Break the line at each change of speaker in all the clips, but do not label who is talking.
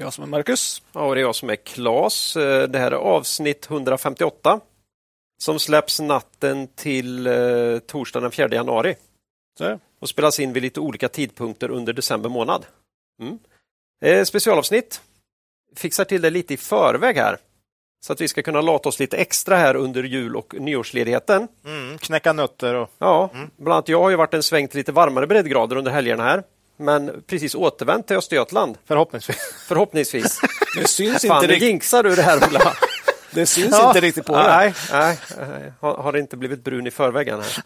Jag som är Marcus.
Ja, och det är jag som är Klas. Eh, det här är avsnitt 158 som släpps natten till eh, torsdagen den 4 januari.
Så.
Och spelas in vid lite olika tidpunkter under december månad. Mm. Eh, specialavsnitt. Fixar till det lite i förväg här. Så att vi ska kunna lata oss lite extra här under jul och nyårsledigheten.
Mm, knäcka nötter och...
Ja, bland annat jag har ju varit en sväng till lite varmare breddgrader under helgerna här. Men precis återvänt till Östergötland,
Förhoppningsvis.
förhoppningsvis.
Det syns
Fan,
inte
nu jinxar du det här Ola.
Det syns
Ja.
inte riktigt på det.
nej, nej, nej. Har, har inte blivit brun i förväg än här.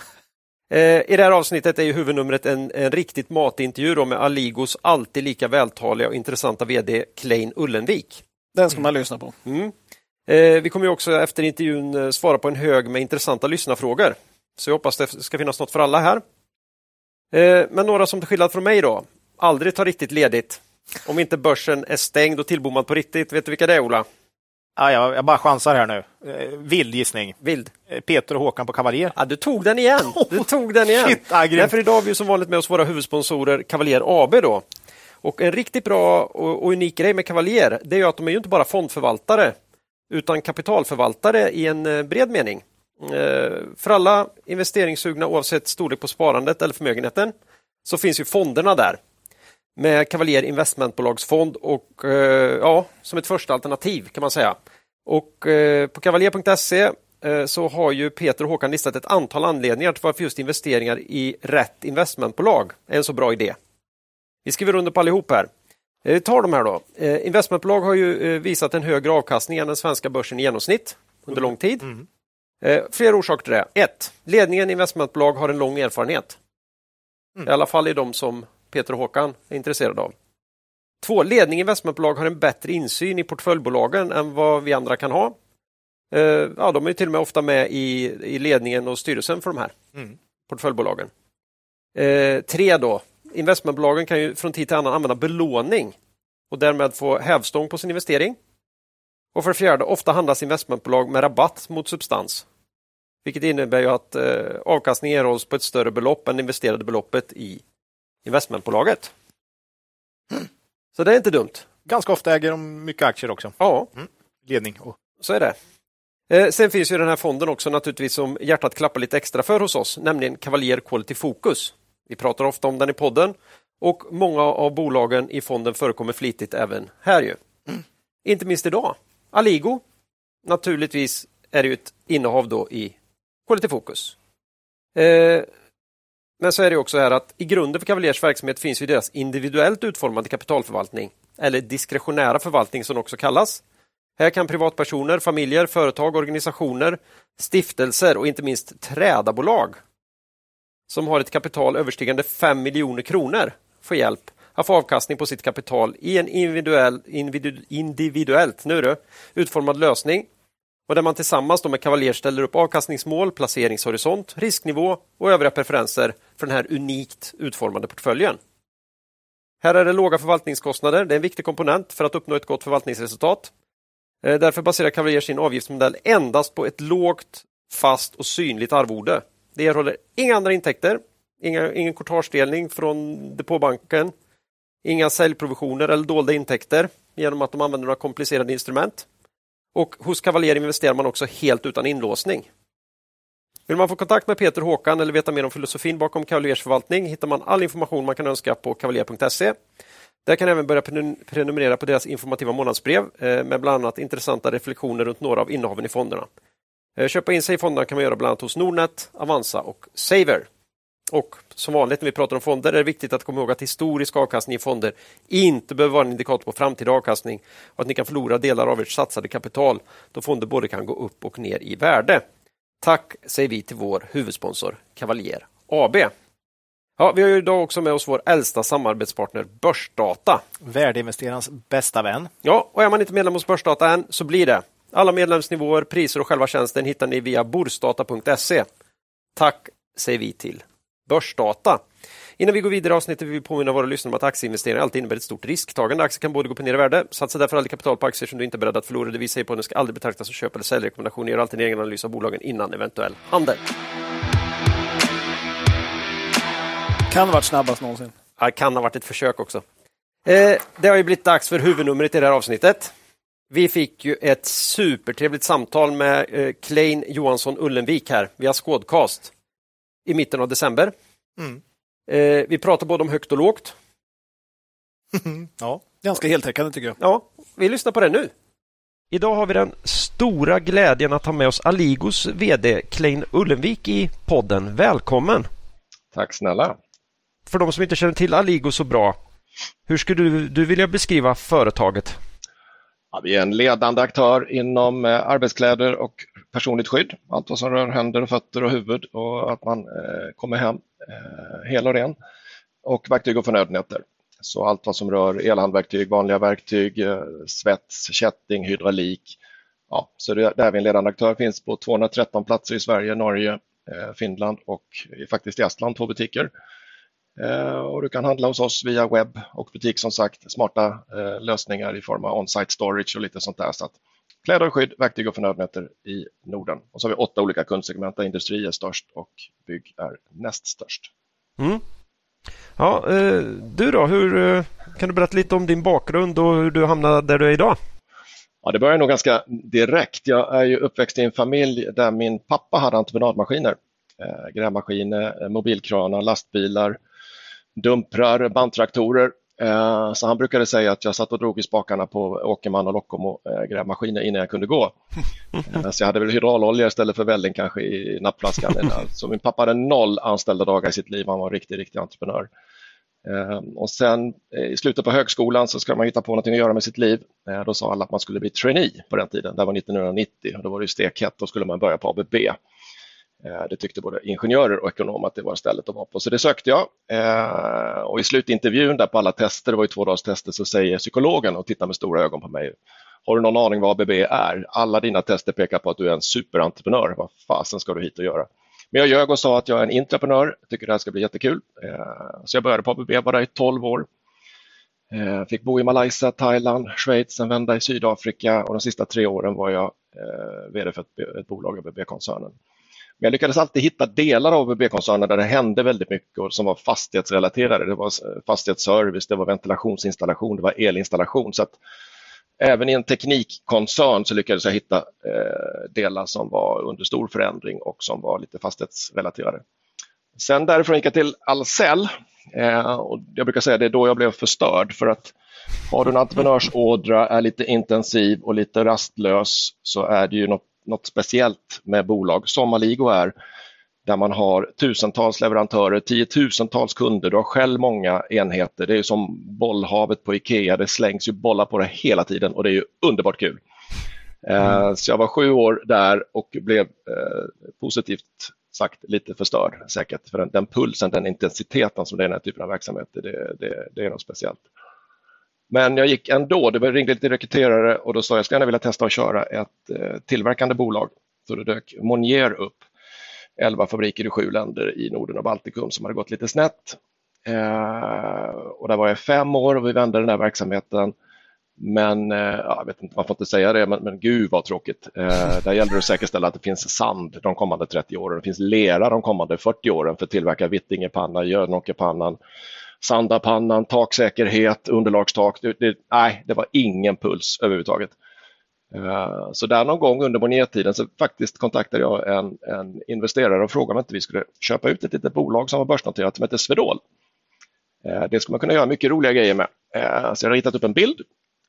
Eh, I det här avsnittet är ju huvudnumret en, en riktigt matig intervju då med Aligos alltid lika vältaliga och intressanta VD Klein Ullenvik.
Den ska man lyssna på.
Mm. Eh, vi kommer ju också efter intervjun eh, svara på en hög med intressanta lyssnarfrågor. Så jag hoppas det ska finnas något för alla här. Men några som till skillnad från mig då, aldrig tar riktigt ledigt. Om inte börsen är stängd och tillbommad på riktigt. Vet du vilka det är Ola?
Ja, jag, bara chansar här nu. Eh, vild gissning.
Vild.
Eh, Peter och Håkan på Cavalier.
Ja, du tog den igen! Du tog den igen.
Shit, ah.
Därför idag har vi som vanligt med oss våra huvudsponsorer Cavalier AB. Då. Och En riktigt bra och, och unik grej med Cavalier det är ju att de är ju inte bara fondförvaltare utan kapitalförvaltare i en eh, bred mening. Eh, För alla investeringssugna oavsett storlek på sparandet eller förmögenheten så finns ju fonderna där med Cavalier investmentbolagsfond och eh, ja, som ett första alternativ kan man säga. Och eh, på cavalier.se eh, så har ju Peter och Håkan listat ett antal anledningar till varför just investeringar i rätt investmentbolag är en så bra idé. Vi skriver under på allihop här. Eh, Vi tar de här då. Eh, Investmentbolag har ju eh, visat en högre avkastning än den svenska börsen i genomsnitt under lång tid. Eh, Flera orsaker till det. 1. Ledningen i investmentbolag har en lång erfarenhet. I alla fall i de som Peter och Håkan är intresserade av. Två, ledning i investmentbolag har en bättre insyn i portföljbolagen än vad vi andra kan ha. Eh, Ja, de är till och med ofta med i, i ledningen och styrelsen för de här
Mm.
portföljbolagen. Eh, tre då, investmentbolagen kan ju från tid till annan använda belåning och därmed få hävstång på sin investering. Och för det fjärde, ofta handlas investmentbolag med rabatt mot substans. Vilket innebär ju att eh, avkastningen erhålls på ett större belopp än investerade beloppet i investmentbolaget. Så det är inte dumt.
Ganska ofta äger de mycket aktier också.
Ja,
Ledning. Och...
så är det. Eh, sen finns ju den här fonden också naturligtvis som hjärtat klappar lite extra för hos oss, nämligen Cavalier Quality Focus. Vi pratar ofta om den i podden och många av bolagen i fonden förekommer flitigt även här ju. Inte minst idag. Aligo, naturligtvis är det ett innehav då i Quality Focus. Eh, men så är det också här att i grunden för Cavaliers verksamhet finns ju deras individuellt utformade kapitalförvaltning, eller diskretionära förvaltning som det också kallas. Här kan privatpersoner, familjer, företag, organisationer, stiftelser och inte minst trädabolag som har ett kapital överstigande 5 miljoner kronor få hjälp att få avkastning på sitt kapital i en individuell, individu, individuellt nu du, utformad lösning och där man tillsammans då med Cavalier ställer upp avkastningsmål, placeringshorisont, risknivå och övriga preferenser för den här unikt utformade portföljen. Här är det låga förvaltningskostnader. Det är en viktig komponent för att uppnå ett gott förvaltningsresultat. Eh, därför baserar Cavalier sin avgiftsmodell endast på ett lågt, fast och synligt arvode. Det erhåller inga andra intäkter, inga, ingen courtagedelning från depåbanken, inga säljprovisioner eller dolda intäkter genom att de använder några komplicerade instrument. Och hos Cavalier investerar man också helt utan inlåsning. Vill man få kontakt med Peter Håkan eller veta mer om filosofin bakom Cavaliers förvaltning hittar man all information man kan önska på cavalier.se. Där kan även börja prenumerera på deras informativa månadsbrev eh, med bland annat intressanta reflektioner runt några av innehaven i fonderna. Eh, köpa in sig i fonderna kan man göra bland annat hos Nordnet, Avanza och Saver. Och som vanligt när vi pratar om fonder är det viktigt att komma ihåg att historisk avkastning i fonder inte behöver vara en indikator på framtida avkastning och att ni kan förlora delar av ert satsade kapital då fonder både kan gå upp och ner i värde. Tack säger vi till vår huvudsponsor Cavalier AB. Ja, vi har ju idag också med oss vår äldsta samarbetspartner Börsdata.
Värdeinvesterarens bästa vän.
Ja, och är man inte medlem hos Börsdata än så blir det. Alla medlemsnivåer, priser och själva tjänsten hittar ni via borsdata.se. Tack säger vi till Börsdata. Innan vi går vidare i avsnittet vill vi påminna våra lyssnare om att aktieinvesteringar alltid innebär ett stort risktagande. Aktier kan både gå upp och ner i värde. Satsa därför aldrig kapital på aktier som du inte är beredd att förlora. Det vi säger på den ska aldrig betraktas som köp eller säljrekommendation. Gör alltid en egen analys av bolagen innan eventuell handel.
Kan ha varit snabbast någonsin.
Det kan ha varit ett försök också. Eh, det har ju blivit dags för huvudnumret i det här avsnittet. Vi fick ju ett supertrevligt samtal med eh, Klein Johansson Ullenvik här via Skådcast i mitten av december.
Mm.
Eh, vi pratar både om högt och lågt.
ja.
Ganska heltäckande tycker jag.
Ja, vi lyssnar på det nu. Idag har vi den stora glädjen att ha med oss Aligos VD Klein Ullenvik i podden. Välkommen!
Tack snälla!
För de som inte känner till Aligo så bra, hur skulle du, du vilja beskriva företaget?
Ja, vi är en ledande aktör inom eh, arbetskläder och personligt skydd. Allt vad som rör händer, fötter och huvud och att man eh, kommer hem eh, hel och ren. Och verktyg och förnödenheter. Så allt vad som rör elhandverktyg, vanliga verktyg, eh, svets, kätting, hydraulik. Ja, så det, där är vi en ledande aktör. Finns på 213 platser i Sverige, Norge, eh, Finland och faktiskt i Estland två butiker. Eh, och du kan handla hos oss via webb och butik som sagt. Smarta eh, lösningar i form av on-site storage och lite sånt där. Så att kläder och skydd, verktyg och förnödenheter i Norden. Och så har vi åtta olika kundsegment där industri är störst och bygg är näst störst.
Mm. Ja, eh, du då, hur, kan du berätta lite om din bakgrund och hur du hamnade där du är idag?
Ja, det börjar nog ganska direkt. Jag är ju uppväxt i en familj där min pappa hade entreprenadmaskiner. grävmaskiner, mobilkranar, lastbilar, dumprar, bandtraktorer. Eh, så han brukade säga att jag satt och drog i spakarna på Åkerman och Lockomo eh, grävmaskiner innan jag kunde gå. Eh, så jag hade väl hydraulolja istället för välling kanske i nappflaskan. Så min pappa hade noll anställda dagar i sitt liv. Han var en riktig, riktig entreprenör. Och sen i slutet på högskolan så ska man hitta på någonting att göra med sitt liv. Då sa alla att man skulle bli trainee på den tiden. Det var 1990 och då var det stekhett. Då skulle man börja på ABB. Eh, det tyckte både ingenjörer och ekonomer att det var stället att vara på, så det sökte jag. Eh, och i slutintervjun där på alla tester, det var ju två dagars tester, så säger psykologen och tittar med stora ögon på mig. Har du någon aning vad ABB är? Alla dina tester pekar på att du är en superentreprenör. Vad fasen ska du hit och göra? Men jag ljög och sa att jag är en entreprenör, tycker det här ska bli jättekul. Eh, så jag började på ABB, var där i 12 år. Fick bo i Malaysia, Thailand, Schweiz, sen vända i Sydafrika och de sista tre åren var jag VD för ett bolag, ABB-koncernen. Men jag lyckades alltid hitta delar av ABB-koncernen där det hände väldigt mycket och som var fastighetsrelaterade. Det var fastighetsservice, det var ventilationsinstallation, det var elinstallation. Så att även i en teknikkoncern så lyckades jag hitta eh, delar som var under stor förändring och som var lite fastighetsrelaterade. Sen därifrån gick jag till Ahlsell eh, och jag brukar säga att det är då jag blev förstörd för att har du en entreprenörsådra, är lite intensiv och lite rastlös så är det ju något något speciellt med bolag som Aligo är, där man har tusentals leverantörer, tiotusentals kunder, du har själv många enheter. Det är som bollhavet på Ikea, det slängs ju bollar på det hela tiden och det är ju underbart kul. Mm. Så jag var sju år där och blev eh, positivt sagt lite förstörd säkert. För den, den, pulsen, den intensiteten som det är i den här typen av verksamhet, det, det, det är något speciellt. Men jag gick ändå, det ringde lite rekryterare och då sa jag, jag skulle gärna vilja testa att köra ett eh, tillverkande bolag. Så det dök Monier upp, 11 fabriker i sju länder i Norden och Baltikum som hade gått lite snett. Eh, och där var jag fem år och vi vände den här verksamheten. Men, eh, jag vet inte, man får inte säga det, men, men gud vad tråkigt. Eh, där gäller det att säkerställa att det finns sand de kommande 30 åren, det finns lera de kommande 40 åren för att tillverka Vittingepanna, Jönåkerpannan, Sandapannan, taksäkerhet, underlagstak. Det, det, nej, det var ingen puls överhuvudtaget. Eh, så där någon gång under monétiden så faktiskt kontaktade jag en, en, investerare och frågade om inte vi skulle köpa ut ett litet bolag som var börsnoterat som hette Swedol. Eh, det skulle man kunna göra mycket roliga grejer med. Eh, så jag har ritat upp en bild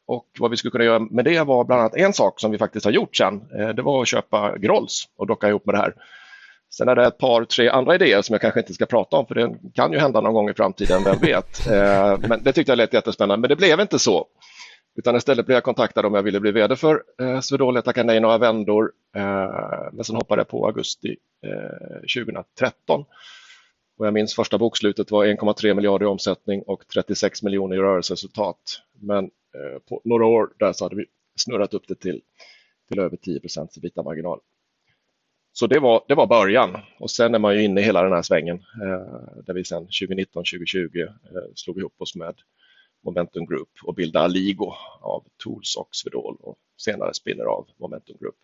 och vad vi skulle kunna göra med det var bland annat en sak som vi faktiskt har gjort sen. Det var att köpa Grolls och docka ihop med det här. Sen är det ett par, tre andra idéer som jag kanske inte ska prata om för det kan ju hända någon gång i framtiden, vem vet. Eh, men det tyckte jag lät jättespännande, men det blev inte så. Utan istället blev jag kontaktad om jag ville bli vd för eh, Swedol. Jag tackade nej några vändor, eh, men sen hoppade jag på augusti 2013. Och jag minns första bokslutet var 1,3 miljarder i omsättning och 36 miljoner i rörelseresultat. Men på några år där så hade vi snurrat upp det till, till över 10 procents marginal. Så det var, det var början och sen är man ju inne i hela den här svängen eh, där vi sen 2019-2020 eh, slog ihop oss med Momentum Group och bildade Aligo av Tools och Swedol och senare spinner av Momentum Group.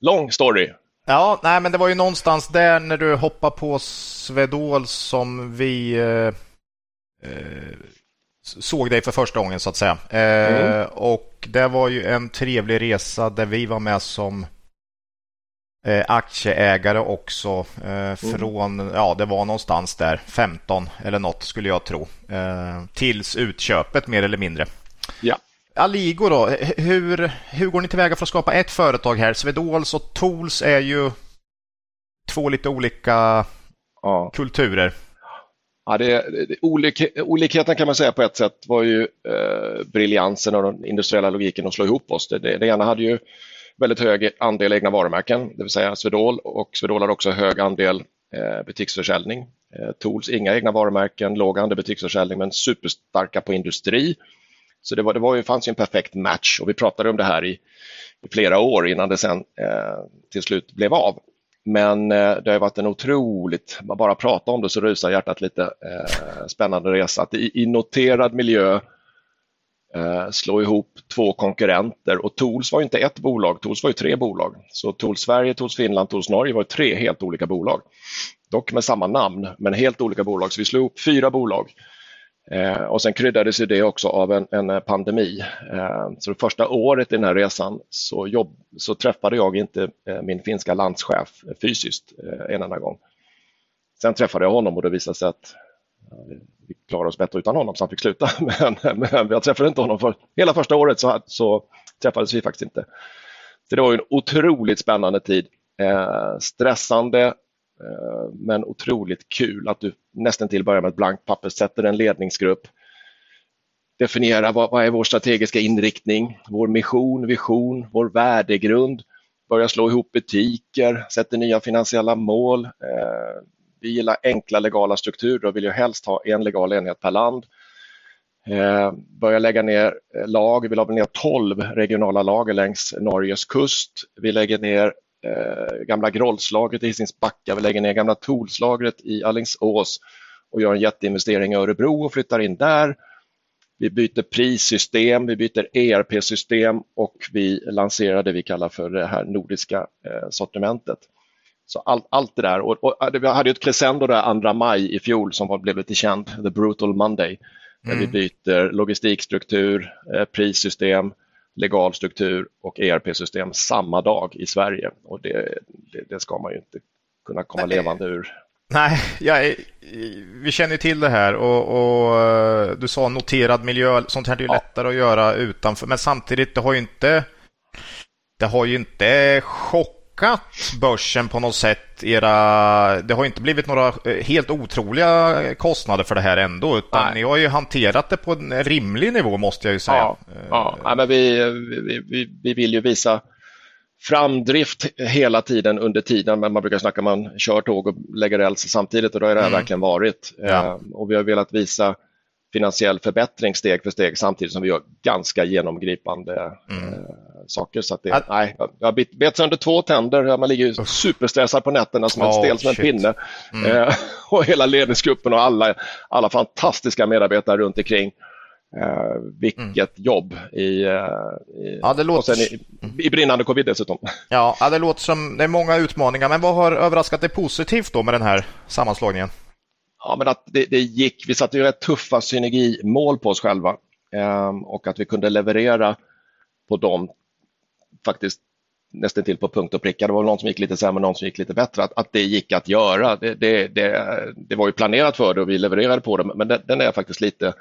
Lång story.
Ja, nej, men det var ju någonstans där när du hoppade på Swedol som vi eh, eh, såg dig för första gången så att säga. Eh, mm. Och det var ju en trevlig resa där vi var med som eh, aktieägare också eh, mm. från, mm. ja det var någonstans där 15 eller något skulle jag tro. Eh, tills utköpet mer eller mindre.
Ja.
Aligo då, hur, hur går ni tillväga för att skapa ett företag här? Swedols och Tools är ju två lite olika ja. kulturer.
Ja, det, det, olik, olikheten kan man säga på ett sätt var ju eh, briljansen och den industriella logiken att slå ihop oss. Det, det, det ena hade ju väldigt hög andel egna varumärken, det vill säga Swedol och Swedol har också hög andel eh, butiksförsäljning. Eh, Tools, inga egna varumärken, låg andel butiksförsäljning men superstarka på industri. Så det, var, det var ju, fanns ju en perfekt match och vi pratade om det här i, i flera år innan det sen eh, till slut blev av. Men eh, det har varit en otroligt, bara prata om det så rusar hjärtat lite, eh, spännande resa. Att i, i noterad miljö eh, Eh, slå ihop två konkurrenter och Tools var inte ett bolag, Tools var ju tre bolag. Så Tools Sverige, Tools Finland, Tools Norge var tre helt olika bolag. Dock med samma namn, men helt olika bolag. Så vi slog ihop fyra bolag. Eh, och sen kryddades det också av en, en pandemi. Eh, så det första året i den här resan så, jobb, så träffade jag inte eh, min finska landschef fysiskt eh, en enda gång. Sen träffade jag honom och det visade sig att vi klarade oss bättre utan honom så han fick sluta. Men, men jag träffade inte honom för hela första året så, så träffades vi faktiskt inte. Så det var en otroligt spännande tid. Eh, stressande eh, men otroligt kul att du nästan till börjar med ett blankt papper, sätter en ledningsgrupp, definierar vad, vad är vår strategiska inriktning, vår mission, vision, vår värdegrund, börjar slå ihop butiker, sätter nya finansiella mål, eh, vi gillar enkla legala strukturer och vill ju helst ha en legal enhet per land. Eh, börja lägga ner eh, lag, vi la ner 12 regionala lager längs Norges kust. Vi lägger ner eh, gamla Grollslagret i Hisingsbacka, vi lägger ner gamla Tolslagret i Allingsås och gör en jätteinvestering i Örebro och flyttar in där. Vi byter prissystem, vi byter ERP-system och vi lanserar det vi kallar för det här nordiska eh, sortimentet. Så allt, allt det där. Och, och, vi hade ett crescendo där 2 maj i fjol som var, blev lite känd, The Brutal Monday. Där mm. vi byter logistikstruktur, eh, prissystem, legal struktur och ERP-system samma dag i Sverige. Och det, det, det ska man ju inte kunna komma Nej. levande ur.
Nej, jag, vi känner till det här och, och, eh, du sa noterad miljö, sånt här är ju ja. lättare att göra utanför. Men samtidigt, det har ju inte det har ju inte chock chockat börsen på något sätt? Era, det har inte blivit några eh, helt otroliga kostnader för det här ändå, utan Nej. ni har ju hanterat det på en rimlig nivå måste jag ju säga.
Ja, ja. ja men vi, vi, vi vill ju visa framdrift hela tiden under tiden, men man brukar snacka om man kör tåg och lägger räls samtidigt och då har det här mm. verkligen varit. Ja. Eh, och vi har velat visa finansiell förbättring steg för steg samtidigt som vi gör ganska genomgripande mm. eh, saker. Så att det, att... nej, jag har bet sönder två tänder, man ligger superstressad på nätterna som oh, stel som en pinne. Mm. Eh, och hela ledningsgruppen och alla, alla fantastiska medarbetare runt omkring. Eh, vilket mm. jobb i, eh, i, ja, det låter... i, i brinnande covid dessutom.
Ja, det låter som det är många utmaningar. Men vad har överraskat dig positivt då med den här sammanslagningen?
Ja, men att det, det gick. Vi satte ju rätt tuffa synergimål på oss själva eh, och att vi kunde leverera på dem faktiskt nästan till på punkt och pricka. Det var någon som gick lite sämre, någon som gick lite bättre. Att, att det gick att göra, det, det, det, det var ju planerat för det och vi levererade på det, men den, den är jag faktiskt lite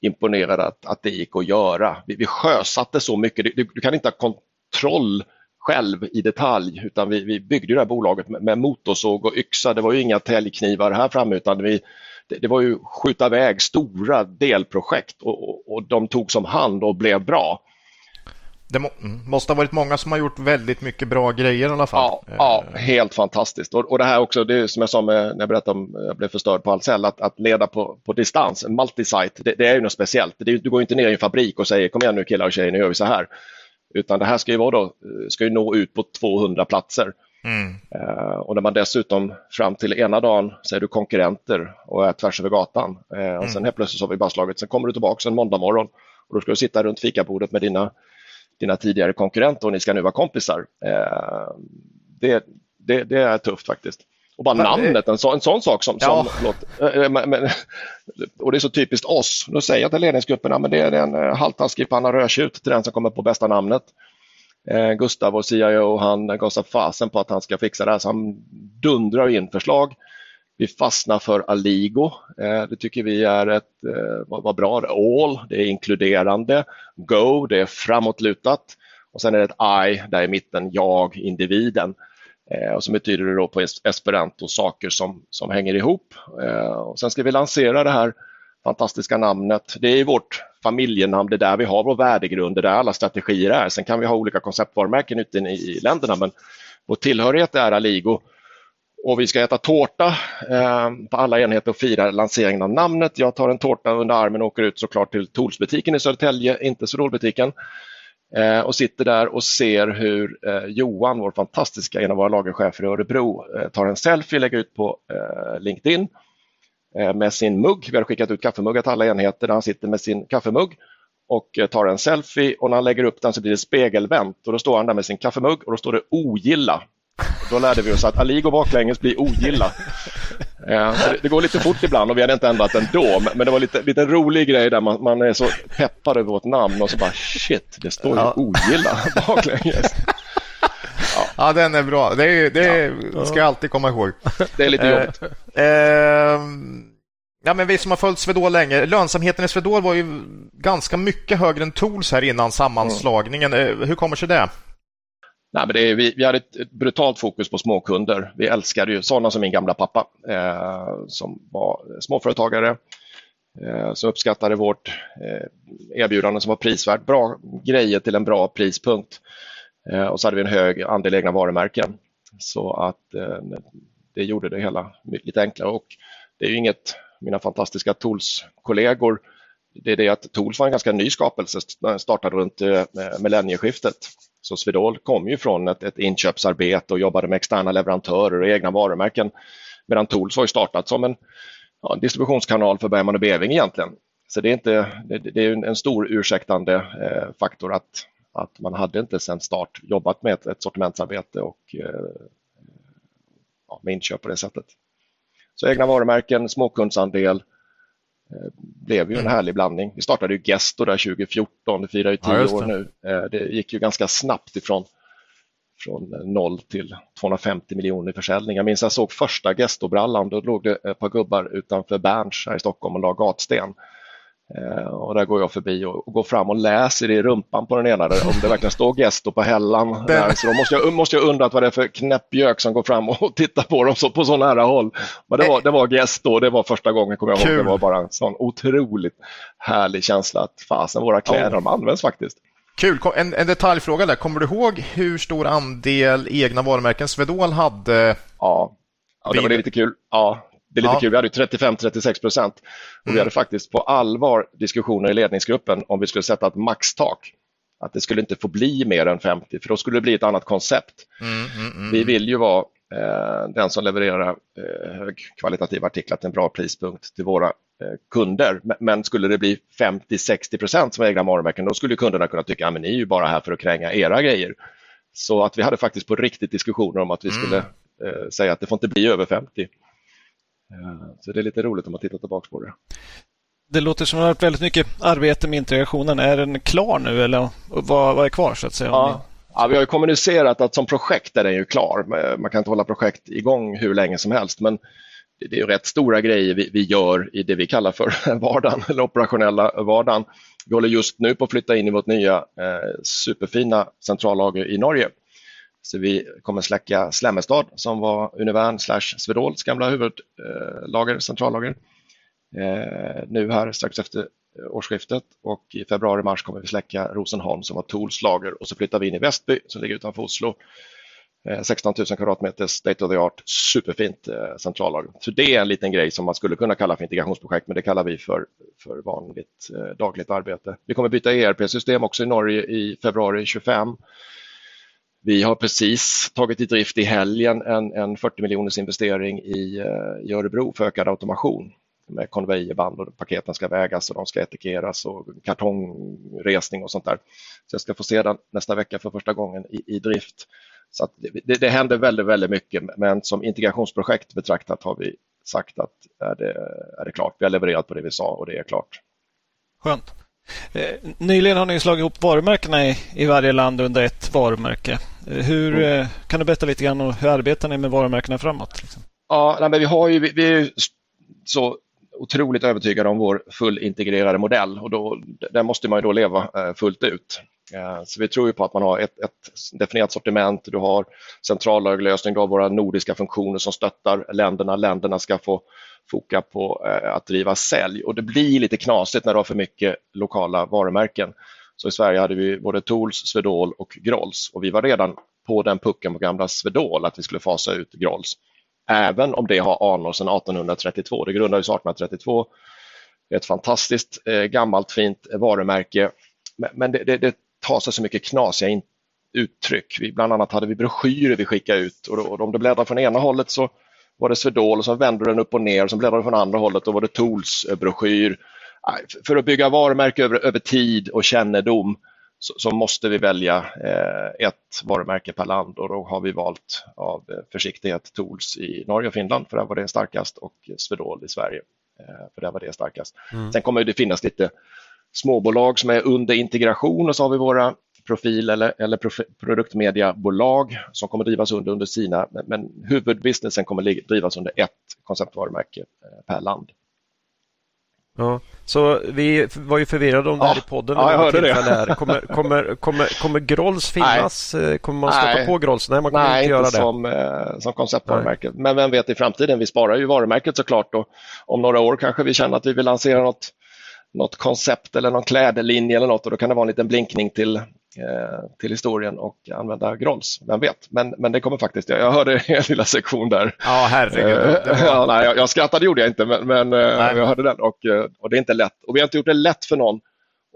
imponerad att, att det gick att göra. Vi, vi sjösatte så mycket, du, du kan inte ha kontroll själv i detalj utan vi, vi byggde det här bolaget med, med motorsåg och yxa. Det var ju inga täljknivar här framme utan vi, det, det var ju skjuta iväg stora delprojekt och, och, och de tog som hand och blev bra.
Det må, mm, måste ha varit många som har gjort väldigt mycket bra grejer i alla fall.
Ja, ja helt fantastiskt. Och, och det här också, det är som jag sa med, när jag berättade om jag blev förstörd på Ahlsell, att, att leda på, på distans, multisite, det, det är ju något speciellt. Det, du går inte ner i en fabrik och säger kom igen nu killar och tjejer, nu gör vi så här. Utan det här ska ju, vara då, ska ju nå ut på 200 platser. Mm. Uh, och när man dessutom fram till ena dagen så är du konkurrenter och är tvärs över gatan. Uh, och mm. Sen helt plötsligt så har vi bara slagit, sen kommer du tillbaka en måndag morgon och då ska du sitta runt fikabordet med dina, dina tidigare konkurrenter och ni ska nu vara kompisar. Uh, det, det, det är tufft faktiskt. Och bara namnet, en, så, en sån sak som... Ja. som förlåt, men, och det är så typiskt oss. Då säger jag till ledningsgrupperna men det är en halvtaskig panna rödtjut till den som kommer på bästa namnet. Eh, Gustav, och CIO, han gav sig fasen på att han ska fixa det här så han dundrar in förslag. Vi fastnar för Aligo. Eh, det tycker vi är ett, eh, vad, bra. All, det är inkluderande. Go, det är framåtlutat. Och sen är det ett I där i mitten, jag, individen. Eh, och så betyder det då på esperanto saker som, som hänger ihop. Eh, och sen ska vi lansera det här fantastiska namnet. Det är vårt familjenamn, det är där vi har vår värdegrund, det är där alla strategier är. Sen kan vi ha olika konceptvarumärken ute i länderna, men vår tillhörighet är Aligo. Och vi ska äta tårta eh, på alla enheter och fira lanseringen av namnet. Jag tar en tårta under armen och åker ut såklart till Tools-butiken i Södertälje, inte Swedol-butiken. Eh, och sitter där och ser hur eh, Johan, vår fantastiska, en av våra lagerchefer i Örebro, eh, tar en selfie, lägger ut på eh, LinkedIn Eh, med sin mugg. Vi har skickat ut kaffemuggar till alla enheter där han sitter med sin kaffemugg och eh, tar en selfie och när han lägger upp den så blir det spegelvänt och då står han där med sin kaffemugg och då står det ogilla. Då lärde vi oss att Aligo baklänges blir ogilla. Eh, det, går lite fort ibland och vi hade inte ändrat den då, men det var lite, lite rolig grej där man, man är så peppad över vårt namn och så bara shit, det står ju ja. ogilla baklänges.
Ja. ja, den är bra. Det, är, det ja. ska jag alltid komma ihåg.
Det är lite jobbigt. Eh,
eh, ja, men vi som har följt Swedol länge, lönsamheten i Swedol var ju ganska mycket högre än Tools här innan sammanslagningen. Mm. Hur kommer sig det?
Nej, men det är, vi, vi hade ett, ett, brutalt fokus på småkunder. Vi älskade ju sådana som min gamla pappa eh, som var småföretagare eh, som uppskattade vårt eh, erbjudande som var prisvärt. Bra grejer till en bra prispunkt. Eh, och så hade vi en hög andel egna varumärken. Så att eh, det gjorde det hela lite enklare och det är ju inget, mina fantastiska Tools-kollegor, det är det att Tools var en ganska ny skapelse, startade runt eh, millennieskiftet. Så Swedol kom ju från ett, ett inköpsarbete och jobbade med externa leverantörer och egna varumärken. Medan Tools har ju startat som en ja, distributionskanal för Bergman och Beving egentligen. Så det är, inte, det, det är en stor ursäktande eh, faktor att att man hade inte sedan start jobbat med ett, ett sortimentsarbete och eh, ja, med inköp på det sättet. Så egna varumärken, småkundsandel eh, blev ju en mm. härlig blandning. Vi startade ju Gesto där 2014, det firar ju tio ja, år nu. Eh, det gick ju ganska snabbt ifrån från 0 till 250 miljoner i försäljning. Jag minns jag såg första Gesto-brallan, då låg det ett par gubbar utanför Berns här i Stockholm och la gatsten. Eh, och där går jag förbi och, går fram och läser i rumpan på den ena där, om det verkligen står Gesto på hällan. Där. Så då måste jag, måste jag undrat vad det är för knäppjök som går fram och tittar på dem så, på så nära håll. Men det var, det var Gesto det var första gången kommer jag ihåg. Det var bara en sån otroligt härlig känsla att fasen våra kläder de används faktiskt.
Kul. En, en detaljfråga där. Kommer du ihåg hur stor andel egna varumärken Swedol hade?
Ja, ja det var lite kul. Ja, det är lite ja. kul, vi hade 35-36 procent. Och mm. Vi hade faktiskt på allvar diskussioner i ledningsgruppen om vi skulle sätta ett maxtak. Att det skulle inte få bli mer än 50 för då skulle det bli ett annat koncept. Mm, mm, mm vi vill ju vara eh, den som levererar eh, högkvalitativa artiklar till en bra prispunkt till våra eh, kunder. Men skulle det bli 50-60 procent som egna varumärken då skulle kunderna kunna tycka att ni är ju bara här för att kränga era grejer. Så att vi hade faktiskt på riktigt diskussioner om att vi skulle mm. säga att det får inte bli över 50. Eh, så det är lite roligt om man tittar tillbaka på det.
Det låter som att det har varit väldigt mycket arbete med integrationen. Är den klar nu eller vad, vad är kvar så att säga?
Ja. ja. vi har ju kommunicerat att som projekt är den ju klar. Man kan inte hålla projekt igång hur länge som helst men det är rätt stora grejer vi, vi gör i det vi kallar för vardagen, eller operationella vardagen. Vi håller just nu på att flytta in i vårt nya eh, superfina centrallager i Norge. Så vi kommer släcka Slemmestad som var Univern slash Swedols gamla huvudlager, centrallager. Eh, nu här strax efter eh, årsskiftet och i februari-mars kommer vi släcka Rosenholm som var Tools lager och så flyttar vi in i Västby som ligger utanför Oslo eh, 16 000 kvadratmeter state of the art, superfint centrallager. Så det är en liten grej som man skulle kunna kalla för integrationsprojekt, men det kallar vi för, för vanligt dagligt arbete. Vi kommer byta ERP-system också i Norge i februari 25. Vi har precis tagit i drift i helgen en, en 40 miljoners investering i, eh, i Örebro för ökad automation med konvejerband och paketen ska vägas och de ska etikeras och kartongresning och sånt där. Så jag ska få se den nästa vecka för första gången i, i drift. Så det, det händer väldigt, väldigt mycket, men som integrationsprojekt betraktat har vi sagt att är det, är det klart. Vi har levererat på det vi sa och det är klart.
Skönt. Eh, nyligen har ni slagit ihop varumärkena i, i varje land under ett varumärke. Eh, hur, mm. Eh, kan du berätta lite grann om hur arbetar ni med varumärkena framåt? Liksom?
Ja, nej, men vi, har ju, vi, är så otroligt övertygade om vår fullintegrerade modell och då, där måste man ju då leva fullt ut. Eh, så vi tror ju på att man har ett, ett definierat sortiment, du har centrallöglösning, du har våra nordiska funktioner som stöttar länderna. Länderna ska få foka på eh, att driva sälj och det blir lite knasigt när du har för mycket lokala varumärken. Så i Sverige hade vi både Tools, Swedol och Grolls och vi var redan på den pucken på gamla Swedol att vi skulle fasa ut Grolls. Även om det har anor sedan 1832. Det grundades 1832. Det är ett fantastiskt eh, gammalt fint varumärke men det, det, det, ta sig så mycket knasiga in, uttryck. Vi, bland annat hade vi broschyrer vi skickade ut och, och om du bläddrar från ena hållet så var det Swedol och så vände den upp och ner och så bläddrade du från andra hållet och var det Tools broschyr. För att bygga varumärke över, över tid och kännedom så, så måste vi välja eh, ett varumärke per land och då har vi valt av eh, försiktighet Tools i Norge och Finland för där var det starkast och Swedol i Sverige eh, för där var det starkast. Mm. Sen kommer det finnas lite småbolag som är under integration och så har vi våra profil eller, eller prof, produktmediabolag som kommer drivas under, under sina, men, men huvudbusinessen kommer drivas under ett konceptvarumärke eh, per land.
Ja, så vi var ju förvirrade om det här i podden.
Ja, jag hörde det. Här.
Kommer, kommer, kommer, kommer Grolls finnas? Nej. Eh, kommer man stöta Nej. på Grolls?
Nej, man kommer Nej, inte göra inte det. Som, eh, som konceptvarumärke. Men vem vet i framtiden? Vi sparar ju varumärket såklart och om några år kanske vi känner att vi vill lansera något något koncept eller någon klädlinje eller något och då kan det vara en liten blinkning till, eh, till historien och använda Grolls. Vem vet? Men, men det kommer faktiskt, jag, jag hörde er lilla sektion där.
Ja, herregud.
Var... ja, nej, jag, jag skrattade gjorde jag inte, men, men eh, jag hörde den och, eh, och det är inte lätt. Och vi har inte gjort det lätt för någon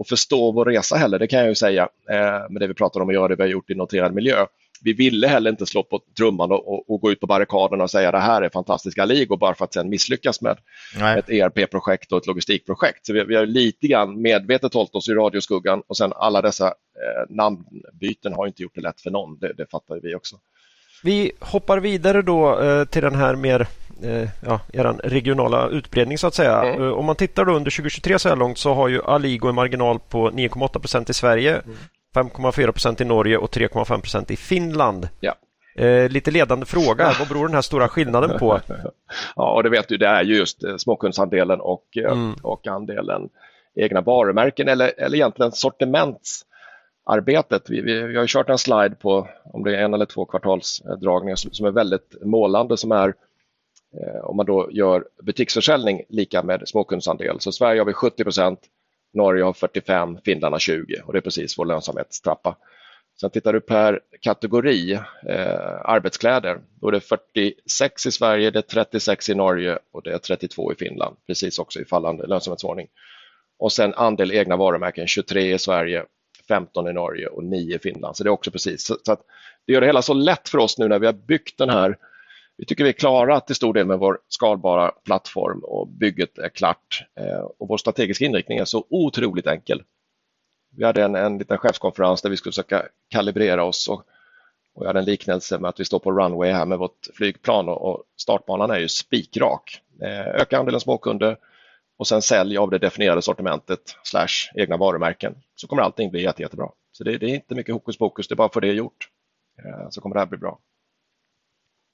att förstå vår resa heller, det kan jag ju säga, eh, med det vi pratar om att göra, det vi har gjort i noterad miljö vi ville heller inte slå på trumman och, och, och, gå ut på barrikaderna och säga det här är fantastiska ligor bara för att sen misslyckas med Nej. ett ERP-projekt och ett logistikprojekt. Så vi, vi har lite grann medvetet hållit oss i radioskuggan och sen alla dessa eh, namnbyten har inte gjort det lätt för någon, det, det fattar vi också.
Vi hoppar vidare då eh, till den här mer eh, ja, er regionala utbredning så att säga. Mm. Eh, om man tittar då under 2023 så här långt så har ju Aligo en marginal på 9,8 procent i Sverige. Mm. 5,4 procent i Norge och 3,5 procent i Finland.
Ja.
Eh, lite ledande fråga, vad beror den här stora skillnaden på?
ja, och det vet du, det är ju just eh, småkundsandelen och, eh, mm. och andelen egna varumärken eller, eller egentligen sortimentsarbetet. Vi, vi, vi har kört en slide på om det är en eller två kvartalsdragningar som, som är väldigt målande som är eh, om man då gör butiksförsäljning lika med småkundsandel. Så Sverige har vi 70 procent, Norge har 45, Finland har 20 och det är precis vår lönsamhetstrappa. Sen tittar du per kategori, eh, arbetskläder, då är det 46 i Sverige, det är 36 i Norge och det är 32 i Finland, precis också i fallande lönsamhetsordning. Och sen andel egna varumärken, 23 i Sverige, 15 i Norge och 9 i Finland. Så det är också precis. Så, så det gör det hela så lätt för oss nu när vi har byggt den här vi tycker vi är klara till stor del med vår skalbara plattform och bygget är klart. Eh, och vår strategiska inriktning är så otroligt enkel. Vi hade en, en liten chefskonferens där vi skulle försöka kalibrera oss och, och jag hade en liknelse med att vi står på runway här med vårt flygplan och, och startbanan är ju spikrak. Eh, öka andelen småkunder och sen sälj av det definierade sortimentet slash egna varumärken så kommer allting bli jätte, jättebra. Så det, det är inte mycket hokus pokus, det är bara för det gjort. Eh, så kommer det här bli bra.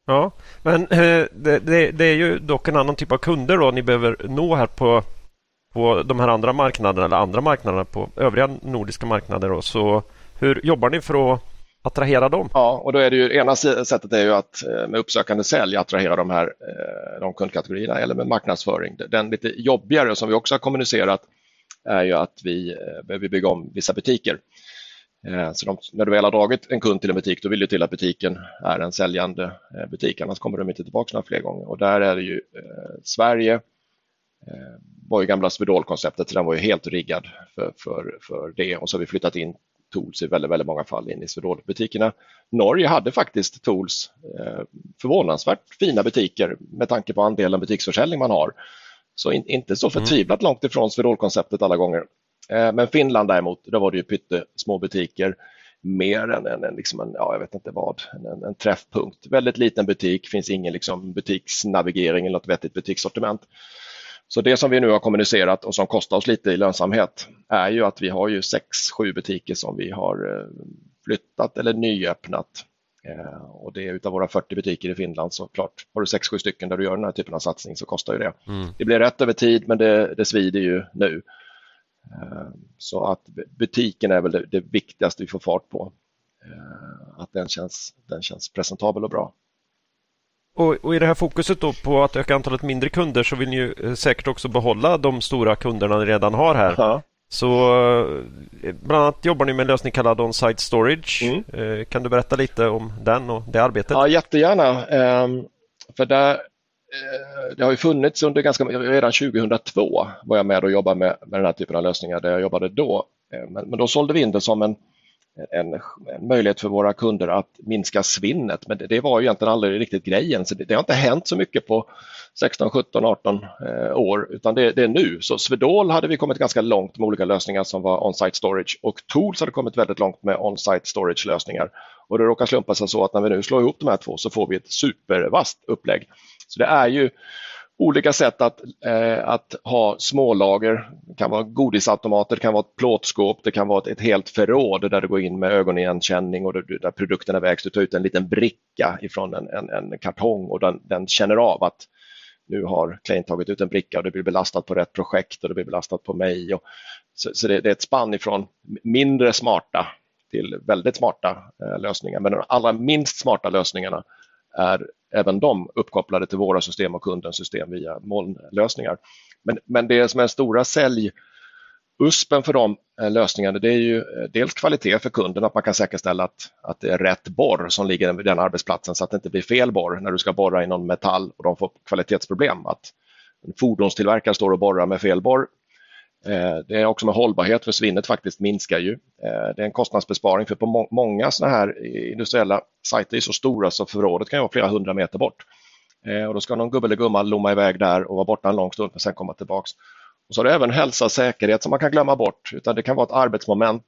Ja, men eh, det, det, det, är ju dock en annan typ av kunder då ni behöver nå här på, på de här andra marknaderna eller andra marknaderna på övriga nordiska marknader. Då. Så hur jobbar ni för att attrahera dem?
Ja, och då är det ju ena sättet är ju att eh, med uppsökande sälj attrahera de här eh, de kundkategorierna eller med marknadsföring. Den lite jobbigare som vi också har kommunicerat är ju att vi behöver bygga om vissa butiker. Eh, så de, när du väl har dragit en kund till en butik, då vill du till att butiken är en säljande eh, butik, annars kommer de inte tillbaka några fler gånger. Och där är det ju eh, Sverige, eh, var ju gamla Swedol-konceptet, den var ju helt riggad för, för, för det och så har vi flyttat in Tools i väldigt, väldigt många fall in i Swedol-butikerna. Norge hade faktiskt Tools eh, förvånansvärt fina butiker med tanke på andelen butiksförsäljning man har. Så in, inte så förtvivlat långt ifrån Swedol-konceptet alla gånger. Eh, men Finland däremot, då var det ju pyttesmå butiker mer än en, en, liksom en, ja, jag vet inte vad, en, en träffpunkt. Väldigt liten butik, finns ingen liksom butiksnavigering eller något vettigt butikssortiment. Så det som vi nu har kommunicerat och som kostar oss lite i lönsamhet är ju att vi har ju sex, sju butiker som vi har eh, flyttat eller nyöppnat. Eh, och det är utav våra 40 butiker i Finland så klart, har du sex, sju stycken där du gör den här typen av satsning så kostar ju det. Mm. Det blir rätt över tid men det, det svider ju nu. Eh, så att butiken är väl det, det viktigaste vi får fart på. Att den känns, den känns presentabel och bra.
Och, och, i det här fokuset då på att öka antalet mindre kunder så vill ni ju eh, säkert också behålla de stora kunderna ni redan har här. Ja. Så eh, bland annat jobbar ni med en lösning kallad On-Site Storage. Mm. Eh, kan du berätta lite om den och det arbetet?
Ja, jättegärna. Ehm, för där, Eh, det har ju funnits under ganska, redan 2002 var jag med och jobbade med, med den här typen av lösningar där jag jobbade då. Eh, men, men då sålde vi in det som en en, en, möjlighet för våra kunder att minska svinnet. Men det, det var ju egentligen aldrig riktigt grejen. Så det, det, har inte hänt så mycket på 16, 17, 18 eh, år utan det, det, är nu. Så Swedol hade vi kommit ganska långt med olika lösningar som var on-site storage och Tools hade kommit väldigt långt med on-site storage lösningar. Och det råkar slumpa sig så att när vi nu slår ihop de här två så får vi ett supervast upplägg. Så det är ju olika sätt att, eh, att ha smålager. Det kan vara godisautomater, det kan vara ett plåtskåp, det kan vara ett, ett helt förråd där du går in med ögonigenkänning och där, där produkterna vägs. Du tar ut en liten bricka ifrån en, en, en kartong och den, den, känner av att nu har Klein tagit ut en bricka och det blir belastat på rätt projekt och det blir belastat på mig. Och, så, så det, det, är ett spann ifrån mindre smarta till väldigt smarta eh, lösningar. Men de allra minst smarta lösningarna är även de uppkopplade till våra system och kundens system via molnlösningar. Men, men det som är den stora sälj USPen för de eh, lösningarna det är ju eh, dels kvalitet för kunden, att man kan säkerställa att, att det är rätt borr som ligger vid den arbetsplatsen så att det inte blir fel borr när du ska borra i någon metall och de får kvalitetsproblem. Att en fordonstillverkare står och borrar med fel borr Eh, det är också med hållbarhet för svinnet faktiskt minskar ju. Eh, det är en kostnadsbesparing för på många sådana här industriella sajter är så stora så förrådet kan vara flera hundra meter bort. Eh, och då ska någon gubbe eller gumma lomma iväg där och vara borta en lång stund för att sen komma tillbaks. Och så har du även hälsa och säkerhet som man kan glömma bort utan det kan vara ett arbetsmoment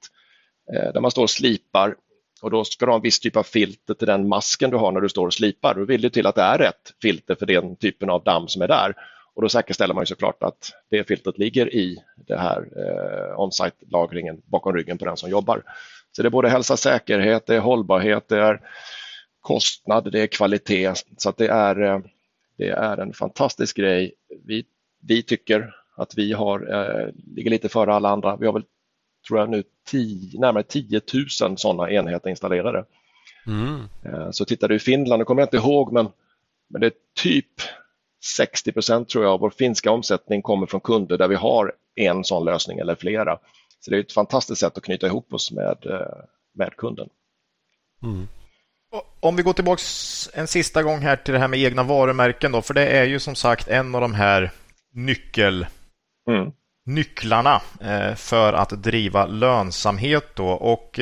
där man står och slipar och då ska du ha en viss typ av filter till den masken du har när du står och slipar. Då vill du till att det är rätt filter för den typen av damm som är där. Och då säkerställer man ju såklart att det filtret ligger i det här eh, on-site-lagringen bakom ryggen på den som jobbar. Så det är både hälsa, säkerhet, det är hållbarhet, det är kostnad, det är kvalitet. Så det, är, eh, det är en fantastisk grej. Vi, vi tycker att vi har, eh, ligger lite före alla andra. Vi har väl, tror jag nu, tio, närmare 10 000 sådana enheter installerade. Mm. Eh, så tittar du i Finland, nu kommer jag inte ihåg, men, men det är typ 60 procent tror jag av vår finska omsättning kommer från kunder där vi har en sån lösning eller flera. Så det är ett fantastiskt sätt att knyta ihop oss med, eh, med kunden.
Mm. Om vi går tillbaka en sista gång här till det här med egna varumärken då, för det är ju som sagt en av de här nyckel, mm. nycklarna eh, för att driva lönsamhet då. Och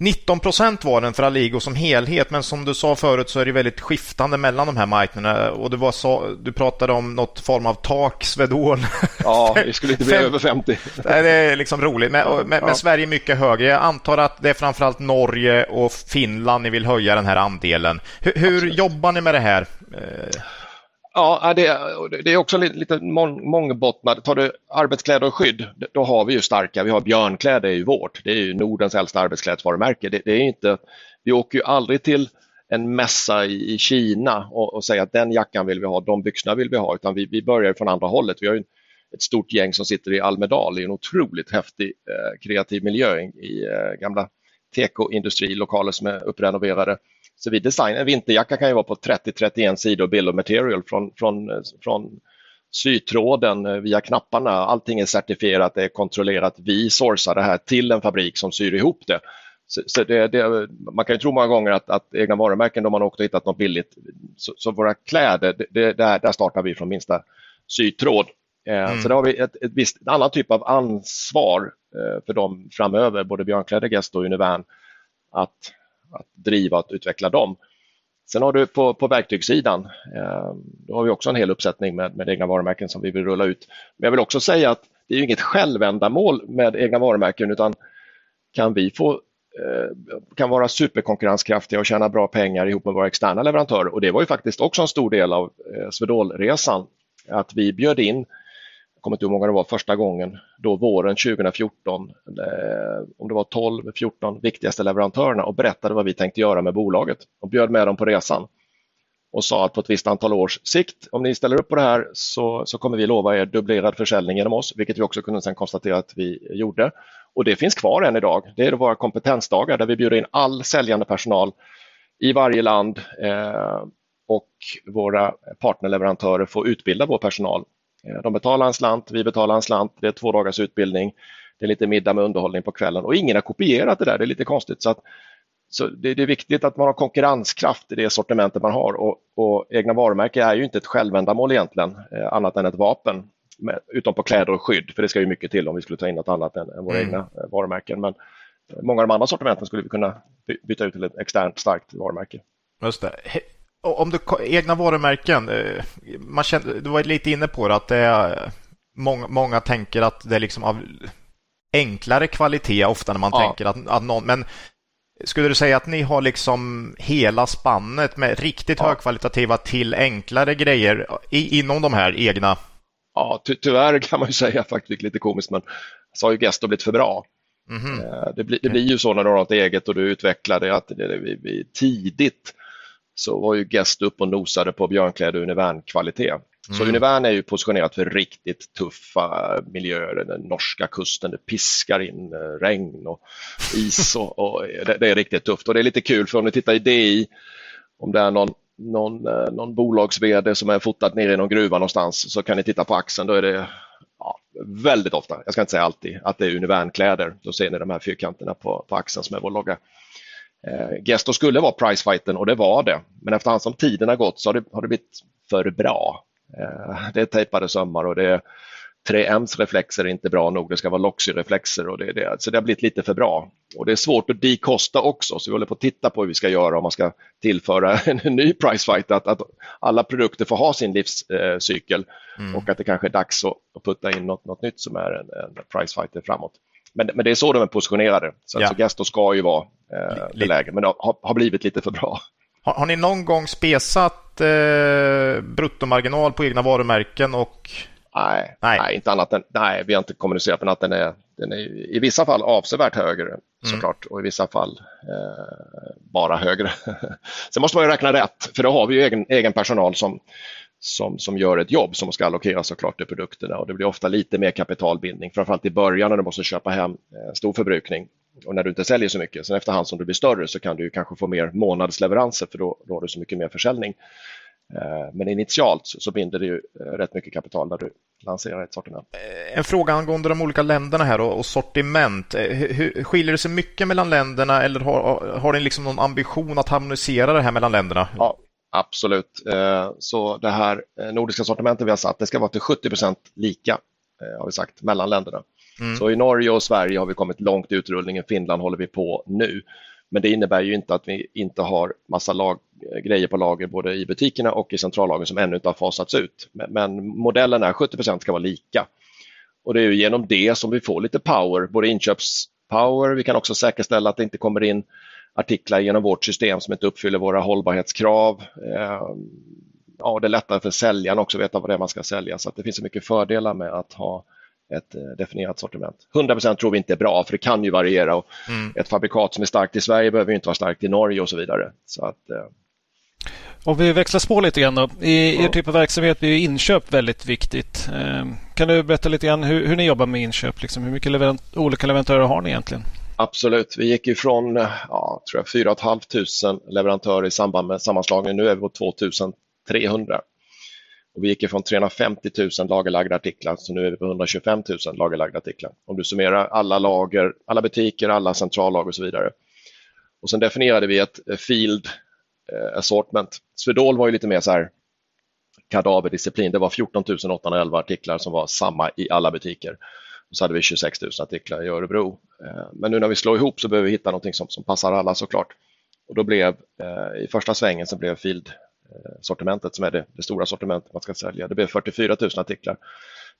19 procent var den för Aligo som helhet, men som du sa förut så är det väldigt skiftande mellan de här marknaderna. Och du, var så, du pratade om något form av tak, Svedol.
Ja, det skulle inte bli över 50.
Det är liksom roligt, men, ja, men, Sverige är mycket högre. Jag antar att det är framförallt Norge och Finland ni vill höja den här andelen. Hur, hur jobbar ni med det här?
Ja, äh, det, är också lite, mångbottnad. mångbottnat. Tar du arbetskläder och skydd, då har vi ju starka. Vi har björnkläder, i är ju vårt. Det är ju Nordens äldsta arbetsklädesvarumärke. Det, det, är inte, vi åker ju aldrig till en mässa i, i Kina och, och säger att den jackan vill vi ha, de byxorna vill vi ha, utan vi, vi börjar från andra hållet. Vi har ju ett stort gäng som sitter i Almedal i en otroligt häftig eh, kreativ miljö i, i eh, gamla tekoindustrilokaler som är upprenoverade så vi designar, en vinterjacka kan ju vara på 30-31 sidor bill of material från, från, från sytråden eh, via knapparna. Allting är certifierat, det är kontrollerat. Vi sourcar det här till en fabrik som syr ihop det. Så, så det, det, man kan ju tro många gånger att, att egna varumärken, då man åkt och hittat något billigt, så, så våra kläder, det, där, där startar vi från minsta sytråd. Eh, mm. Så där har vi ett, ett visst en annan typ av ansvar eh, för dem framöver, både Björnkläder, Gesto och Univern, att, att driva och utveckla dem. Sen har du på, på verktygssidan, eh, då har vi också en hel uppsättning med, med egna varumärken som vi vill rulla ut. Men jag vill också säga att det är inget självändamål med egna varumärken utan kan vi få eh, kan vara superkonkurrenskraftiga och tjäna bra pengar ihop med våra externa leverantörer. Och det var ju faktiskt också en stor del av eh, Swedol-resan. Att vi bjöd in kommer inte ihåg hur många det var första gången, då våren 2014, eh, om det var 12-14 viktigaste leverantörerna och berättade vad vi tänkte göra med bolaget och bjöd med dem på resan och sa att på ett visst antal års sikt, om ni ställer upp på det här så, så kommer vi lova er dubblerad försäljning genom oss, vilket vi också kunde sedan konstatera att vi gjorde. Och det finns kvar än idag. Det är våra kompetensdagar där vi bjuder in all säljande personal i varje land eh, och våra partnerleverantörer får utbilda vår personal de betalar en slant, vi betalar en slant, det är två dagars utbildning, det är lite middag med underhållning på kvällen och ingen har kopierat det där, det är lite konstigt. Så, att, så det, det, är viktigt att man har konkurrenskraft i det sortimentet man har och, och egna varumärken är ju inte ett självändamål egentligen, eh, annat än ett vapen, med, utom på kläder och skydd, för det ska ju mycket till om vi skulle ta in något annat än, än våra mm. egna eh, varumärken. Men många av de andra sortimenten skulle vi kunna byta ut till ett externt starkt varumärke.
Just det om du egna varumärken, eh, man känner, du var lite inne på det att det är, många, många tänker att det är liksom av enklare kvalitet ofta när man ja. tänker att, att någon, men skulle du säga att ni har liksom hela spannet med riktigt ja. högkvalitativa till enklare grejer i, inom de här egna?
Ja, ty tyvärr kan man ju säga faktiskt lite komiskt, men så har ju Gesto blivit för bra. Mm -hmm. det, blir, det blir ju så när du har något eget och du utvecklar det att det, vi, vi tidigt så var ju Guest upp och nosade på björnkläder Univern-kvalitet. Så mm. Univern är ju positionerat för riktigt tuffa miljöer, den norska kusten, det piskar in eh, regn och is och, och det, det, är riktigt tufft. Och det är lite kul för om ni tittar i DI, om det är någon, någon, eh, någon bolags vd som är fotat nere i någon gruva någonstans så kan ni titta på axeln, då är det ja, väldigt ofta, jag ska inte säga alltid, att det är Univernkläder. Då ser ni de här fyrkanterna på, på axeln som är vår logga. Eh, Gesto skulle vara pricefighten och det var det. Men efterhand som tiden har gått så har det, har det blivit för bra. Eh, det är tejpade sömmar och det är 3Ms reflexer är inte bra nog, det ska vara Loxy-reflexer och det, det, så det har blivit lite för bra. Och det är svårt att dekosta också, så vi håller på att titta på hur vi ska göra om man ska tillföra en ny pricefight, att, att alla produkter får ha sin livscykel mm. och att det kanske är dags att, att putta in något, något nytt som är en, en pricefighter framåt. Men, men det är så de är positionerade. Så, ja. så Gesto ska ju vara eh, det läget, men har, har, blivit lite för bra.
Har, har ni någon gång spesat eh, bruttomarginal på egna varumärken? Och...
Nej, nej. nej, inte annat än, nej, vi har inte kommunicerat men att den är, den är i vissa fall avsevärt högre mm. såklart och i vissa fall eh, bara högre. Sen måste man ju räkna rätt, för då har vi ju egen, egen personal som, som, som gör ett jobb som ska allokeras såklart till produkterna och det blir ofta lite mer kapitalbindning, framförallt i början när du måste köpa hem eh, stor förbrukning och när du inte säljer så mycket. Sen efterhand som du blir större så kan du kanske få mer månadsleveranser för då, då har du så mycket mer försäljning. Eh, men initialt så binder det ju eh, rätt mycket kapital när du lanserar ett sortiment.
En fråga angående de olika länderna här och, sortiment. Hur, skiljer det sig mycket mellan länderna eller har, har ni liksom någon ambition att harmonisera det här mellan länderna?
Ja, Absolut. Eh, så det här eh, nordiska sortimentet vi har satt, det ska vara till 70% lika, eh, har vi sagt, mellan länderna. Mm. Så i Norge och Sverige har vi kommit långt i utrullningen, Finland håller vi på nu. Men det innebär ju inte att vi inte har massa lag, grejer på lager både i butikerna och i centrallagen som ännu inte har fasats ut. Men, men modellen är 70% ska vara lika. Och det är genom det som vi får lite power, både inköpspower, vi kan också säkerställa att det inte kommer in artiklar genom vårt system som inte uppfyller våra hållbarhetskrav. Eh, ja, det är lättare för säljaren också att veta vad det är man ska sälja så det finns så mycket fördelar med att ha ett eh, definierat sortiment. 100% tror vi inte är bra för det kan ju variera och mm. ett fabrikat som är starkt i Sverige behöver inte vara starkt i Norge och så vidare. Så att, eh...
Om vi växlar spår lite grann då. I ja. er typ av verksamhet blir inköp väldigt viktigt. Kan du berätta lite grann hur, hur ni jobbar med inköp? Liksom, hur mycket leverant olika leverantörer har ni egentligen?
Absolut, vi gick ifrån eh, ja, 4 500 leverantörer i samband med sammanslagningen. Nu är vi på 2300. Och vi gick ifrån 350 000 lagerlagda artiklar så nu är vi på 125 000 lagerlagda artiklar. Om du summerar alla lager, alla butiker, alla centrallager och så vidare. Och sen definierade vi ett eh, field eh, assortment. Swedol var ju lite mer så här kadaverdisciplin. Det var 14 811 artiklar som var samma i alla butiker. Så hade vi 26 000 artiklar i Örebro. Eh, men nu när vi slår ihop så behöver vi hitta någonting som, som passar alla såklart. Och då blev eh, i första svängen så blev Field sortimentet som är det, det, stora sortimentet man ska sälja. Det blev 44 000 artiklar.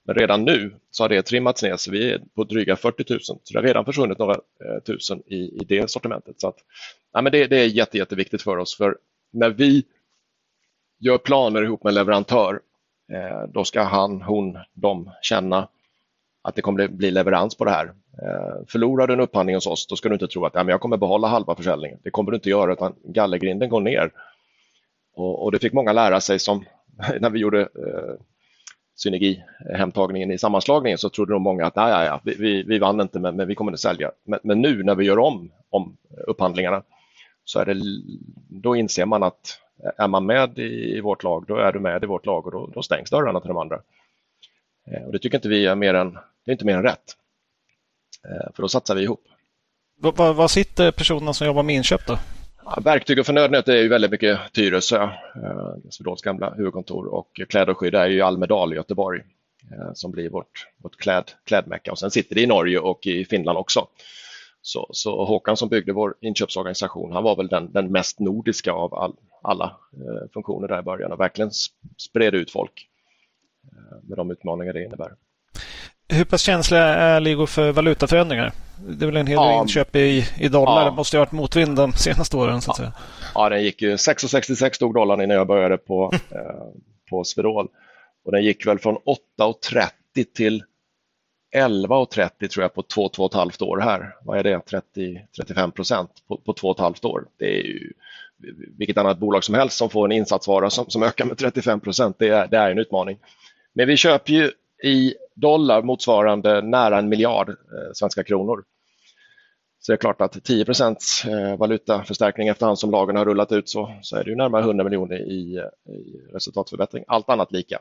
Men redan nu så har det trimmats ner så vi är på dryga 40 000. Så det har redan försvunnit några eh, tusen i, i det sortimentet. Så att, ja, men det, det är jätte, jätteviktigt för oss för när vi gör planer ihop med leverantör eh, då ska han, hon, de känna att det kommer bli leverans på det här. Eh, förlorar du en upphandling hos oss då ska du inte tro att ja, men jag kommer behålla halva försäljningen. Det kommer du inte göra utan gallergrinden går ner och, och det fick många lära sig som när vi gjorde eh, synergihemtagningen i sammanslagningen så trodde nog många att nej, ja, ja, vi, vi vann inte men, men vi kommer att sälja. Men, men, nu när vi gör om, om upphandlingarna så är det, då inser man att eh, är man med i, i vårt lag, då är du med i vårt lag och då, då stängs dörrarna till de andra. Eh, och det tycker inte vi är mer än, det är inte mer än rätt. Eh, för då satsar vi ihop.
Vad, vad sitter personerna som jobbar med inköp då?
Ja, verktyg och förnödenheter är ju väldigt mycket Tyresö, eh, Swedols gamla huvudkontor och kläder och skydd är ju Almedal i Göteborg som blir vårt, vårt kläd, klädmecka och sen sitter det i Norge och i Finland också. Så, så Håkan som byggde vår inköpsorganisation, han var väl den, den mest nordiska av all, alla eh, funktioner där i början och verkligen spred ut folk med de utmaningar det innebär.
Hur pass känsliga är ligor för valutaförändringar? Det är väl en hel del ja. inköp i, i dollar. Ja. Det måste ha varit motvind de senaste åren. Så att
ja.
säga.
ja, den gick ju 6,66 stod dollarn innan jag började på, eh, på Svedol. Och den gick väl från 8,30 till 11,30 tror jag på två, två och ett halvt år här. Vad är det? 30, 35 procent på, på två och ett halvt år. Det är ju vilket annat bolag som helst som får en insatsvara som, som ökar med 35 procent. Det det är en utmaning. Men vi köper ju i dollar motsvarande nära en miljard eh, svenska kronor. Så det är klart att 10 eh, valutaförstärkning efterhand som lagen har rullat ut så, så är det ju närmare 100 miljoner i, eh, i resultatförbättring. Allt annat lika.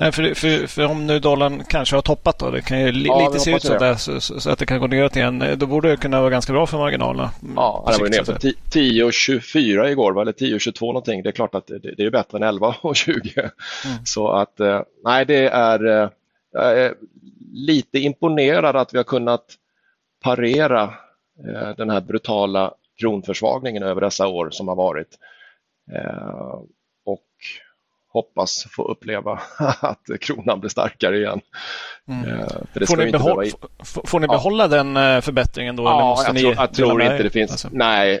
Nej, för, för, för, om nu dollarn kanske har toppat då, det kan ju li, ja, lite se ut så, där, så, så, att det kan gå ner igen. Då borde det kunna vara ganska bra för marginalerna.
Ja, det var ju ner på 10,24 igår, eller 10,22 någonting. Det är klart att det, det är bättre än 11,20. Mm. Så att, eh, nej, det är, eh, jag är lite imponerad att vi har kunnat parera eh, den här brutala kronförsvagningen över dessa år som har varit. Och hoppas få uppleva att kronan blir starkare igen.
Mm. Eh, får, ni behålla, får, ni behålla ja. den eh, förbättringen då?
Ja, jag, tror, jag tror inte det finns. Alltså. Nej,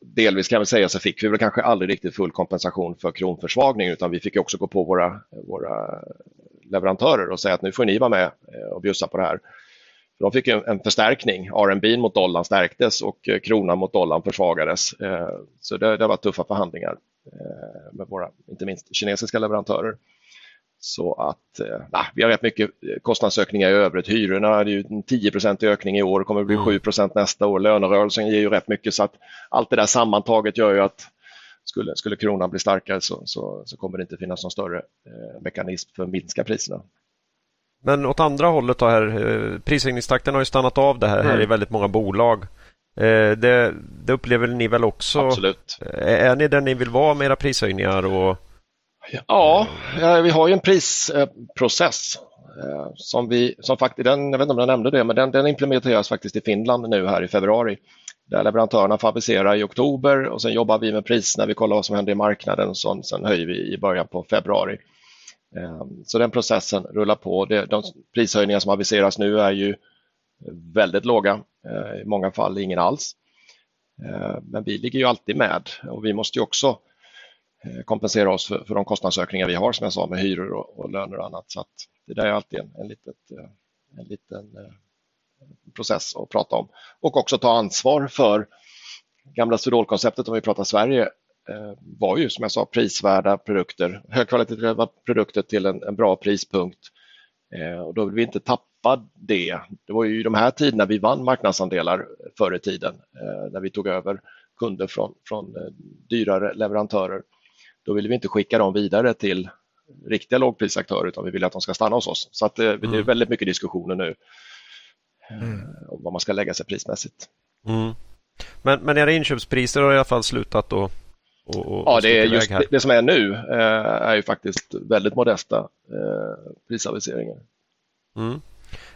delvis kan vi säga så fick vi väl kanske aldrig riktigt full kompensation för kronförsvagning utan vi fick också gå på våra, våra leverantörer och säga att nu får ni vara med eh, och bjussa på det här. De fick en, förstärkning. RMB mot dollarn stärktes och kronan mot dollarn försvagades. Så det, det var tuffa förhandlingar. Eh, med våra, inte minst kinesiska leverantörer. Så att eh, nah, vi har rätt mycket kostnadsökningar i övrigt. Hyrorna är ju en 10% ökning i år, kommer att bli 7 mm. nästa år. Lönerörelsen ger ju rätt mycket så att allt det där sammantaget gör ju att skulle, skulle kronan bli starkare så, så, så kommer det inte finnas någon större eh, mekanism för att minska priserna.
Men åt andra hållet då här, eh, prishöjningstakten har ju stannat av det här, mm. här i väldigt många bolag. Eh, det, det, upplever ni väl också?
Absolut.
Eh, är ni där ni vill vara med era prishöjningar? Och...
Ja, vi har ju en prisprocess som vi, som faktiskt, den, jag vet inte om jag nämnde det, men den, den implementeras faktiskt i Finland nu här i februari. Där leverantörerna avisera i oktober och sen jobbar vi med pris när vi kollar vad som händer i marknaden och sen, sen höjer vi i början på februari. Ehm, så den processen rullar på. De prishöjningar som aviseras nu är ju väldigt låga, eh, i många fall ingen alls. Ehm, men vi ligger ju alltid med och vi måste ju också eh, kompensera oss för, för de kostnadsökningar vi har som jag sa med hyror och, och löner och annat. Så det där är alltid en, en, litet, eh, en liten process att prata om. Och också ta ansvar för gamla Swedol-konceptet om vi pratar Sverige var ju som jag sa prisvärda produkter, högkvalitativa produkter till en, en bra prispunkt. Och då vill vi inte tappa det. Det var ju de här tiderna vi vann marknadsandelar förr i tiden, eh, när vi tog över kunder från, från eh, dyrare leverantörer. då vill vi inte skicka dem vidare till riktiga lågprisaktörer utan vi vill att de ska stanna hos oss. Så att det, mm. det är väldigt mycket diskussioner nu mm. om vad man ska lägga sig prismässigt.
Mm. Men, men era inköpspriser har i alla fall slutat då?
Och, och, ja, det, är just, det, det, som är nu eh, är ju faktiskt väldigt modesta eh, prisaviseringar.
Mm.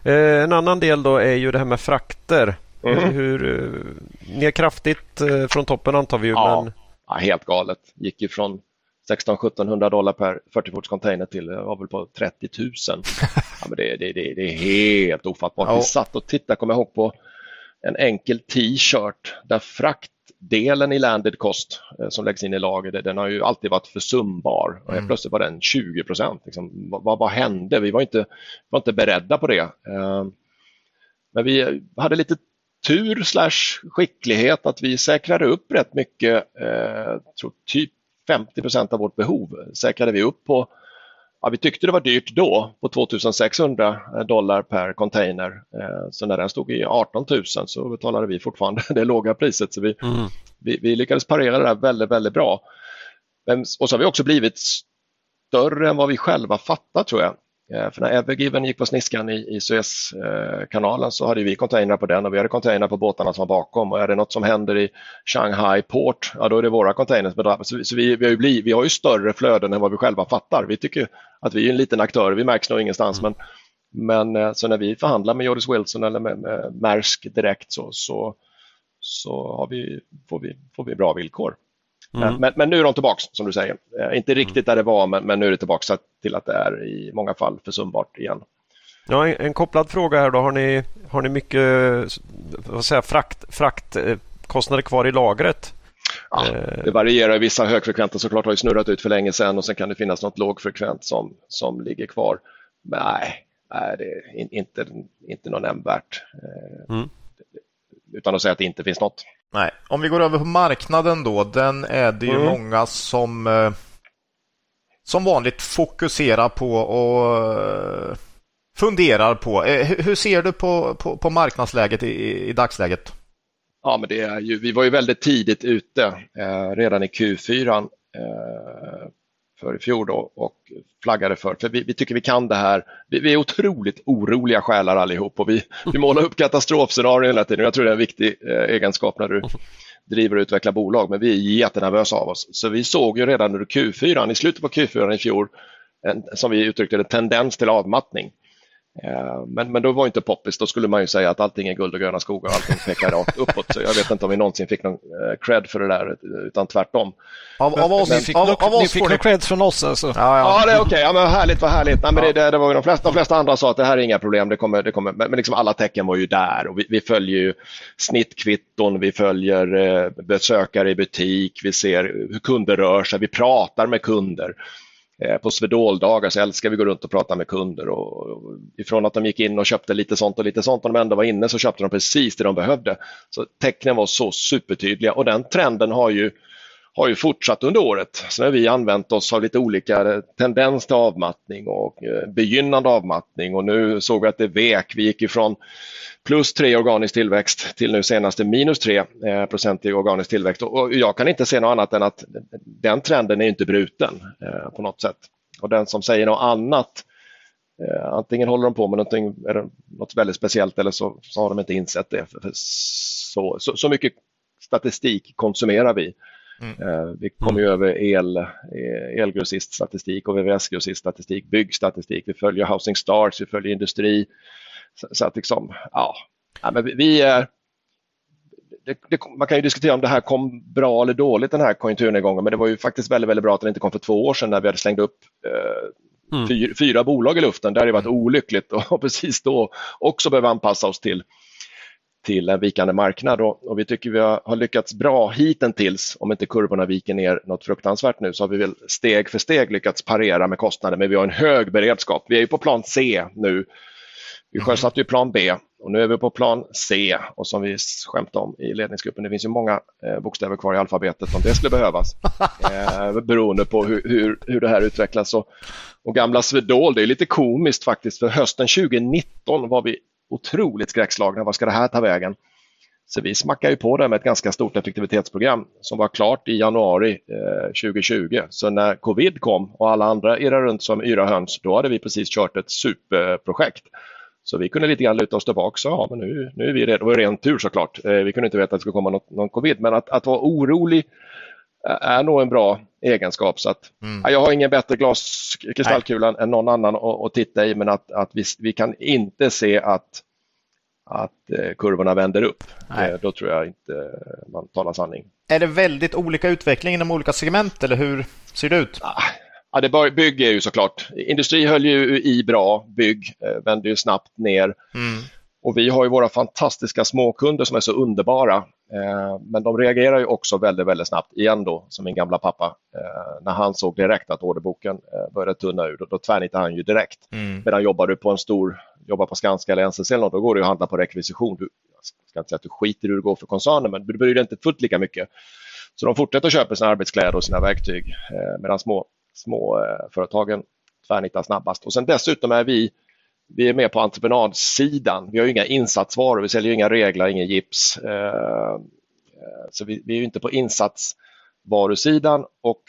Eh, en annan del då är ju det här med frakter. Mm. Hur, eh, ner kraftigt eh, från toppen antar vi ju.
Ja,
men...
ja helt galet. Gick ju från 16-1700 dollar per 40-fots container till var väl på 30 000. Ja, men det, det, det, det är helt ofattbart. Ja. Vi satt och tittade, kommer jag ihåg, på en enkel t-shirt där fraktdelen i landed cost eh, som läggs in i lager, den har ju alltid varit försumbar. Och mm. plötsligt var den 20 procent. Liksom, vad, vad, hände? Vi var inte, var inte beredda på det. Eh, men vi hade lite tur slash skicklighet att vi säkrade upp rätt mycket, eh, tror typ 50 procent av vårt behov säkrade vi upp på Ja, vi tyckte det var dyrt då på 2600 dollar per container. Eh, så när den stod i 18 000 så betalade vi fortfarande det låga priset. Så vi, mm. vi, vi, lyckades parera det där väldigt, väldigt bra. Men, och så har vi också blivit större än vad vi själva fattar tror jag. Eh, för när Evergiven gick på sniskan i, i Suezkanalen så hade vi containrar på den och vi hade containrar på båtarna som var bakom och är det något som händer i Shanghai Port, ja då är det våra containers. Så, så vi, vi, har ju blivit, vi har ju större flöden än vad vi själva fattar. Vi tycker att vi är en liten aktör, vi märks nog ingenstans mm. men, men eh, så när vi förhandlar med Jordis Wilson eller med, med Maersk direkt så, så, så vi, får, vi, får vi bra villkor. Mm. Men, men, nu är de tillbaka som du säger. Eh, inte riktigt där det var men, men, nu är det tillbaka till att det är i många fall försumbart igen.
Ja, en, kopplad fråga här då. Har ni, har ni mycket vad säger, frakt, fraktkostnader kvar i lagret?
Ja, eh. det varierar. Vissa högfrekventa såklart har ju snurrat ut för länge sedan och sen kan det finnas något lågfrekvent som, som ligger kvar. Men nej, nej det är inte, inte något nämnvärt. Eh, mm. Utan att säga att det inte finns något.
Nej, om vi går över på marknaden då. Den är det ju mm. många som eh, som vanligt fokuserar på och eh, funderar på. Eh, hur ser du på, på, på marknadsläget i, i, dagsläget?
Ja, men det är ju, vi var ju väldigt tidigt ute eh, redan i Q4 eh, för i fjol då, och flaggade för, för vi, vi, tycker vi kan det här. Vi, vi är otroligt oroliga själar allihop och vi, vi målar upp katastrofscenarier hela tiden. Jag tror det är en viktig eh, egenskap när du driver och utvecklar bolag, men vi är jättenervösa av oss. Så vi såg ju redan under Q4, i slutet på Q4 i fjol, en, som vi uttryckte det, tendens till avmattning. Eh, men, men då var inte poppis, då skulle man ju säga att allting är guld och gröna skogar och allting pekar rakt uppåt. Så jag vet inte om vi någonsin fick någon eh, cred för det där, utan tvärtom.
Av, av oss, ni fick, av, av oss ni cred från oss alltså? Ja,
ja. ja det är okej. Okay. Ja, men härligt, vad härligt. Nej, men ja. det, det, var de, flesta, de flesta andra sa att det här är inga problem, det kommer, det kommer. men, men liksom alla tecken var ju där och vi, vi följer ju snittkvitton, vi följer eh, besökare i butik, vi ser hur kunder rör sig, vi pratar med kunder. Eh, på Swedol-dagar så älskar vi att gå runt och prata med kunder. Och, ifrån att de gick in och köpte lite sånt och lite sånt och de ändå var inne så köpte de precis det de behövde. Så tecknen var så supertydliga och den trenden har ju, har ju fortsatt under året. Sen har vi använt oss av lite olika eh, tendens till avmattning och eh, begynnande avmattning och nu såg vi att det vek. Vi gick ifrån plus 3 organisk tillväxt till nu senaste minus 3 eh, procent i organisk tillväxt. Och jag kan inte se något annat än att den trenden är inte bruten eh, på något sätt. Och den som säger något annat, eh, antingen håller de på med någonting, något väldigt speciellt eller så, så har de inte insett det. Så, så, så mycket statistik konsumerar vi. Mm. Vi kommer ju mm. över el, elgrossiststatistik och VVS-grossiststatistik, byggstatistik, vi följer Housing Stars, vi följer industri, så, så att liksom, ja, ja men vi, vi det, det, man kan ju diskutera om det här kom bra eller dåligt den här konjunkturnedgången men det var ju faktiskt väldigt, väldigt bra att den inte kom för två år sedan när vi hade slängt upp eh, mm. fyra, fyra, bolag i luften. Det hade varit olyckligt och precis då också behöva anpassa oss till, till en vikande marknad och, och vi tycker vi har, har, lyckats bra hittills. Om inte kurvorna viker ner något fruktansvärt nu så har vi väl steg för steg lyckats parera med kostnader men vi har en hög beredskap. Vi är ju på plan C nu vi sjösatte ju plan B och nu är vi på plan C och som vi skämtade om i ledningsgruppen, det finns ju många eh, bokstäver kvar i alfabetet om det skulle behövas. Eh, beroende på hur, hur, hur det här utvecklas. Och, och gamla Swedol, det är lite komiskt faktiskt för hösten 2019 var vi otroligt skräckslagna. Vad ska det här ta vägen? Så vi smackade ju på det med ett ganska stort effektivitetsprogram som var klart i januari eh, 2020. Så när covid kom och alla andra irrade runt som yra höns, då hade vi precis kört ett superprojekt. Så vi kunde lite grann luta oss tillbaka och ja, men nu, nu är vi redo. Det var ren tur såklart. Eh, vi kunde inte veta att det skulle komma något, någon covid, men att, att vara orolig är nog en bra egenskap. Så att, mm. Jag har ingen bättre glas, än någon annan att, att titta i, men att, att vi, vi kan inte se att att eh, kurvorna vänder upp. Nej. Eh, då tror jag inte man talar sanning.
Är det väldigt olika utveckling inom olika segment eller hur ser det ut?
Ah, ja, det bygg är ju såklart. Industri höll ju i bra, bygg eh, vände ju snabbt ner. Mm. Och vi har ju våra fantastiska småkunder som är så underbara. men de reagerar ju också väldigt, väldigt snabbt igen då, som min gamla pappa. när han såg direkt att orderboken började tunna ur, då, då tvärnitade han ju direkt. Mm. Medan jobbar du på en stor jobbar på Skanska eller NCC eller något, då går det att handla på rekvisition. Du, jag ska inte säga att du skiter i hur det går för koncernen, men du bryr dig inte fullt lika mycket. Så de fortsätter att köpa sina arbetskläder och sina verktyg eh, medan små, småföretagen eh, tvärnitar snabbast. Och sen dessutom är vi, vi är med på entreprenadsidan. Vi har inga insatsvaror, vi säljer inga reglar, ingen gips. Eh, eh, så vi, vi är inte på insatsvarusidan och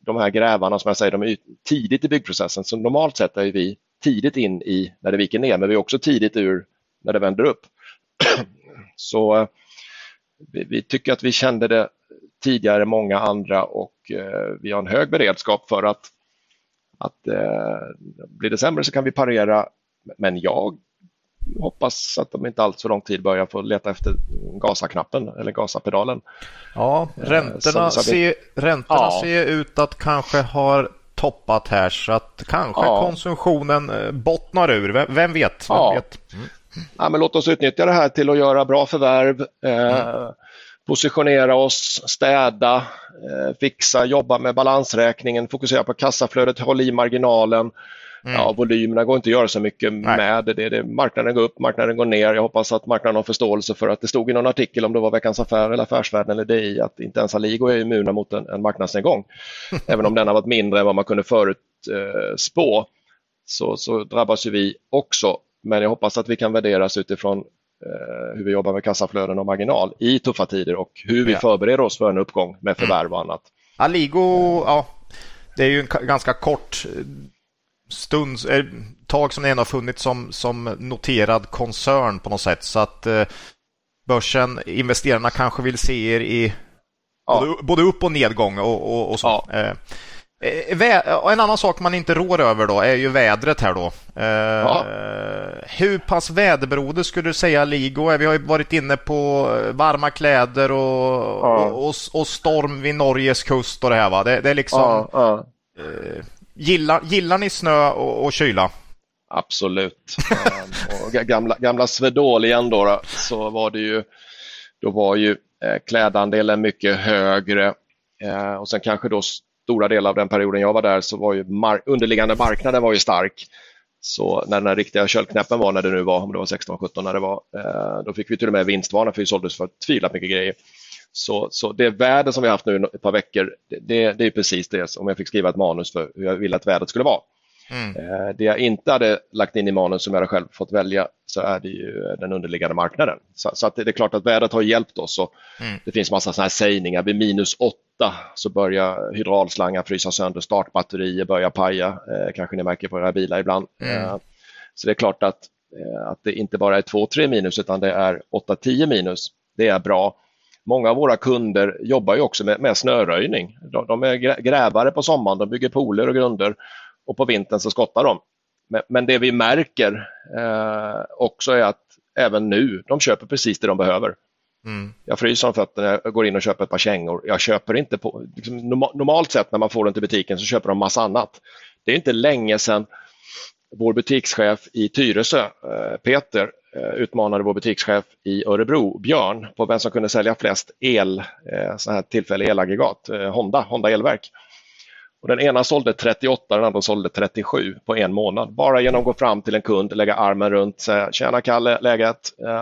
de här grävarna som jag säger, de är tidigt i byggprocessen. Så normalt sett är vi tidigt in i när det viker ner, men vi är också tidigt ur när det vänder upp. Så vi, vi, tycker att vi kände det tidigare än många andra och eh, vi har en hög beredskap för att, att eh, blir det sämre så kan vi parera. Men jag hoppas att de inte alls för lång tid börjar få leta efter gasaknappen eller gasapedalen.
Ja, eh, räntorna, så, så vi, ser, räntorna ja. ser ut att kanske ha toppat här så att kanske ja. konsumtionen bottnar ur. Vem, vem vet? Vem
ja.
vet?
Mm. Ja, men låt oss utnyttja det här till att göra bra förvärv, eh, mm. Positionera oss, städa, eh, fixa, jobba med balansräkningen, fokusera på kassaflödet, hålla i marginalen. Mm. Ja, volymerna går inte att göra så mycket Nej. med. Det, det, marknaden går upp, marknaden går ner. Jag hoppas att marknaden har förståelse för att det stod i någon artikel om det var Veckans Affär eller Affärsvärlden eller DI att inte ens Aligo är immuna mot en, en marknadsnedgång. Även om den har varit mindre än vad man kunde förutspå eh, så, så drabbas ju vi också. Men jag hoppas att vi kan värderas utifrån hur vi jobbar med kassaflöden och marginal i tuffa tider och hur vi ja. förbereder oss för en uppgång med förvärv och annat.
Aligo, ja, det är ju en ganska kort stunds, eh, tag som ändå har funnits som, som noterad koncern på något sätt. Så att eh, börsen, investerarna kanske vill se er i ja. både, både, upp och nedgång och, och, och så. Ja. Eh, eh en annan sak man inte rår över då är ju vädret här då. Eh, ja. Hur pass väderberoende skulle du säga Ligo Vi har ju varit inne på varma kläder och, ja. och, och, och, storm vid Norges kust och det här va. Det, det är liksom ja, Gillar, gillar ni snö och, och kyla?
Absolut. um, och gamla, gamla Svedol igen då, då, så var det ju, då var ju eh, klädandelen mycket högre eh, och sen kanske då stora delar av den perioden jag var där så var ju mar underliggande marknaden var ju stark. Så när den här riktiga köldknäppen var, när det nu var, om det var 16-17 när det var, eh, då fick vi till och med vinstvarna för vi såldes för tvivlat mycket grejer. Så, så det väder som vi haft nu ett par veckor, det, det är precis det som jag fick skriva ett manus för hur jag ville att vädret skulle vara. Mm. Eh, det jag inte hade lagt in i manus som jag hade själv fått välja så är det ju den underliggande marknaden. Så, så att det, är klart att vädret har hjälpt oss. Och mm. Det finns massa sådana här sägningar. Vid minus åtta så börjar hydraulslangar frysa sönder, startbatterier börjar paja. Eh, kanske ni märker på era bilar ibland. Mm. Eh, så det är klart att, eh, att det inte bara är 2-3 minus utan det är 8-10 minus. Det är bra många av våra kunder jobbar ju också med, med snöröjning. De, de, är grävare på sommaren, de bygger pooler och grunder och på vintern så skottar de. Men, men det vi märker eh, också är att även nu, de köper precis det de behöver. Mm. Jag fryser om fötterna, jag går in och köper ett par kängor. Jag köper inte på, liksom, normalt sett när man får den till butiken så köper de massa annat. Det är inte länge sedan vår butikschef i Tyresö, eh, Peter, Eh, utmanade vår butikschef i Örebro, Björn, på vem som kunde sälja flest el, eh, så här tillfälliga elaggregat, Honda, Honda elverk. Och den ena sålde 38, den andra sålde 37 på en månad. Bara genom att gå fram till en kund, lägga armen runt, säga “Tjena Kalle, läget?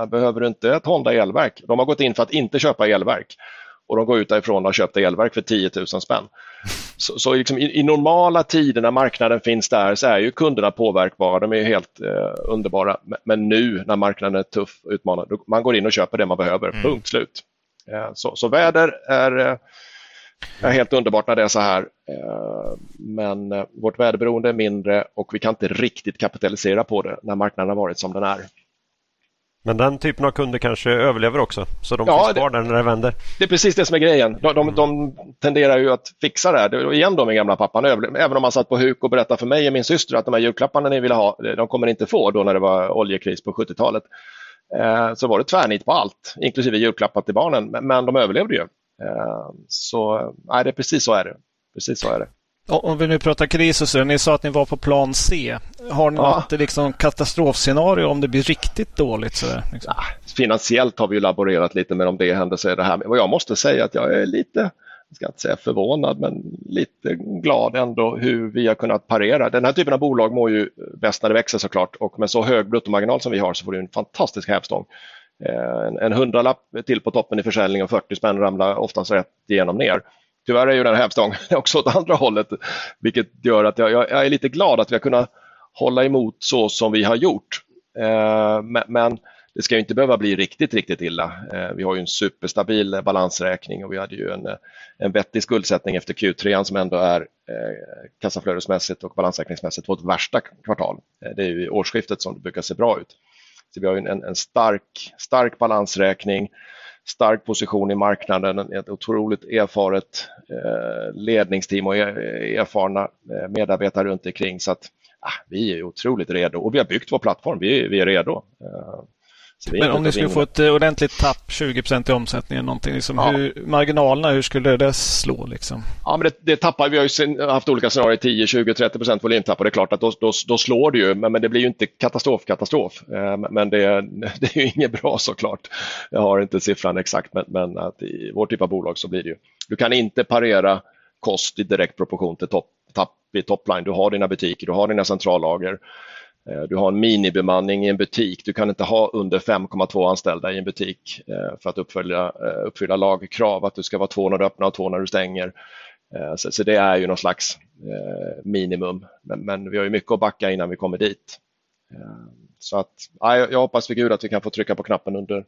Behöver du inte ett Honda elverk?” De har gått in för att inte köpa elverk. och de går ut därifrån och har köpt elverk för 10 000 spänn. Så, så liksom i, i, normala tider när marknaden finns där så är ju kunderna påverkbara, de är helt eh, underbara. Men, men, nu när marknaden är tuff och utmanande, man går in och köper det man behöver, mm. punkt slut. Eh, så, så väder är, eh, är helt underbart när det är så här. Eh, men eh, vårt väderberoende är mindre och vi kan inte riktigt kapitalisera på det när marknaden har varit som den är.
Men den typen av kunder kanske överlever också, så de ja, finns kvar där när det vänder?
Det är precis det som är grejen. De, de, de tenderar ju att fixa det här. Det igen då min gamla pappa, även om han satt på huk och berättade för mig och min syster att de här julklapparna ni ville ha, de kommer inte få då när det var oljekris på 70-talet. Eh, så var det tvärnit på allt, inklusive julklappar till barnen, men, men de överlevde ju. Eh, så nej, det är precis så är det. Precis så är det.
Om vi nu pratar kris och så, ni sa att ni var på plan C. Har ni ja. något liksom, katastrofscenario om det blir riktigt dåligt? Så liksom?
ja, finansiellt har vi laborerat lite med om det händer så är det här. Men jag måste säga att jag är lite, jag ska inte säga förvånad, men lite glad ändå hur vi har kunnat parera. Den här typen av bolag mår ju bäst när det växer såklart och med så hög bruttomarginal som vi har så får du en fantastisk hävstång. Eh, en, en hundralapp till på toppen i försäljning och 40 spänn ramlar oftast rätt igenom ner. Tyvärr är ju den hävstången också åt andra hållet, vilket gör att jag, jag, är lite glad att vi har kunnat hålla emot så som vi har gjort. Eh, men det ska inte behöva bli riktigt, riktigt illa. Eh, vi har ju en superstabil balansräkning och vi hade ju en, en vettig skuldsättning efter Q3 som ändå är eh, kassaflödesmässigt och balansräkningsmässigt vårt värsta kvartal. Eh, det är ju årsskiftet som det brukar se bra ut. Så vi har en, en stark, stark balansräkning stark position i marknaden, ett otroligt erfaret eh, ledningsteam och erfarna eh, medarbetare runt omkring. Så att, ah, vi är otroligt redo och vi har byggt vår plattform. Vi, vi är redo. Eh, Eh,
men om ni skulle få ett ordentligt tapp, 20% i omsättningen, någonting, liksom, ja. hur, marginalerna, hur skulle det slå? Liksom?
Ja, men det, det tappar, vi har ju haft olika scenarier, 10, 20, 30 procent volymtapp och det är klart att då, då, då, slår det ju, men, men det blir ju inte katastrof, katastrof. Eh, men det, det är ju inget bra såklart. Jag har inte siffran exakt, men, men att i vår typ av bolag så blir det ju. Du kan inte parera kost i direkt proportion till topp, tapp i topline. Du har dina butiker, du har dina centrallager. Eh, du har en minibemanning i en butik. Du kan inte ha under 5,2 anställda i en butik eh, för att uppfylla, eh, uppfylla lagkrav, att du ska vara två när du öppnar och två när du stänger. Så, så det är ju någon slags minimum, men, men, vi har ju mycket att backa innan vi kommer dit. Så att, jag hoppas för gud att vi kan få trycka på knappen under,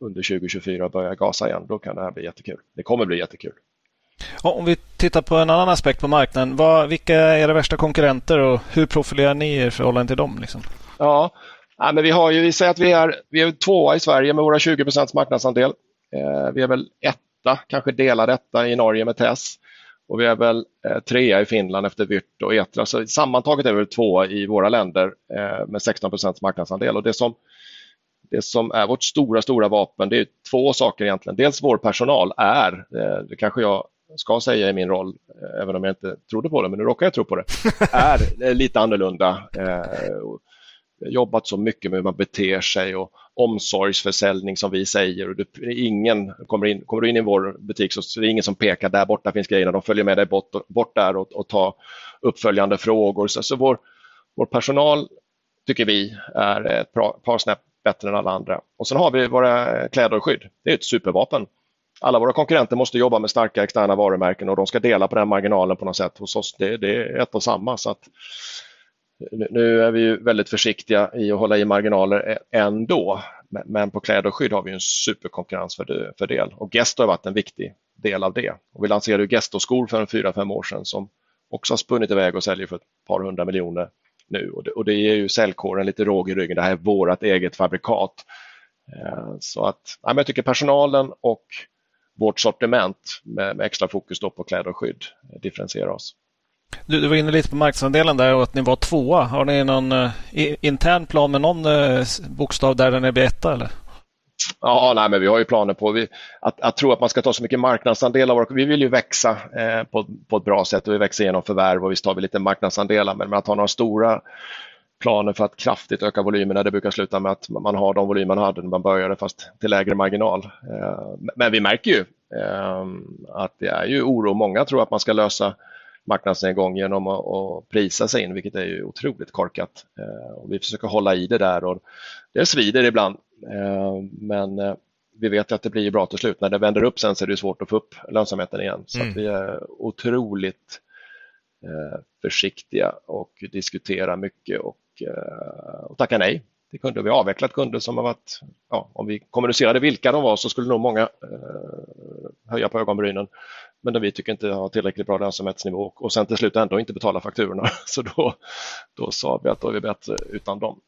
under 2024 och börja gasa igen. Då kan det här bli jättekul. Det kommer bli jättekul.
Om vi tittar på en annan aspekt på marknaden. Vad, vilka är era värsta konkurrenter och hur profilerar ni er i förhållande till dem? Liksom?
Ja, ja men vi, har ju, vi säger att vi är, vi är tvåa i Sverige med våra 20% marknadsandel. Eh, vi är väl etta, kanske delar detta i Norge med Tess. Och vi är väl eh, trea i Finland efter Vyrt och Etra. Så sammantaget är vi tvåa i våra länder eh, med 16% marknadsandel. Och det som, det som är vårt stora, stora vapen, det är två saker egentligen. Dels vår personal är, eh, det kanske jag ska säga i min roll, eh, även om jag inte trodde på det, men nu råkar jag tro på det, är lite annorlunda. Eh, jobbat så mycket med hur man beter sig och omsorgsförsäljning som vi säger. Och du, ingen, kommer, in, kommer du in i vår butik så är det ingen som pekar där borta finns grejerna, de följer med dig bort, bort där och, och tar uppföljande frågor. Så, så vår, vår personal tycker vi är ett par snäpp bättre än alla andra. Och sen har vi våra kläder och skydd. Det är ett supervapen alla våra konkurrenter måste jobba med starka externa varumärken och de ska dela på den marginalen på något sätt. Hos oss det, det är ett och samma. Så att, nu är vi ju väldigt försiktiga i att hålla i marginaler ändå. Men på kläder och skydd har vi en superkonkurrensfördel och Gesto har varit en viktig del av det. Och vi lanserade Gesto-skor för en fyra fem år sedan som också har spunnit iväg och säljer för ett par hundra miljoner nu. Och det, och det ger ju säljkåren lite råg i ryggen. Det här är vårt eget fabrikat. Eh, så att ja, jag tycker personalen och vårt sortiment med, extra fokus då på kläder och skydd differentierar oss.
Du, du, var inne lite på marknadsandelen där och att ni var tvåa. Har ni någon uh, intern plan med någon uh, bokstav där ni blir etta eller?
Ja, nej, men vi har ju planer på vi, att, att tro att man ska ta så mycket marknadsandelar. Vi vill ju växa eh, på, på ett bra sätt och vi växer genom förvärv och visst har vi lite marknadsandelar. Men att ha några stora planer för att kraftigt öka volymerna. Det brukar sluta med att man har de volymer man hade när man började fast till lägre marginal. Eh, men vi märker ju eh, att det är ju oro. Många tror att man ska lösa marknadsnedgång genom att prisa sig in, vilket är ju otroligt korkat. Eh, och vi försöker hålla i det där och det svider ibland. Men vi vet att det blir bra till slut. När det vänder upp sen så är det svårt att få upp lönsamheten igen. Så mm. vi är otroligt försiktiga och diskuterar mycket och, eh, och tackar nej till kunder. Vi har avvecklat kunder som har varit, ja, om vi kommunicerade vilka de var så skulle nog många eh, höja på ögonbrynen. Men vi tycker inte har tillräckligt bra lönsamhetsnivå och sen till slut ändå inte betala fakturorna. Så då, då sa vi att då är vi bättre utan dem.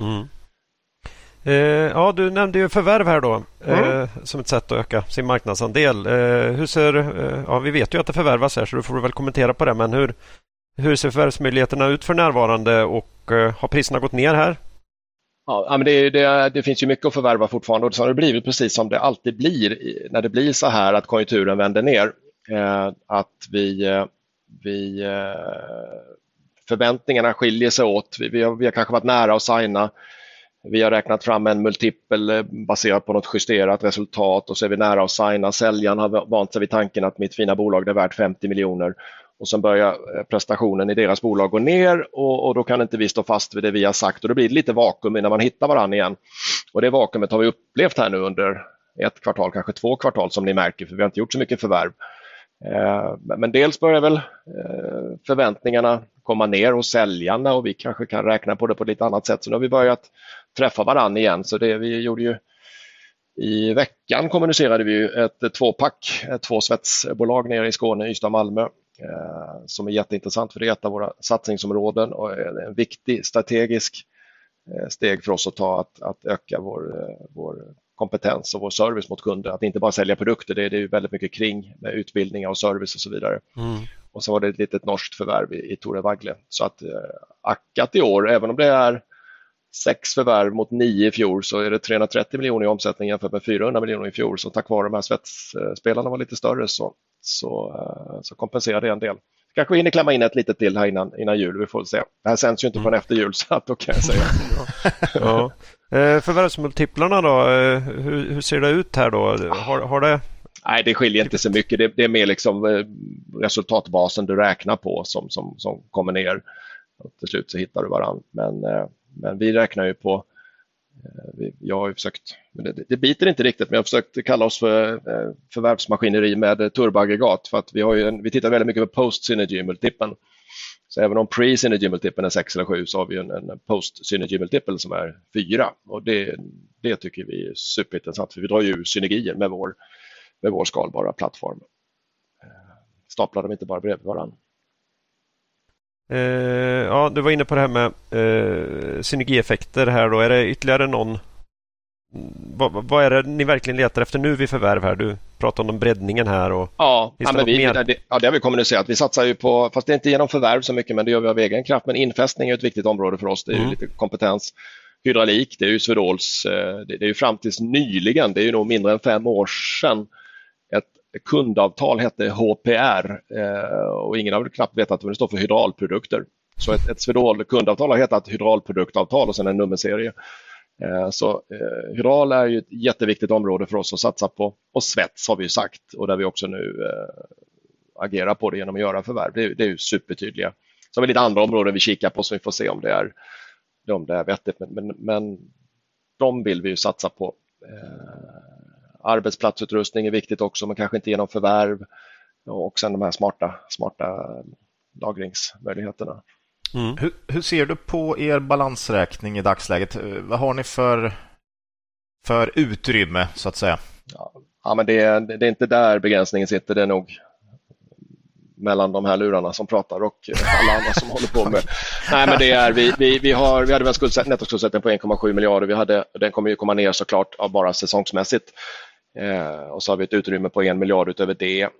Mm.
Eh, ja, du nämnde ju förvärv här då mm. eh, som ett sätt att öka sin marknadsandel. Eh, hur ser, eh, ja, vi vet ju att det förvärvas här så du får väl kommentera på det. Men hur, hur ser förvärvsmöjligheterna ut för närvarande och eh, har priserna gått ner här?
Ja, men det, det, det, finns ju mycket att förvärva fortfarande och så har det blivit precis som det alltid blir när det blir så här att konjunkturen vänder ner. Eh, att vi, eh, vi förväntningarna skiljer sig åt. Vi, vi, har, vi har kanske varit nära att signa vi har räknat fram en multipel baserat på något justerat resultat och så är vi nära att signa. Säljaren har vant sig vid tanken att mitt fina bolag är värt 50 miljoner och sen börjar eh, prestationen i deras bolag gå ner och, och, då kan inte vi stå fast vid det vi har sagt och då blir det lite vakuum innan man hittar varandra igen. Och det vakuumet har vi upplevt här nu under ett kvartal, kanske två kvartal som ni märker, för vi har inte gjort så mycket förvärv. Eh, men dels börjar väl eh, förväntningarna komma ner hos säljarna och vi kanske kan räkna på det på ett lite annat sätt. Så nu har vi börjat träffa varann igen. Så det vi gjorde ju i veckan kommunicerade vi ett tvåpack, två svetsbolag nere i Skåne, Ystad och Malmö som är jätteintressant för det är ett av våra satsningsområden och en viktig strategisk eh, steg för oss att ta att, att öka vår, eh, vår kompetens och vår service mot kunder. Att inte bara sälja produkter, det är, det är väldigt mycket kring med utbildningar och service och så vidare. Mm. Och så var det ett litet norskt förvärv i, i Tore Wagle. Så att eh, Ackat i år, även om det är sex förvärv mot nio i fjol så är det 330 miljoner i omsättning jämfört med 400 miljoner i fjol. Så tack vare de här svetsspelarna var lite större så, så, eh, så kompenserar det en del. Kanske vi hinner klämma in ett litet till här innan, innan jul, vi får se. Det här sänds ju inte mm. förrän efter jul så att då kan jag säga.
ja. Eh, förvärvsmultiplarna då, eh, hur, hur, ser det ut här då? Har, har det
Nej, det skiljer inte så mycket. Det, det, är mer liksom resultatbasen du räknar på som, som, som kommer ner. Och till slut så hittar du varandra. Men men vi räknar ju på, Eh, jag har ju försökt, det, det biter inte riktigt, men jag har försökt kalla oss för eh, förvärvsmaskineri med turboaggregat för att vi, har ju en, vi tittar väldigt mycket på post-synergy-multipeln. Så även om pre-synergy-multipeln är 6 eller 7 så har vi en, en post-synergy-multipel som är 4 och det, det tycker vi är superintressant för vi drar ju synergier med vår, med vår skalbara plattform. Eh, staplar dem inte bara bredvid varandra.
Eh, ja, du var inne på det här med eh, synergieffekter här då. Är det ytterligare någon vad, vad, är det ni verkligen letar efter nu vid förvärv här? Du pratar om breddningen här. Och
ja, ja, men vi, det, ja, det har vi kommunicerat. Vi satsar ju på, fast det är inte genom förvärv så mycket, men det gör vi av egen kraft. Men infästning är ett viktigt område för oss. Det är mm. lite kompetens. Hydraulik, det är ju Swedols, eh, det, det är ju fram tills nyligen, det är ju nog mindre än fem år sedan, kundavtal hette HPR eh, och ingen har väl knappt vetat vad det står för hydraulprodukter. Så ett, ett Swedol kundavtal har hetat hydraulproduktavtal och sen en nummerserie. Eh, så eh, hydral är ju ett jätteviktigt område för oss att satsa på och svets har vi sagt och där vi också nu eh, agerar på det genom att göra förvärv. Det, det är ju supertydliga. Så har vi lite andra områden vi kikar på så vi får se om det är, om det är vettigt. Men, men, men de vill vi ju satsa på eh, Arbetsplatsutrustning är viktigt också, men kanske inte genom förvärv. Och sen de här smarta, smarta lagringsmöjligheterna.
Mm. Hur, hur, ser du på er balansräkning i dagsläget? Vad har ni för, för utrymme så att säga?
Ja, men det, är, det är inte där begränsningen sitter. Det är nog mellan de här lurarna som pratar och alla andra som håller på med. Nej, men det är, vi, vi, vi, har, vi hade en nettoskuldsättning på 1,7 miljarder. Vi hade, den kommer ju komma ner såklart bara säsongsmässigt. Eh, och så har vi ett utrymme på en miljard utöver det. Eh,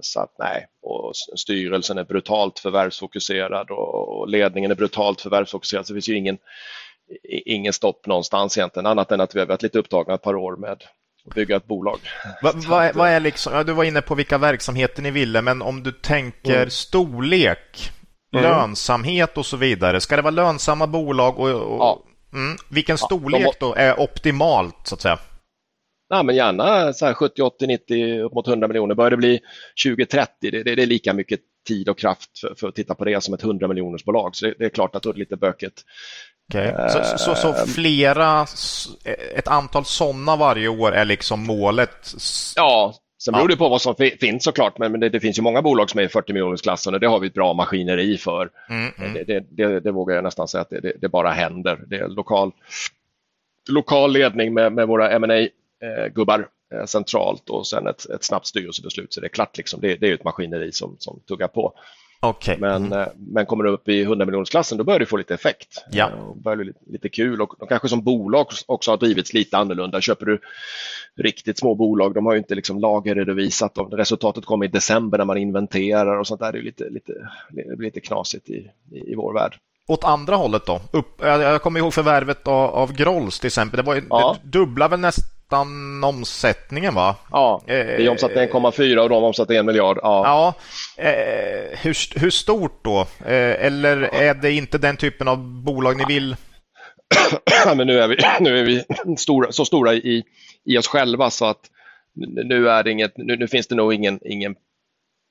så att nej, och styrelsen är brutalt förvärvsfokuserad och ledningen är brutalt förvärvsfokuserad. Så det finns ju ingen, ingen stopp någonstans egentligen, annat än att vi har varit lite upptagna ett par år med att bygga ett bolag.
Va, va, vad är liksom, ja, du var inne på vilka verksamheter ni ville, men om du tänker mm. storlek, mm. lönsamhet och så vidare. Ska det vara lönsamma bolag? Och, och ja. mm, vilken storlek ja, de... då är optimalt så att säga?
Nej, men gärna så här 70, 80, 90, upp mot 100 miljoner. Börjar det bli 20, 30, det, det, det är lika mycket tid och kraft för, för, att titta på det som ett 100 miljoners bolag. Så det, det, är klart att då är det lite bökigt.
Okay. Så, så, så, eh, flera, ett antal sådana varje år är liksom målet?
Ja, sen beror det på vad som finns såklart, men det, det, finns ju många bolag som är i 40 miljonersklassen och det har vi ett bra maskineri för. Mm, mm. Det, det, det, vågar jag nästan säga att det, bara händer. Det är lokal, lokal ledning med, med våra M&A gubbar eh, centralt och sen ett, ett snabbt styrelsebeslut så det är klart. Liksom. Det, det är ett maskineri som, som tuggar på.
Okay.
Men, mm. Eh, men kommer du upp i 100 miljonersklassen då börjar du få lite effekt.
Ja.
Då börjar det lite, lite kul och de kanske som bolag också har drivits lite annorlunda. Köper du riktigt små bolag, de har ju inte liksom lagerredovisat. Resultatet kommer i december när man inventerar och sånt där. Det är lite, lite, det blir lite knasigt i, i, vår värld.
Åt andra hållet då? Upp, jag kommer ihåg förvärvet av, av Grolls till exempel. Det, var, ja. det dubbla väl nästan nästan omsättningen va?
Ja, vi omsatte 1,4 och de omsatte 1 miljard. Ja,
ja eh, hur, hur stort då? Eh, eller är det inte den typen av bolag ni vill?
Men nu är vi, nu är vi stora, så stora i, i oss själva så att nu, är inget, nu, nu finns det nog ingen, ingen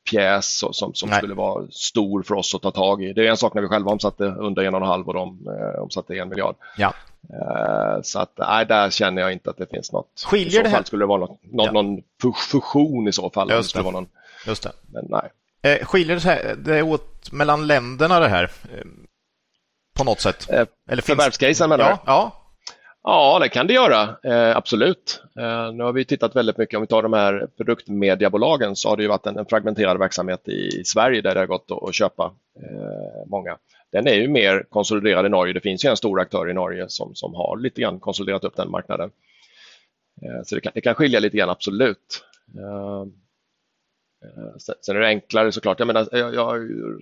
pjäs som, som skulle vara stor för oss att ta tag i. Det är en sak när vi själva omsatte under en och en halv och de eh, omsatte en miljard.
Ja.
Eh, så att nej, där känner jag inte att det finns något.
Skiljer I så
det
fall
skulle det vara något, någon, ja. någon fusion i så fall.
Just det.
det. Någon,
Just det.
Men nej.
Eh, skiljer det sig det åt mellan länderna det här? Eh, på något sätt?
Eller Förvärvscasen menar
ja, ja,
Ja, det kan det göra. Absolut. Nu har vi tittat väldigt mycket, om vi tar de här produktmediabolagen så har det ju varit en, en fragmenterad verksamhet i Sverige där det har gått att, köpa många. Den är ju mer konsoliderad i Norge. Det finns ju en stor aktör i Norge som, som har lite grann konsoliderat upp den marknaden. Eh, så det kan, det kan skilja lite grann, absolut. Eh, eh, sen är det enklare såklart. Jag, menar, jag, jag har ju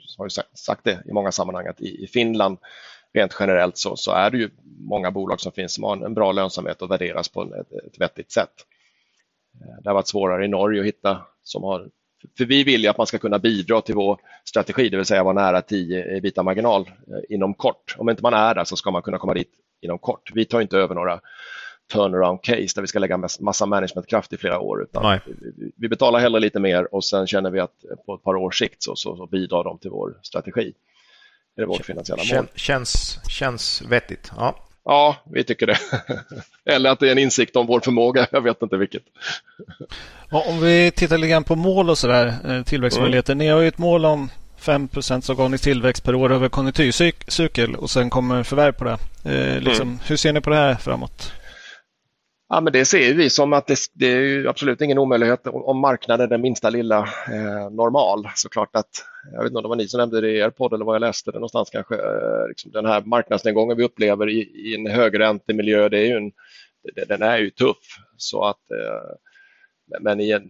sagt det i många sammanhang att i, i Finland rent generellt så, så, är det ju många bolag som finns som har en bra lönsamhet och värderas på ett, ett vettigt sätt. Det har varit svårare i Norge att hitta som har för vi vill ju att man ska kunna bidra till vår strategi, det vill säga vara nära 10 vita marginal eh, inom kort. Om inte man är där så ska man kunna komma dit inom kort. Vi tar inte över några turnaround case där vi ska lägga massa managementkraft i flera år. Utan vi, vi, betalar hellre lite mer och sen känner vi att på ett par års sikt så, så, så bidrar de till vår strategi. Det är vårt finansiella mål.
Känns, känns vettigt. Ja.
Ja, vi tycker det. Eller att det är en insikt om vår förmåga, jag vet inte vilket.
Om vi tittar lite grann på mål och sådär, eh, tillväxtmöjligheter. Mm. Ni har ju ett mål om 5% organisk tillväxt per år över konjunkturcykel och sen kommer förvärv på det. Eh, liksom, mm. Hur ser ni på det här framåt?
Ja, men det ser vi som att det, det är absolut ingen omöjlighet om marknaden är den minsta lilla eh, normal. Såklart att, jag vet inte om det var ni som nämnde det i er podd eller vad jag läste det någonstans kanske, eh, liksom den här marknadsnedgången vi upplever i, i en högräntemiljö, det är ju en, den är ju tuff. Så att, eh, men i en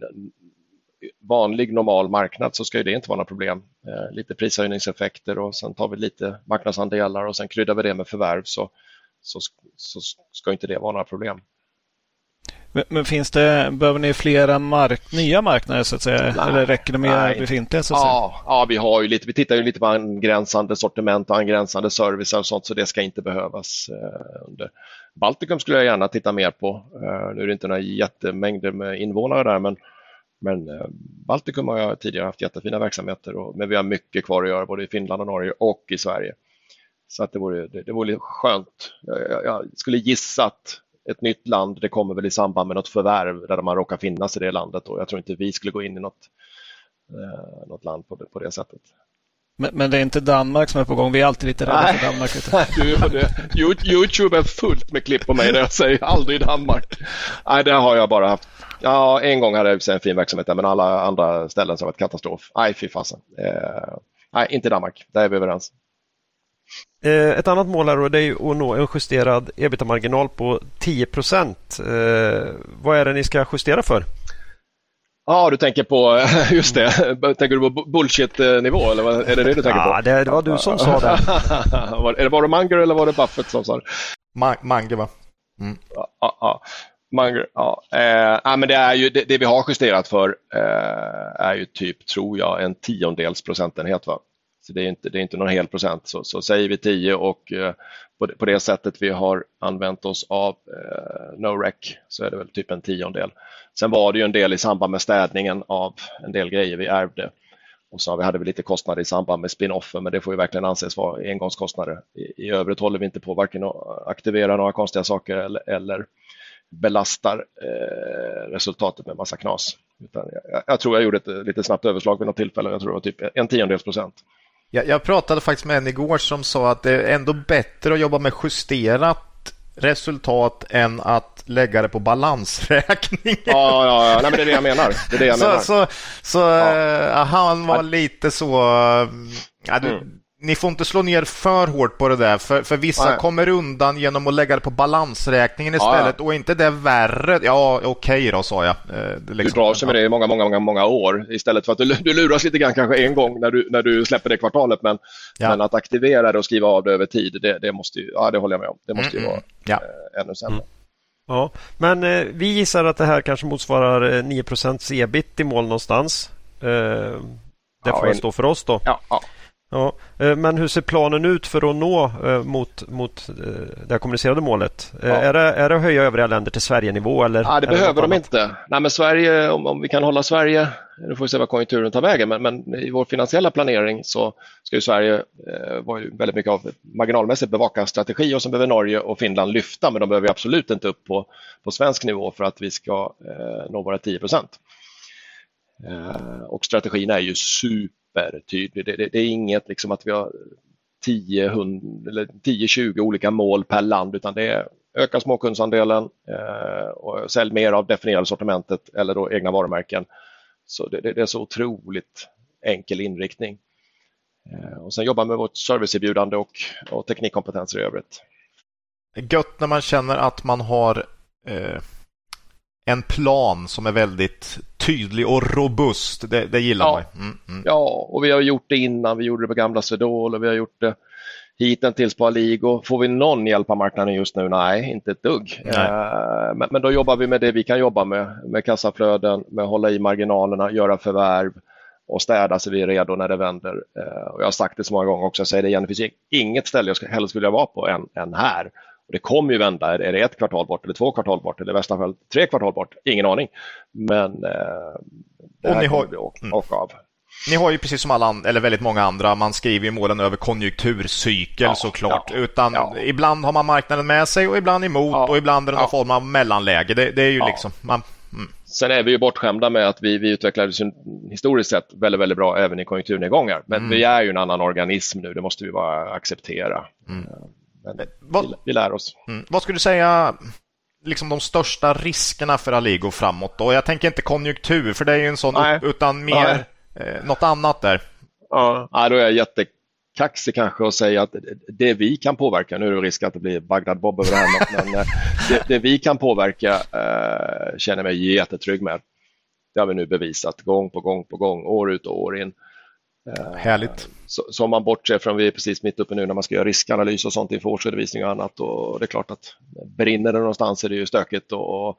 vanlig normal marknad så ska det inte vara några problem. Eh, lite prishöjningseffekter och sen tar vi lite marknadsandelar och sen kryddar vi det med förvärv så, så, så ska inte det vara några problem.
Men, men, finns det, behöver ni flera mark, nya marknader så att säga? Nej, Eller räcker det med nej. befintliga? Så att
ja,
säga?
ja, vi har ju lite, vi tittar ju lite på angränsande sortiment och angränsande service och sånt så det ska inte behövas. Eh, under. Baltikum skulle jag gärna titta mer på. Eh, nu är det inte några jättemängder med invånare där men, men eh, Baltikum har jag tidigare haft jättefina verksamheter och, men vi har mycket kvar att göra både i Finland och Norge och i Sverige. Så att det vore, det, det vore skönt. Jag, jag, jag skulle gissa att ett nytt land, det kommer väl i samband med något förvärv där man råkar finnas i det landet och jag tror inte vi skulle gå in i något, eh, något land på det, på det sättet.
Men, men, det är inte Danmark som är på gång? Vi är alltid lite rädda för Danmark.
du, Youtube är fullt med klipp på mig där jag säger aldrig Danmark. Nej, det har jag bara haft. Ja, en gång hade jag en fin verksamhet där, men alla andra ställen det varit katastrof. Nej, fy fasen. Eh, nej, inte Danmark. Där är vi överens.
Eh, ett annat mål är, det är att nå en justerad ebitda-marginal på 10 eh, Vad är det ni ska justera för?
Ja, du tänker på, just det, tänker du på bullshit-nivå eller vad, är det det du tänker
ja,
på?
Det, det var du som sa det.
är det, var det Munger eller var det Buffett som sa det?
Mange va?
Mm. Ja, ja, Munger, ja. Eh, men det, är ju, det, det, vi har justerat för eh, är ju typ, tror jag, en tiondels procentenhet. Va? Så det är inte, det är inte någon hel procent. Så, så säger vi 10 och eh, på, det, på, det, sättet vi har använt oss av eh, NoRec så är det väl typ en tiondel. Sen var det ju en del i samband med städningen av en del grejer vi ärvde. Och så hade vi lite kostnader i samband med spinoffen, men det får ju verkligen anses vara engångskostnader. I, i övrigt håller vi inte på varken att aktivera några konstiga saker eller, eller belastar eh, resultatet med massa knas. Utan jag, jag, tror jag gjorde ett eh, lite snabbt överslag vid något tillfälle. Jag tror det var typ en tiondels procent.
Jag, jag pratade faktiskt med en igår som sa att det är ändå bättre att jobba med justerat resultat än att lägga det på balansräkning.
Ja, ja, ja. Nej, men det är det jag menar. Det är det jag
så
menar.
så, så ja. äh, han var lite så... Ja, du, mm ni får inte slå ner för hårt på det där, för, för vissa Nej. kommer undan genom att lägga det på balansräkningen istället. Ja, ja. Och inte det värre? Ja, okej okay då, sa jag.
Eh, liksom. Du drar sig med det i många, många, många, många år istället för att du, du luras lite grann kanske en gång när du, när du släpper det kvartalet. Men, ja. men att aktivera det och skriva av det över tid, det, det måste ju, ja, det håller jag med om. Det måste ju mm, vara ja. eh, ännu sämre. Mm.
Ja, men eh, vi gissar att det här kanske motsvarar 9 eh, ebit i mål någonstans. Eh, det får ja, en... stå för oss då.
Ja, ja.
Ja, eh, men hur ser planen ut för att nå eh, mot, mot eh, det kommunicerade målet? Ja. Är, det, är det att höja övriga länder till Sverige-nivå? Eller
ja, det behöver de inte. Nej, men Sverige, om, om vi kan hålla Sverige, nu får vi se vad konjunkturen tar vägen, men, men i vår finansiella planering så ska ju Sverige eh, vara väldigt mycket av marginalmässigt bevaka strategi och så behöver Norge och Finland lyfta, men de behöver absolut inte upp på, på svensk nivå för att vi ska eh, nå våra 10 procent. Och strategin är ju super supertydlig. Det, det, det, är inget liksom att vi har 10-20 olika mål per land utan det är öka småkundsandelen eh, och sälj mer av definierade sortimentet eller då egna varumärken. Så det, det är så otroligt enkel inriktning. Eh, och sen jobba med vårt serviceerbjudande och, och teknikkompetenser i övrigt.
Gött när man känner att man har eh, en plan som är väldigt tydlig och robust. Det, det gillar
ja.
man. Mm,
mm. Ja, och vi har gjort det innan. Vi gjorde det på gamla Swedol och vi har gjort det hittills på Aligo. Får vi någon hjälp av marknaden just nu? Nej, inte ett dugg. Eh, men, men, då jobbar vi med det vi kan jobba med, med kassaflöden, med att hålla i marginalerna, göra förvärv och städa så vi är redo när det vänder. Eh, och jag har sagt det så många gånger också, jag säger det igen, det finns inget ställe jag helst vilja vara på än, än här. Och det kommer ju vända. Är det ett kvartal bort eller två kvartal bort eller i värsta fall tre kvartal bort? Ingen aning. Men eh, det här kommer vi åka, mm. åka av.
Ni har ju precis som alla eller väldigt många andra, man skriver ju målen över konjunkturcykel ja, såklart. Ja, Utan ja. ibland har man marknaden med sig och ibland emot ja, och ibland är det någon form av mellanläge. Det, det är ju liksom... Man,
mm. Sen är vi ju bortskämda med att vi, vi utvecklades historiskt sett väldigt, väldigt bra även i konjunkturnedgångar. Men mm. vi är ju en annan organism nu, det måste vi bara acceptera. Mm. Men eh, vad, vi, lär oss.
Mm. Vad skulle du säga liksom de största riskerna för Aligo framåt? Då? Jag tänker inte konjunktur, för det är ju en sån, Nej. utan mer eh, något annat där.
Ja, då är jag jättekaxig kanske att säga att det vi kan påverka, nu är det risk att det blir Bagdad Bob över det här, men eh, det, det, vi kan påverka eh, känner jag mig jättetrygg med. Det har vi nu bevisat gång på gång på gång, år ut och år in.
Eh, Härligt.
Så, om man bortser från, vi är precis mitt uppe nu när man ska göra riskanalys och sånt inför årsredovisning och annat och det är klart att brinner det någonstans är det ju stökigt. Och, och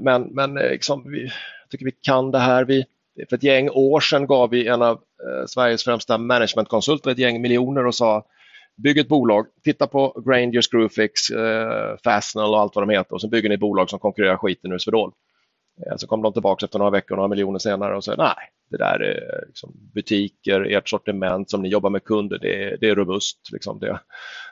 men men eh, liksom, vi tycker vi kan det här. Vi, för ett gäng år sedan gav vi en av eh, Sveriges främsta managementkonsulter ett gäng miljoner och sa bygg ett bolag, titta på Granger, Screwfix, eh, Fastenal och allt vad de heter och så bygger ni ett bolag som konkurrerar skiten ur Swedol. Eh, så kom de tillbaka efter några veckor, några miljoner senare och sa nej, det där är eh, liksom butiker, ert sortiment som ni jobbar med kunder, det är, det är robust. Liksom det.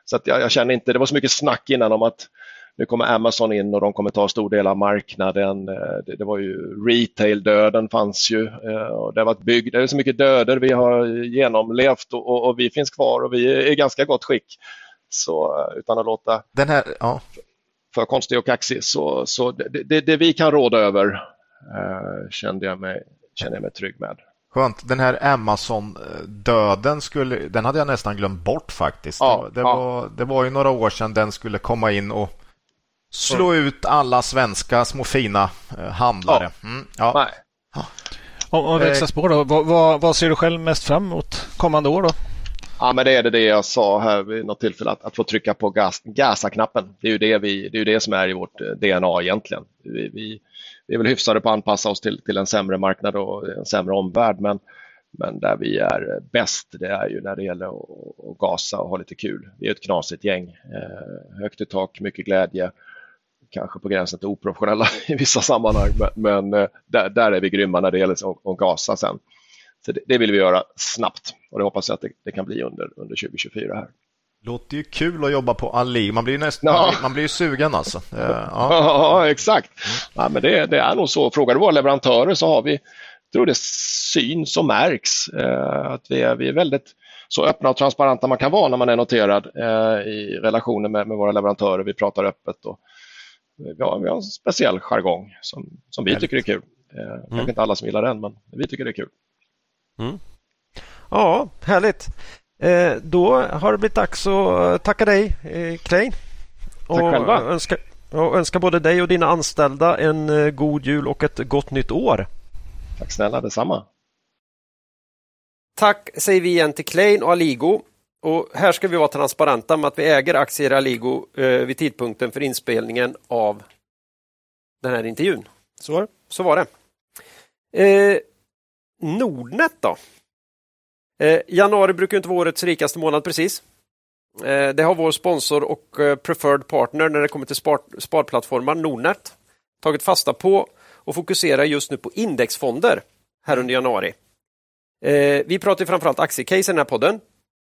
Så att jag, jag, känner inte, det var så mycket snack innan om att nu kommer Amazon in och de kommer ta stor del av marknaden. Eh, det, det var ju retail-döden fanns ju. Och det har varit bygg, det är så mycket döder vi har genomlevt och, och, och vi finns kvar och vi är i ganska gott skick. Så utan att låta
Den här, ja
för konstig och kaxig. Så, så det, det, det vi kan råda över eh, kände jag mig, kände jag mig trygg med.
Skönt. Den här Amazon-döden, skulle, den hade jag nästan glömt bort faktiskt. Ja, det, ja. var, det var ju några år sedan den skulle komma in och slå mm. ut alla svenska små fina eh, handlare. Ja. Mm, ja. Nej.
Om, om vi växlar spår då, vad, vad, vad, ser du själv mest fram emot kommande år då?
Ja, men det är det, jag sa här vid något tillfälle, att, att få trycka på gas, gasa-knappen. Det är ju det, vi, det, är det som är i vårt eh, DNA egentligen. Vi, vi, vi är väl hyfsade på att anpassa oss till, till en sämre marknad och en sämre omvärld, men, men där vi är bäst, det är ju när det gäller att, att gasa och ha lite kul. Vi är ett knasigt gäng, eh, högt i tak, mycket glädje, kanske på gränsen till oprofessionella i vissa sammanhang, men, men eh, där, där, är vi grymma när det gäller att, att gasa sen. Så det, det, vill vi göra snabbt och det hoppas jag att det, det kan bli under, under 2024 här.
Låter ju kul att jobba på Ali. Man blir ju nästan, ja. man blir ju sugen alltså.
Ja, ja exakt. Ja, men det, det, är nog så. Frågar du våra leverantörer så har vi, tror det syns och märks eh, att vi är, vi är väldigt så öppna och transparenta man kan vara när man är noterad eh, i relationer med, med, våra leverantörer. Vi pratar öppet och vi har, vi har en speciell jargong som, som vi tycker är kul. Eh, mm. Kanske inte alla som gillar den, men vi tycker det är kul.
Mm. Ja, härligt. Eh, då har det blivit dags att tacka dig, eh.
Och Tack själva.
Önska, och önska både dig och dina anställda en eh, god jul och ett gott nytt år.
Tack snälla, detsamma.
Tack säger vi igen till Klein och Aligo. Och här ska vi vara transparenta med att vi äger aktier i Aligo eh, vid tidpunkten för inspelningen av den här intervjun. Så, så var det. Eh, Nordnet då? Eh, januari brukar inte vara årets rikaste månad precis. Eh, det har vår sponsor och eh, preferred partner när det kommer till spar, sparplattformar Nordnet tagit fasta på och fokuserar just nu på indexfonder här under januari. Eh, vi pratar framförallt aktiecase i den här podden,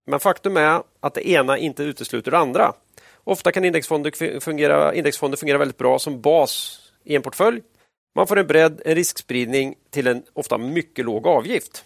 men faktum är att det ena inte utesluter det andra. Ofta kan indexfonder fungera, indexfonder fungera väldigt bra som bas i en portfölj. Man får en bredd, en riskspridning till en ofta mycket låg avgift.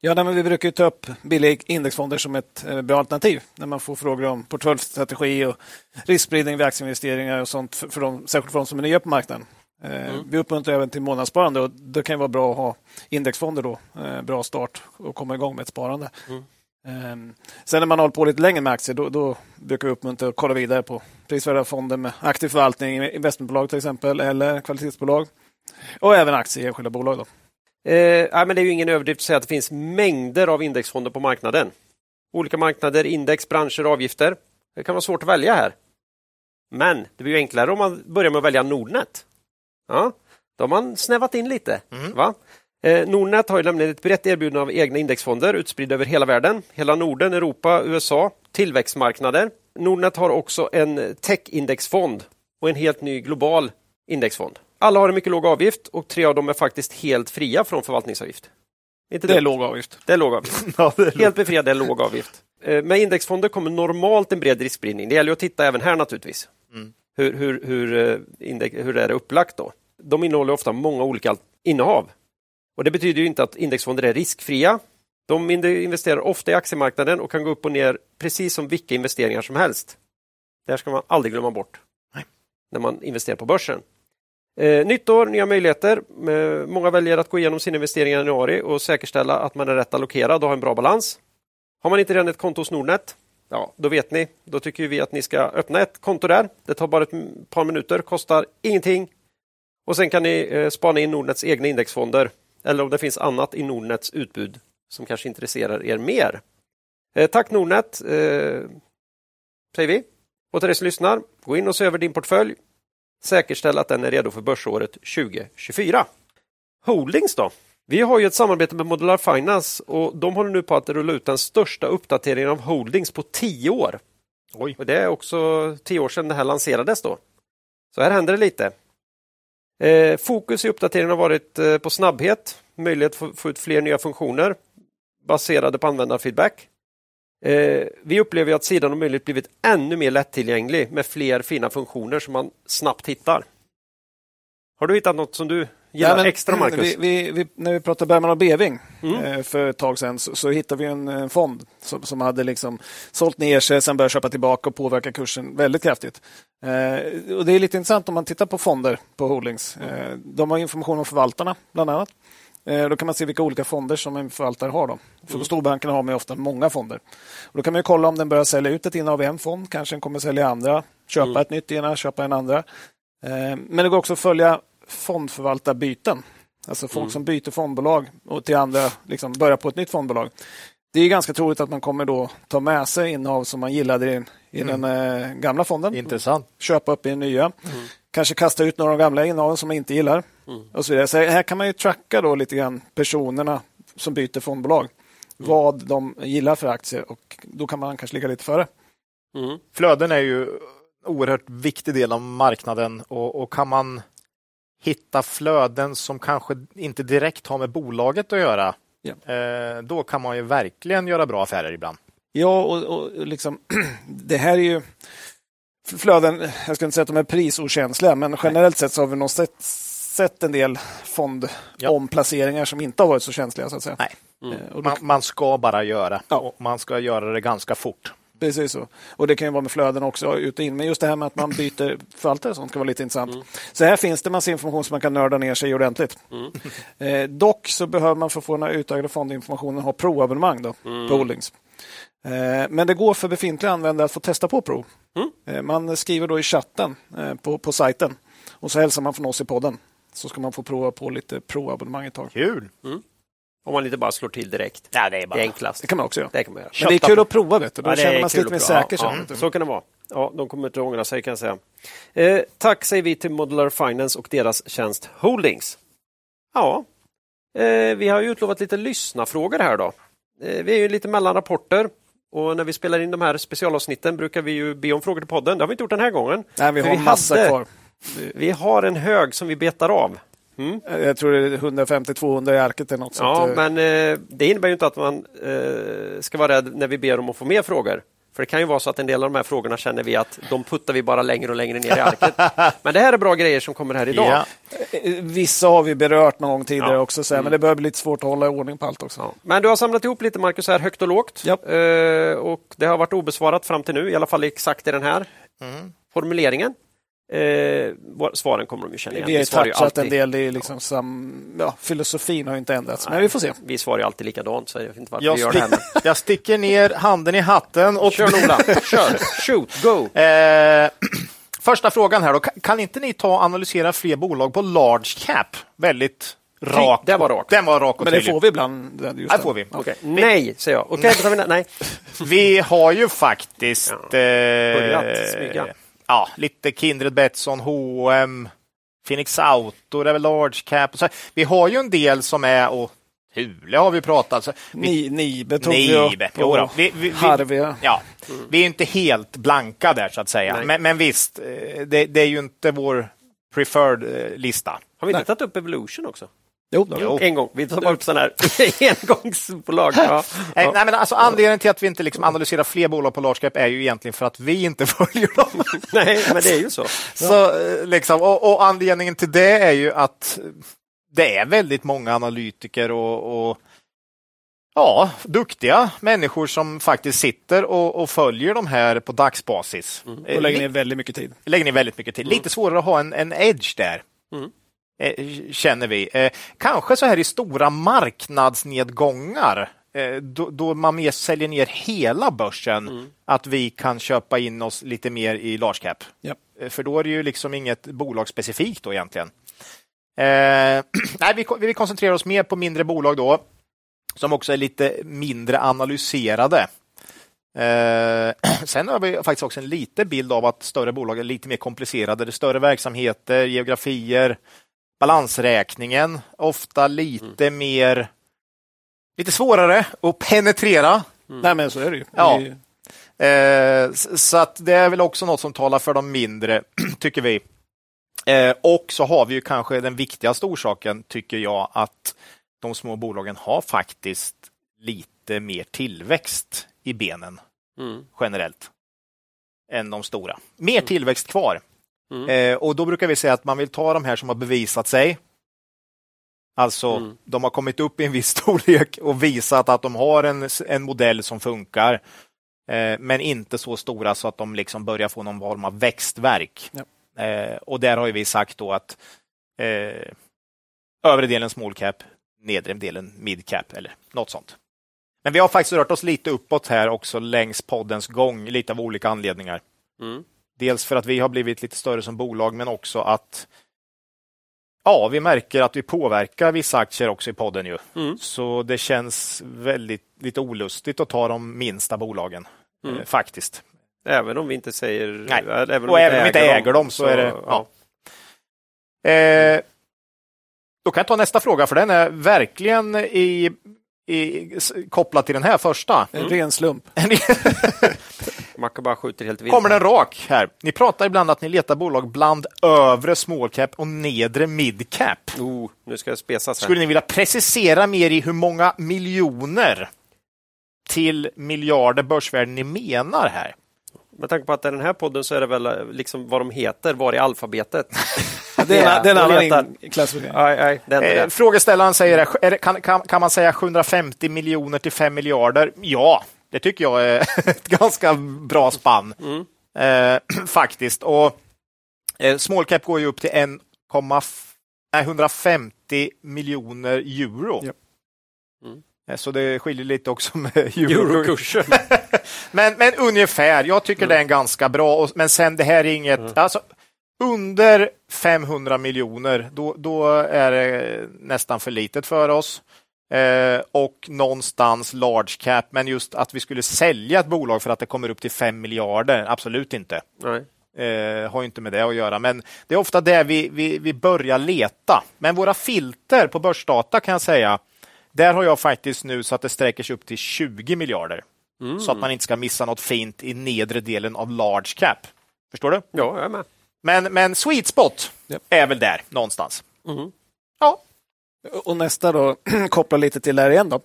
Ja, men vi brukar ta upp billiga indexfonder som ett eh, bra alternativ när man får frågor om portföljstrategi och riskspridning vid aktieinvesteringar och sånt, för de, särskilt för de som är nya på marknaden. Eh, mm. Vi uppmuntrar även till månadssparande och det kan vara bra att ha indexfonder då. Eh, bra start och komma igång med ett sparande. Mm. Ehm, sen när man håller på lite längre med aktier då, då brukar vi uppmuntra att kolla vidare på prisvärda fonder med aktiv förvaltning, investmentbolag till exempel eller kvalitetsbolag. Och även aktier i enskilda bolag. Då.
Eh, men det är ju ingen överdrift att säga att det finns mängder av indexfonder på marknaden. Olika marknader, index, branscher, avgifter. Det kan vara svårt att välja här. Men det blir ju enklare om man börjar med att välja Nordnet. Ja, då har man snävat in lite. Mm. Va? Eh, Nordnet har ju nämligen ett brett erbjudande av egna indexfonder utspridda över hela världen. Hela Norden, Europa, USA, tillväxtmarknader. Nordnet har också en tech-indexfond och en helt ny global indexfond. Alla har en mycket låg avgift och tre av dem är faktiskt helt fria från förvaltningsavgift.
Inte det, är låg avgift.
Det är låg avgift. ja, är helt befriad är låg avgift. Eh, med indexfonder kommer normalt en bred riskspridning. Det gäller att titta även här naturligtvis. Mm. Hur, hur, hur, eh, index, hur är det upplagt då? De innehåller ofta många olika innehav. Och Det betyder inte att indexfonder är riskfria. De investerar ofta i aktiemarknaden och kan gå upp och ner precis som vilka investeringar som helst. Det här ska man aldrig glömma bort Nej. när man investerar på börsen. Eh, nytt år, nya möjligheter. Eh, många väljer att gå igenom sina investeringar i januari och säkerställa att man är rätt allokerad och har en bra balans. Har man inte redan ett konto hos Nordnet, ja, då vet ni. Då tycker vi att ni ska öppna ett konto där. Det tar bara ett par minuter, kostar ingenting. Och sen kan ni eh, spana in Nordnets egna indexfonder eller om det finns annat i Nordnets utbud som kanske intresserar er mer. Eh, tack Nordnet, eh, säger vi. Och till er som lyssnar, gå in och se över din portfölj. Säkerställ att den är redo för börsåret 2024. Holdings då? Vi har ju ett samarbete med Modular Finance och de håller nu på att rulla ut den största uppdateringen av Holdings på tio år. Oj. Och det är också tio år sedan det här lanserades då. Så här händer det lite. Eh, fokus i uppdateringen har varit eh, på snabbhet, möjlighet att få ut fler nya funktioner baserade på användarfeedback. Eh, vi upplever att sidan om möjligt blivit ännu mer lättillgänglig med fler fina funktioner som man snabbt hittar. Har du hittat något som du gillar ja, extra, Marcus?
Vi, vi, vi, när vi pratade Bergman och Beving mm. eh, för ett tag sedan så, så hittade vi en, en fond som, som, hade liksom sålt ner sig, sen börjat köpa tillbaka och påverka kursen väldigt kraftigt. Eh, och Det är lite intressant om man tittar på fonder på Holdings. Eh, de har information om förvaltarna bland annat. Eh, då kan man se vilka olika fonder som en förvaltare har. Då. För mm. storbankerna har man ofta många fonder. Och då kan man kolla om den börjar sälja ut ett innehav i en fond. Kanske den kommer sälja andra, köpa mm. ett nytt innehav, köpa en andra. Eh, men det går också att följa fondförvaltarbyten. Alltså folk mm. som byter fondbolag och till andra liksom börjar på ett nytt fondbolag. Det är ganska troligt att man kommer då ta med sig innehav som man gillade i, i mm. den eh, gamla fonden.
Intressant.
Köpa upp i den nya. Kanske kasta ut några av de gamla innehaven som man inte gillar. Mm. Och så, vidare. så här kan man ju tracka då lite grann personerna som byter fondbolag. Mm. Vad de gillar för aktier och då kan man kanske ligga lite före.
Mm. Flöden är ju en oerhört viktig del av marknaden och, och kan man hitta flöden som kanske inte direkt har med bolaget att göra
Ja.
Eh, då kan man ju verkligen göra bra affärer ibland.
Ja, och, och liksom, det här är ju flöden, jag ska inte säga att de är prisokänsliga, men generellt sett så har vi nog sett, sett en del fondomplaceringar som inte har varit så känsliga. så att säga.
Nej.
Eh, då,
Man, man ska bara göra.
Ja.
Och man ska göra det ganska fort.
precis så. Och det kan ju vara med flöden också, ut och in. Men just det här med att man byter förvaltare och sånt kan vara lite intressant. Så här finns det massa information som man kan nörda ner sig i ordentligt. Eh, dock så behöver man för att få den här utökade fondinformationen ha Pro-abonnemang då, på Holdings. Eh, Men det går för befintliga användare att få testa på Pro. Eh, Man skriver då i chatten eh, på, på sajten och så hälsar man från oss i podden. Så ska man få prova på lite Pro-abonnemang ett tag.
Kul!
Om man inte bara slår till direkt.
Ja, det är
Det
bara...
är enklast.
Det kan man också göra.
Det kan man göra.
Men det är kul att prova, vet du. Då
Ja, det
känner
är
man sig
kul
lite mer säker.
Ja, ja, så kan det vara. Ja, de kommer inte att ångra sig kan jag säga. Eh, tack säger vi till Modular Finance och deras tjänst Holdings. Ja, eh, vi har ju utlovat lite lyssnafrågor här då. Eh, vi är ju lite mellan rapporter och när vi spelar in de här specialavsnitten brukar vi ju be om frågor till podden. Det har vi inte gjort den här gången.
Nej, vi har
vi
massa
hade-
kvar.
Vi har en hög som vi betar av. Mm.
Jag tror det är 150-200 i arket eller något.
Ja,
eh,
men eh, det innebär ju inte att man eh, ska vara rädd när vi ber om att få mer frågor. För det kan ju vara så att en del av de här frågorna känner vi att de puttar vi bara längre och längre ner i arket. Men det här är bra grejer som kommer här idag.
Ja.
eh, Vissa har vi berört någon gång tidigare
Ja.
också, så här, men det börjar bli lite svårt att hålla ordning på allt också.
Ja. Men du har samlat ihop lite Marcus här högt och lågt.
Japp.
Eh, och det har varit obesvarat fram till nu, i alla fall exakt i den här formuleringen. Eh, svaren kommer de ju känna igen.
Vi har ju touchat en del, det liksom sam, ja, filosofin har ju inte ändrats, men vi får se.
Vi svarar ju alltid likadant, så jag vet inte varför
Jag,
vi gör det här.
jag sticker ner handen i hatten och
Kör Ola, kör! Shoot, go!
Eh, första frågan här då. Kan, inte ni ta och analysera fler bolag på large cap? Väldigt rak.
det var rak.
Den var rak och
Men det
tydlig.
får vi ibland. Just det.
får vi.
Okej. Nej, säger jag. Okej, vi nej. nej.
Vi har ju faktiskt
Ja.
eh,
Börjat smyga.
Ja, lite Kindred, Betsson, H&M, Phoenix Auto, det är väl large cap. Och så. Vi har ju en del som är och Thule har vi pratat. Så vi,
Ni, Nibe tog vi upp.
Nibe. Jo då. Vi, vi, vi, ja. vi är inte helt blanka där så att säga. Men, men visst, eh, det, det är ju inte vår preferred eh, lista.
Har vi inte tagit upp Evolution också?
Jo.
Jo.
En gång. Vi tar upp sådana här engångsbolag. Ja.
Nej,
Ja.
nej, men alltså, anledningen till att vi inte liksom analyserar fler bolag på large cap är ju egentligen för att vi inte följer dem.
Nej, men det är ju så.
Så, eh, liksom, och, och anledningen till det är ju att det är väldigt många analytiker och, och ja, duktiga människor som faktiskt sitter och, och följer de här på dagsbasis. Eh,
Och lägger ner väldigt mycket tid.
lägger ner väldigt mycket tid. Lite svårare att ha en, en edge där.
Mm.
Eh, känner vi. Eh, kanske så här i stora marknadsnedgångar eh, då, då man mer säljer ner hela börsen, att vi kan köpa in oss lite mer i large cap. Eh, För då är det ju liksom inget bolag specifikt då egentligen. Eh, nej, vi, vi koncentrerar oss mer på mindre bolag då, som också är lite mindre analyserade. Eh, sen har vi faktiskt också en liten bild av att större bolag är lite mer komplicerade. Det är större verksamheter, geografier, balansräkningen, ofta lite mer lite svårare att penetrera.
Nej, men så är det ju.
Ja.
Är-
Eh, så att det är väl också något som talar för de mindre, tycker vi. Eh, och så har vi ju kanske den viktigaste orsaken, tycker jag, att de små bolagen har faktiskt lite mer tillväxt i benen
Mm.
generellt än de stora. Mer tillväxt kvar.
Mm.
Eh, och då brukar vi säga att man vill ta de här som har bevisat sig. Alltså,
Mm.
de har kommit upp i en viss storlek och visat att de har en, en modell som funkar. Eh, men inte så stora så att de liksom börjar få någon form av växtverk.
Ja.
Eh, och där har ju vi sagt då att eh, övre delen small cap, nedre delen mid cap eller något sånt. Men vi har faktiskt rört oss lite uppåt här också längs poddens gång, lite av olika anledningar.
Mm.
Dels för att vi har blivit lite större som bolag, men också att ja, vi märker att vi påverkar vissa aktier också i podden. ju.
Mm.
Så det känns väldigt lite olustigt att ta de minsta bolagen,
Mm.
eh, faktiskt.
Även om vi inte säger...
Nej.
Även
Och även om vi inte äger dem så är det- ja. Eh, då kan jag ta nästa fråga, för den är verkligen i, i, kopplad till den här första.
En ren slump.
Macke bara skjuter helt vilt.
Kommer den rak här. Ni pratar ibland att ni letar bolag bland övre small cap och nedre mid cap.
Oh, nu ska jag spesas här.
Skulle ni vilja precisera mer i hur många miljoner till miljarder börsvärden ni menar här?
Med tanke på att det är den här podden så är det väl eh, liksom vad de heter, var i alfabetet.
Det är en, det är en annan klassificering.
Frågeställaren säger, det kan, kan, kan man säga 750 miljoner till 5 miljarder? Ja, det tycker jag är ett ganska bra spann. Eh, faktiskt. Och eh, Small cap går ju upp till 1,f- nej, 150 miljoner euro.
Ja.
Mm.
Eh, Så det skiljer lite också med euro.
Eurokursen.
men, men ungefär, jag tycker det är en ganska bra. och- Men sen det här är inget... Alltså, under 500 miljoner, då, då är det nästan för litet för oss. Eh, och någonstans large cap, men just att vi skulle sälja ett bolag för att det kommer upp till 5 miljarder, absolut inte. Eh, har inte med det att göra, men det är ofta där vi, vi, vi börjar leta. Men våra filter på börsdata kan jag säga, där har jag faktiskt nu så att det sträcker sig upp till 20 miljarder. Så att man inte ska missa något fint i nedre delen av large cap. Förstår du?
Ja, jag är med.
Men, men sweet spot
Ja.
är väl där någonstans.
Mhm.
Ja,
Och nästa då, kopplar lite till det här igen. Då.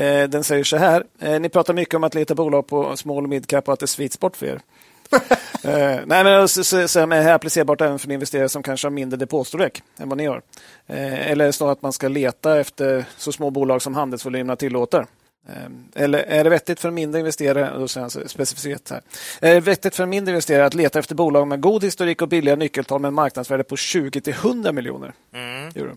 Eh, den säger så här. Eh, ni pratar mycket om att leta bolag på small och mid cap och att det är sweet spot för er. eh, nej, men så, så, så är det applicerbart även för investerare som kanske har mindre depotstorlek än vad ni har. Eh, eller så att man ska leta efter så små bolag som handelsvolymerna tillåter. Eh, Eller är det vettigt för en mindre investerare, då säger han specificerat här. Är det vettigt för en mindre investerare att leta efter bolag med god historik och billiga nyckeltal med marknadsvärde på 20 till 100 miljoner euro?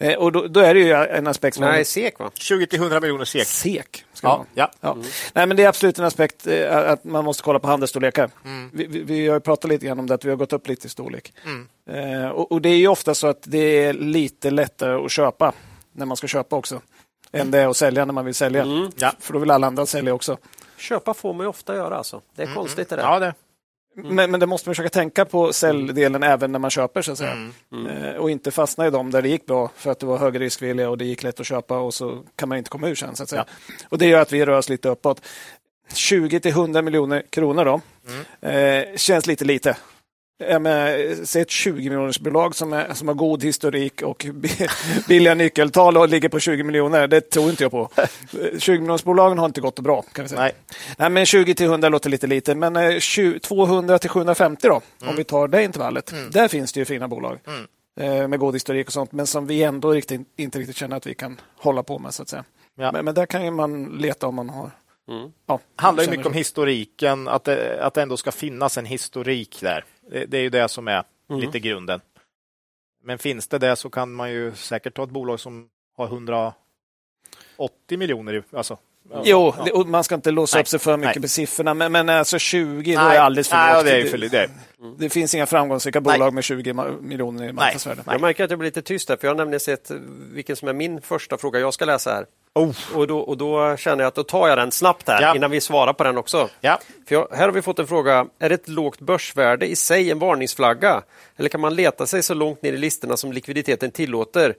Eh, Och då, då är det ju en aspekt som
Nej, SEK va?
20 till 100 miljoner SEK.
SEK.
Ja, ja.
Ja. Nej, men det är absolut en aspekt eh, att man måste kolla på handelsstorlekar.
Mm.
Vi, vi, vi har ju pratat lite grann om det, att vi har gått upp lite i storlek.
Mm.
Eh, och, och det är ju ofta så att det är lite lättare att köpa när man ska köpa också, än det är att sälja när man vill sälja.
Mm. Ja.
För då vill alla andra sälja också.
Köpa får man ju ofta göra alltså. Det är konstigt det där.
Ja, det.
Men, men det måste man försöka tänka på säljdelen även när man köper, så att säga.
Mm.
Eh, och inte fastna i dem där det gick bra för att det var högre riskvilliga och det gick lätt att köpa och så kan man inte komma ur sen. Så att säga. Och det gör att vi rör oss lite uppåt. 20 till 100 miljoner kronor då. Eh, känns lite lite. Ja, men, säg ett 20 miljoners bolag som, är, som har god historik och bi- billiga nyckeltal och ligger på 20 miljoner. Det tror inte jag på. Eh, 20 miljonersbolagen har inte gått bra. Kan vi säga.
Nej.
Nej, men 20 till 100 låter lite lite, men eh, 20, 200 till 750 då, om vi tar det intervallet. Där finns det ju fina bolag eh, med god historik och sånt, men som vi ändå riktigt, inte riktigt känner att vi kan hålla på med. så att säga.
Ja.
Men, men där kan ju man leta om man har... Ja,
handlar mycket om historiken, att det, att det ändå ska finnas en historik där. Det, det är ju det som är lite grunden. Men finns det det så kan man ju säkert ta ett bolag som har 180 miljoner. Alltså.
Jo,
Ja.
det, och man ska inte låsa
Nej,
upp sig för mycket
nej.
på siffrorna, men, men alltså 20 då är alldeles för
nej,
lågt.
det är ju för, det,
det finns inga framgångsrika
Nej.
bolag med 20 ma- miljoner i marknadsvärde.
Jag märker att jag blir lite tyst där, för jag har nämligen sett vilken som är min första fråga jag ska läsa här.
Oh.
Och, då, och då känner jag att då tar jag den snabbt här
Ja.
innan vi svarar på den också.
Ja.
För jag, här har vi fått en fråga. Är ett lågt börsvärde i sig en varningsflagga? Eller kan man leta sig så långt ner i listorna som likviditeten tillåter,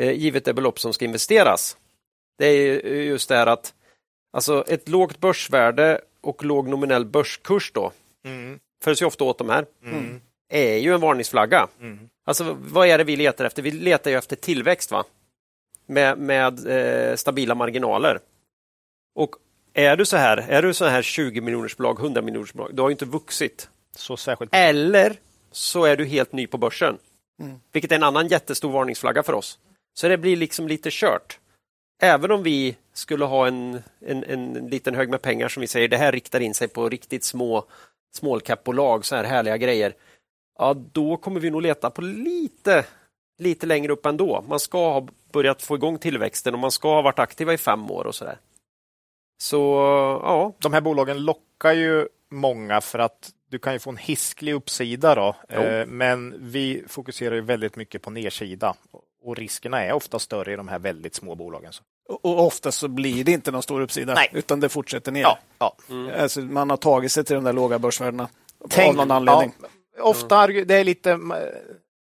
eh, givet det belopp som ska investeras? Det är ju just det här att alltså ett lågt börsvärde och låg nominell börskurs då,
Mm.
följs ju ofta åt de här,
Mm.
är ju en varningsflagga.
Mm.
Alltså vad är det vi letar efter? Vi letar ju efter tillväxt va? Med, med eh, stabila marginaler. Och är du så här, är du så här 20 miljoners bolag, 100 miljoners bolag, du har ju inte vuxit.
Så särskilt.
Eller så är du helt ny på börsen.
Mm.
Vilket är en annan jättestor varningsflagga för oss. Så det blir liksom lite kört. Även om vi skulle ha en, en, en liten hög med pengar som vi säger, det här riktar in sig på riktigt små small cap-bolag, så här härliga grejer. Ja, då kommer vi nog leta på lite, lite längre upp ändå. Man ska ha börjat få igång tillväxten och man ska ha varit aktiva i fem år och sådär. Så ja,
De här bolagen lockar ju många för att du kan ju få en hisklig uppsida då.
Jo.
Eh, Men vi fokuserar ju väldigt mycket på nedsida och riskerna är ofta större i de här väldigt små bolagen. Så.
Och, och ofta så blir det inte någon stor uppsida,
Nej.
utan det fortsätter ner.
Ja, ja.
Alltså, man har tagit sig till de där låga börsvärdena av
Tänk-
någon anledning.
Ja, ofta det är lite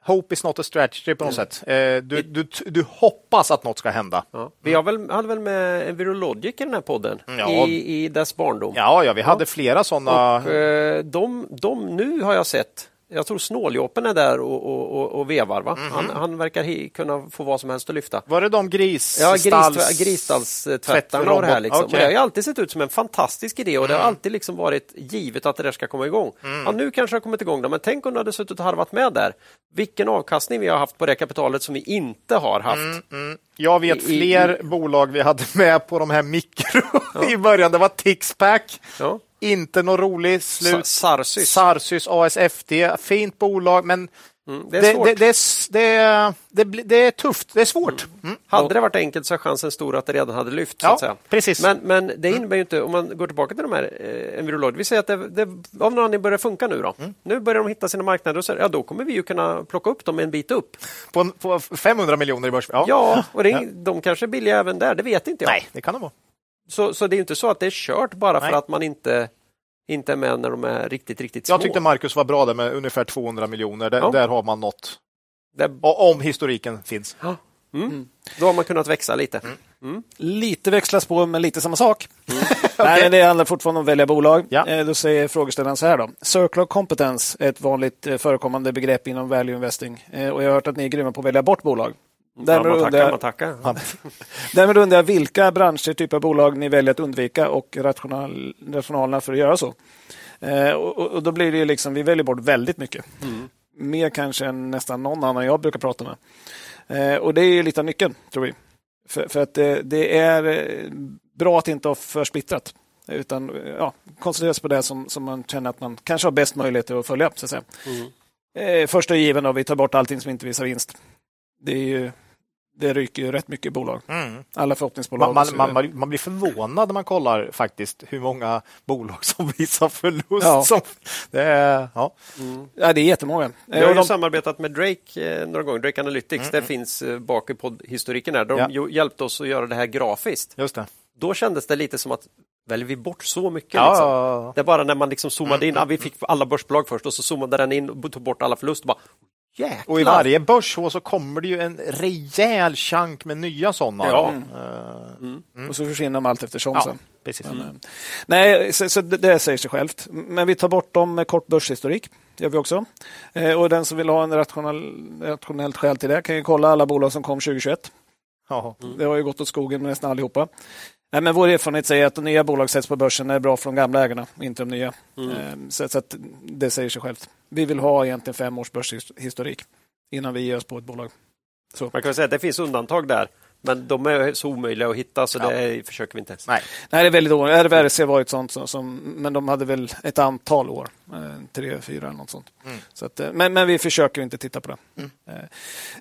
hope is not a strategy på något sätt. Eh, du, du, du hoppas att något ska hända.
Ja. Vi har väl, hade väl med en virologic i den här podden
Ja.
i, i dess barndom.
Ja, ja, vi hade flera sådana.
Och, eh, de, de nu har jag sett jag tror Snåljåpen är där och, och, och, vevar. Va?
Mhm.
Han, han verkar kunna få vad som helst att lyfta.
Var det de gris...
Ja,
stalls-
grisstallstvättarna och det här. Liksom.
Mm.
Och det har alltid sett ut som en fantastisk idé och det har alltid liksom varit givet att det där ska komma igång. Ja, nu kanske det har kommit igång, då, men tänk om du hade suttit och harvat med där. Vilken avkastning vi har haft på det kapitalet som vi inte har haft.
Mm, Jag vet
I- i-
fler bolag vi hade med på de här mikro i början. Det var Tixpack,
Ja.
Inte någon rolig
Sa-
slut.
Sarsys.
Sarsys, ASFT, fint bolag, men
Mm, det är
det, det, det, tufft, det är svårt. Mm.
Hade det varit enkelt så är chansen stor att det redan hade lyft. Så
Ja,
att säga.
precis.
Men, men det innebär ju inte, om man går tillbaka till de här eh, Envirolog, vi säger att det, det av någon anledning börjar funka nu då.
Mm.
Nu börjar de hitta sina marknader och så, ja, då kommer vi ju kunna plocka upp dem en bit upp.
På, på 500 miljoner i börs. Ja.
Ja, och är- de kanske är billiga även där, det vet inte jag.
Nej, det kan det vara.
Så, så det är inte så att det är kört bara
Nej.
för att man inte, inte är med när de är riktigt, riktigt små.
Jag tyckte Marcus var bra där med ungefär 200 miljoner. Där,
Ja.
där har man
det,
Och om historiken finns.
mm. Då har man kunnat växa lite.
Mm.
Lite växlas på, men lite samma sak. Nej, men det handlar fortfarande om att välja bolag.
Ja.
Eh, Då säger frågeställaren så här då. Circle of competence är ett vanligt eh, förekommande begrepp inom value investing. Eh, Och jag har hört att ni är grymma på att välja bort bolag.
Ja,
Därmed,
man tackar, man
jag, därmed undrar jag vilka branscher, typer av bolag ni väljer att undvika och rational, rationalerna för att göra så. Eh, och, och- då blir det ju liksom, vi väljer bort väldigt mycket. Mer kanske än nästan någon annan jag brukar prata med. Eh, och det är ju lite av nyckeln, tror vi. För, för att det, det är eh, bra att inte ha för splittrat. Utan eh, ja, koncentrera sig på det som, som man känner att man kanske har bäst möjligheter att följa. Så att säga. Eh, första given då, vi tar bort allting som inte visar vinst. Det, är ju, det ryker ju rätt mycket bolag.
Mm.
Alla förhoppningsbolag.
Man, man, man, man blir förvånad när man kollar faktiskt hur många bolag som visar förlust.
Ja.
Som, det är, ja.
ja, det är jättemånga.
Jag
Eh,
har ju
de,
samarbetat med Drake eh, några gånger, Drake Analytics. Det finns eh, bak i poddhistoriken där. De
Ja.
hjälpte oss att göra det här grafiskt.
Just det.
Då kändes det lite som att väljer vi bort så mycket?
Ja,
liksom? Det är bara när man liksom zoomade in, ah, vi fick alla börsbolag först och så zoomade den in och tog bort alla förluster. Bara, Jäklar!
Och i varje börs så kommer det ju en rejäl chunk med nya sådana.
Ja.
Eh,
och så försvinner de allt eftersom
ja,
sen.
precis.
Eh, nej, så, så det, det säger sig självt. Men vi tar bort dem med kort börshistorik. Det gör vi också. Eh, och den som vill ha en rationell, rationellt skäl till det kan ju kolla alla bolag som kom 2021.
Ja.
Det har ju gått åt skogen med nästan allihopa. Nej, men vår erfarenhet säger att de nya bolag sätts på börsen är bra för de gamla ägarna, inte de nya. Eh, Så, så att det säger sig självt. Vi vill ha egentligen fem års börshistorik innan vi ger oss på ett bolag.
Man kan väl säga att det finns undantag där, men de är så omöjliga att hitta så det försöker vi inte ens.
Nej.
Nej, det är väldigt ovanligt. RVRC var ett sånt, som, som, men de hade väl ett antal år. Eh, tre, fyra eller något sånt. Så att, eh, men, men vi försöker inte titta på det. Eh,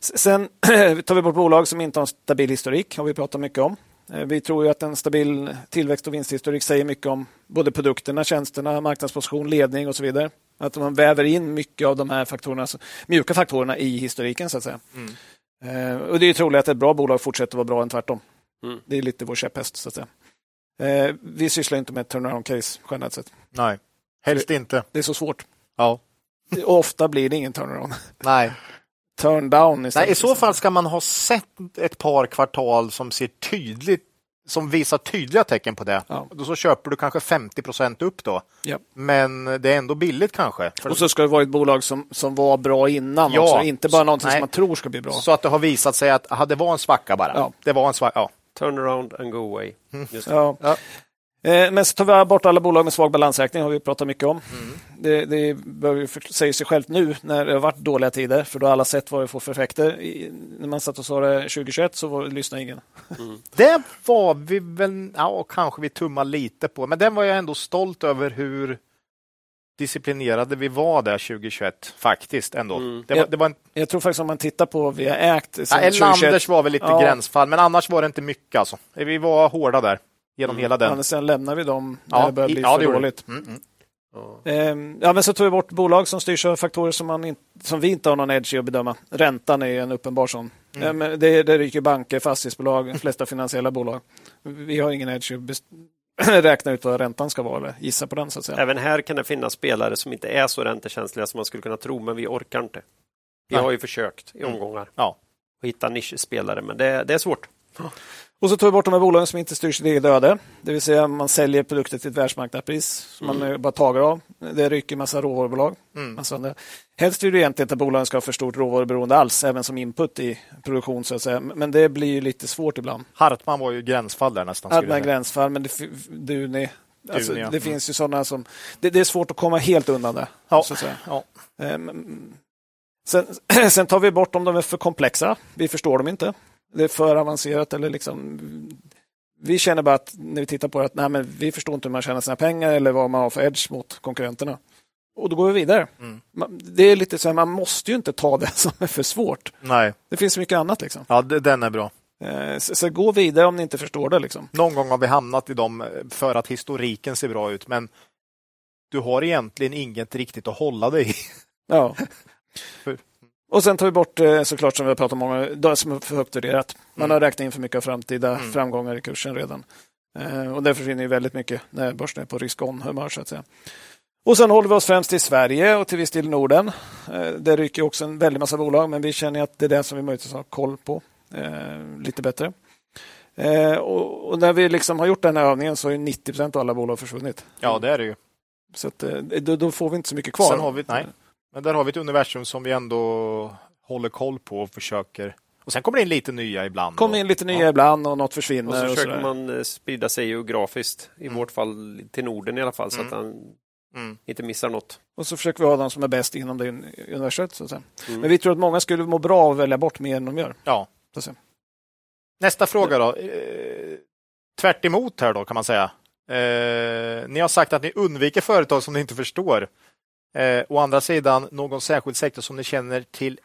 s- Sen tar vi bort bolag som inte har en stabil historik, har vi pratat mycket om. Eh, Vi tror ju att en stabil tillväxt och vinsthistorik säger mycket om både produkterna, tjänsterna, marknadsposition, ledning och så vidare. Att man väver in mycket av de här faktorerna, alltså mjuka faktorerna i historiken så att säga. Eh, Och det är troligt att ett bra bolag fortsätter vara bra än tvärtom.
Mm.
Det är lite vår käpphäst så att säga. Eh, vi sysslar inte med turnaround case generellt sett.
Nej, helst inte.
Det är så svårt.
Ja.
Och ofta blir det ingen turnaround.
Nej.
Turn down istället.
Nej, i så fall ska man ha sett ett par kvartal som ser tydligt som visar tydliga tecken på det.
Ja.
Då så köper du kanske 50 procent upp då.
Ja.
Men det är ändå billigt kanske. För
Och så ska det vara ett bolag som, som var bra innan
Ja.
också. Inte bara någonting
Nej.
som man tror ska bli bra.
Så att det har visat sig att aha, det var en svacka bara.
Ja.
Det var en svacka. Ja.
Turn around and go away. Just det.
Ja. Eh, Men så tar vi bort alla bolag med svag balansräkning, har vi pratat mycket om.
Mm.
Det, det behöver säger sig självt nu när det har varit dåliga tider, för då har alla sett vad det får för effekter. I, när man satt och sa det 2021 så var, lyssnade ingen.
Det var vi väl, ja kanske vi tummar lite på, men den var jag ändå stolt över hur disciplinerade vi var där 2021. Faktiskt ändå.
Mm.
Det, var, det var en,
Jag tror faktiskt om man tittar på vad vi har ägt
ja,
2021.
Elanders var väl lite
Ja.
gränsfall, men annars var det inte mycket alltså. Vi var hårda där genom hela den.
Men sen lämnar vi dem när
Ja,
det börjar
i-
bli
ja,
för dåligt.
Mm, mm.
Ehm, Ja, men så tar vi bort bolag som styrs av faktorer som, man in, som vi inte har någon edge i att bedöma. Räntan är en uppenbar sån.
Mm.
Men det, det ryker banker, fastighetsbolag, de flesta finansiella bolag. Vi har ingen edge att best- räkna ut vad räntan ska vara eller gissa på den så att säga.
Även här kan det finnas spelare som inte är så räntekänsliga som man skulle kunna tro, men vi orkar inte. Vi har ju försökt i
Mm.
omgångar
Ja.
att hitta nischspelare, men det, det är svårt.
Och så tar vi bort de här bolagen som inte styr sitt eget öde. Det vill säga man säljer produkter till ett världsmarknadspris som man eh, bara tager av. Det rycker massa råvarubolag.
Mm.
Massa. Helst är det egentligen att bolagen ska ha för stort råvaruberoende alls, även som input i produktion. så att säga. Men det blir ju lite svårt ibland.
Hartman var ju gränsfall där nästan. säga.
gränsfall, men det, Duni, alltså,
Duni, ja.
det finns ju sådana som... Det, det är svårt att komma helt undan det.
Ja.
Så att säga.
Ja.
Ehm, Sen, sen tar vi bort om de är för komplexa. Vi förstår dem inte. Det är för avancerat. Eller liksom, vi känner bara att när vi tittar på det att nej, men vi förstår inte hur man tjänar sina pengar eller vad man har för edge mot konkurrenterna. Och då går vi vidare.
Mm.
Det är lite så här, man måste ju inte ta det som är för svårt.
Nej,
Det finns mycket annat. Liksom.
ja, den är bra.
Eh, Så, så gå vidare om ni inte förstår det. Liksom.
Någon gång har vi hamnat i dem eh, för att historiken ser bra ut, men du har egentligen inget riktigt att hålla dig i.
Ja. Och sen tar vi bort eh, såklart som vi har pratat om många det som är för högt värderat. Man
Mm.
har räknat in för mycket av framtida
Mm.
framgångar i kursen redan. Eh, Och det försvinner ju väldigt mycket när börsen är på risk-on-humör så att säga. Och sen håller vi oss främst till Sverige och till viss del Norden. Eh, Det ryker också en väldig massa bolag, men vi känner att det är det som vi möjligtvis har koll på lite bättre. Och, när vi liksom har gjort den här övningen så har ju 90 procent av alla bolag försvunnit.
Ja, det är det ju.
Så att, då, då får vi inte så mycket kvar.
Sen har vi, nej, men där har vi ett universum som vi ändå håller koll på och försöker. Och sen kommer det in lite nya ibland.
kommer in lite nya
Ja.
ibland och något
Och
försvinner.
så
och
försöker
sådär.
man eh, sprida sig geografiskt, i
Mm.
vårt fall till Norden i alla fall, så
Mm.
att han
Mm.
inte missar något.
Och så försöker vi ha de som är bäst inom det universet. Så att säga.
Mm.
Men vi tror att många skulle må bra av att välja bort mer än de gör.
Ja.
Så att säga.
Nästa fråga då. Eh, tvärt emot här då kan man säga. Eh, ni har sagt att ni undviker företag som ni inte förstår. Eh, å andra sidan någon särskild sektor som ni känner till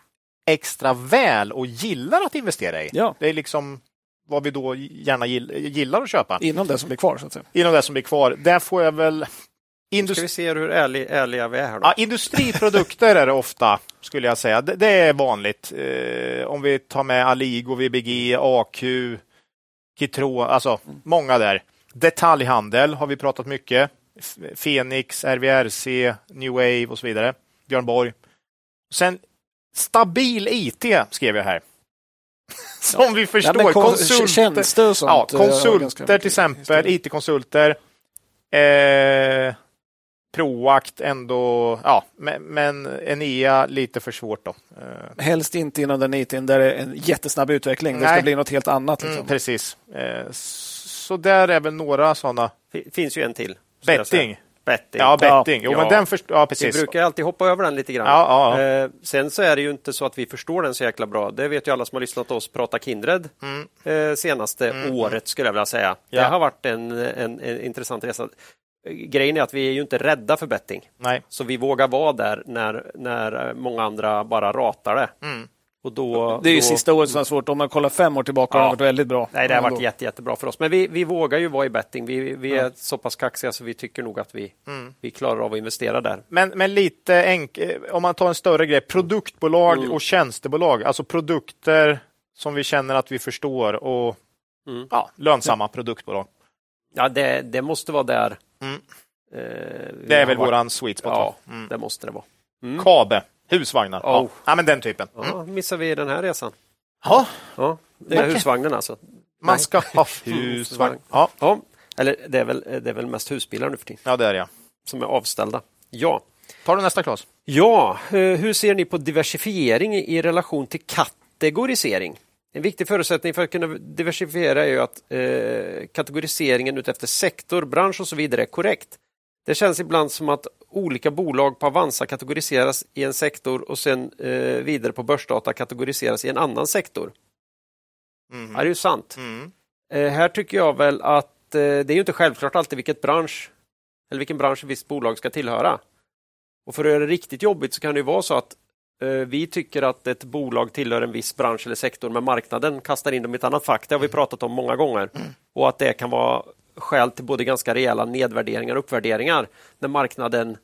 extra väl och gillar att investera i.
Ja,
Det är liksom vad vi då gärna gill- gillar att köpa.
inom det som blir kvar. Så att säga.
Inom det som blir kvar. Där får jag väl...
Ska
Industri...
vi se hur ärlig, ärliga vi är här då?
Ja, industriprodukter är det ofta, skulle jag säga. Det, det är vanligt. Eh, om vi tar med Aligo, VBG, AQ, Kitro, alltså många där. Detaljhandel har vi pratat mycket. Fenix, RVRC, New Wave och så vidare. Björn Borg. Sen stabil IT skrev jag här. Som vi förstår.
Ja, kon-
konsulter.
Tjänster och sånt.
Ja,
eh,
konsulter till exempel. IT-konsulter. Eh, Proact ändå, ja, men, men Enea lite för svårt då. Eh,
Helst inte inom den IT där det är en jättesnabb utveckling. Det ska
Nej.
bli något helt annat. Liksom.
mm, precis. Eh, så där är väl några sådana.
Det finns ju en till.
Betting.
Betting.
Ja, betting. Jo,
Ja.
men den först- ja,
Vi
precis.
brukar alltid hoppa över den lite grann.
Ja, ja, ja.
Eh, sen så är det ju inte så att vi förstår den så jäkla bra. Det vet ju alla som har lyssnat på oss prata Kindred
Mm.
eh, senaste året skulle jag vilja säga.
Ja.
Det har varit en, en, en intressant resa. Eh, Grejen är att vi är ju inte rädda för betting.
Nej.
Så vi vågar vara där när, när många andra bara ratar det.
Mm.
Och då,
Det är ju
då,
sista året som är svårt. Om man kollar fem år tillbaka
Ja.
har det varit väldigt bra.
Nej, det har varit jätte, jättebra för oss. Men vi, vi vågar ju vara i betting. Vi, vi är så pass kaxiga så vi tycker nog att vi,
Mm.
vi klarar av att investera där.
Men, men lite enkelt, om man tar en större grej, produktbolag
Mm.
och tjänstebolag, alltså produkter som vi känner att vi förstår och
Mm.
ja, lönsamma produktbolag.
Ja, det, det måste vara där.
Mm.
Eh,
Det är väl
varit-
våran sweet spot.
Ja?
Mm.
det måste det vara. Mm.
Kabe, husvagnar.
Oh.
ja, men den typen. Mm.
Ja, missar vi den här resan.
Ja,
Ja, med
Okej.
husvagnen alltså.
man ska ha husvagn. Ja,
Ja, eller det är, väl, det är väl mest husbilar nu för tiden
ja, det är jag.
som är avställda. Ja,
Tar du nästa Claes?
ja eh, hur ser ni på diversifiering i relation till kategorisering? En viktig förutsättning för att kunna diversifiera är ju att eh, kategoriseringen utefter sektor, bransch och så vidare är korrekt. Det känns ibland som att olika bolag på Avanza kategoriseras i en sektor och sen eh, vidare på börsdata kategoriseras i en annan sektor.
Mm.
Ja, det är ju sant.
Mm.
Eh, här tycker jag väl att eh, det är ju inte självklart alltid vilket bransch eller vilken bransch ett visst bolag ska tillhöra. Och för att göra det riktigt jobbigt så kan det vara så att eh, vi tycker att ett bolag tillhör en viss bransch eller sektor men marknaden kastar in dem i ett annat fack. Det har vi pratat om många gånger. Och att det kan vara skäl till både ganska rejäla nedvärderingar och uppvärderingar när marknaden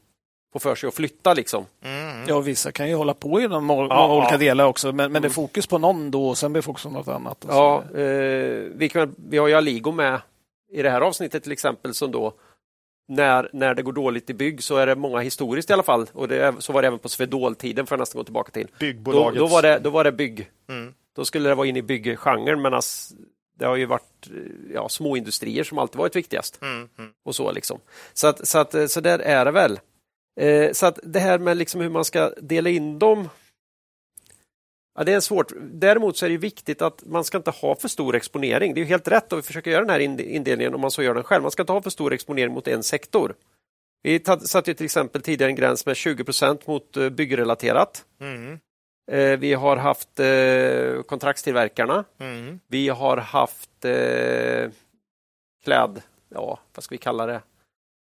får för sig att flytta. Liksom.
Mm.
Ja, vissa kan ju hålla på inom mål,
Ja,
olika
ja.
delar också. Men, men det är fokus på någon då och sen blir fokus på något annat.
Ja, eh, vi, kan, vi har ju Aligo med i det här avsnittet till exempel som då när, när det går dåligt i bygg så är det många historiskt i alla fall. Och det så var det även på Swedol-tiden, får jag nästan gå tillbaka till. Då,
Byggbolaget.
då, var, det, då var det bygg.
Mm.
Då skulle det vara in i bygggenren, men det har ju varit ja, småindustrier som alltid varit viktigast.
Mm, mm.
och Så liksom. Så, att, så, att, så där är det väl. Eh, så att det här med liksom hur man ska dela in dem Ja, det är svårt. Däremot så är det viktigt att man ska inte ha för stor exponering. Det är helt rätt att vi försöker göra den här indelningen om man så gör den själv. Man ska inte ha för stor exponering mot en sektor. Vi satte till exempel tidigare en gräns med 20% mot eh, byggrelaterat.
Mm.
Eh, vi har haft eh, kontraktstillverkarna.
Mm.
Vi har haft eh, kläd, ja vad ska vi kalla det?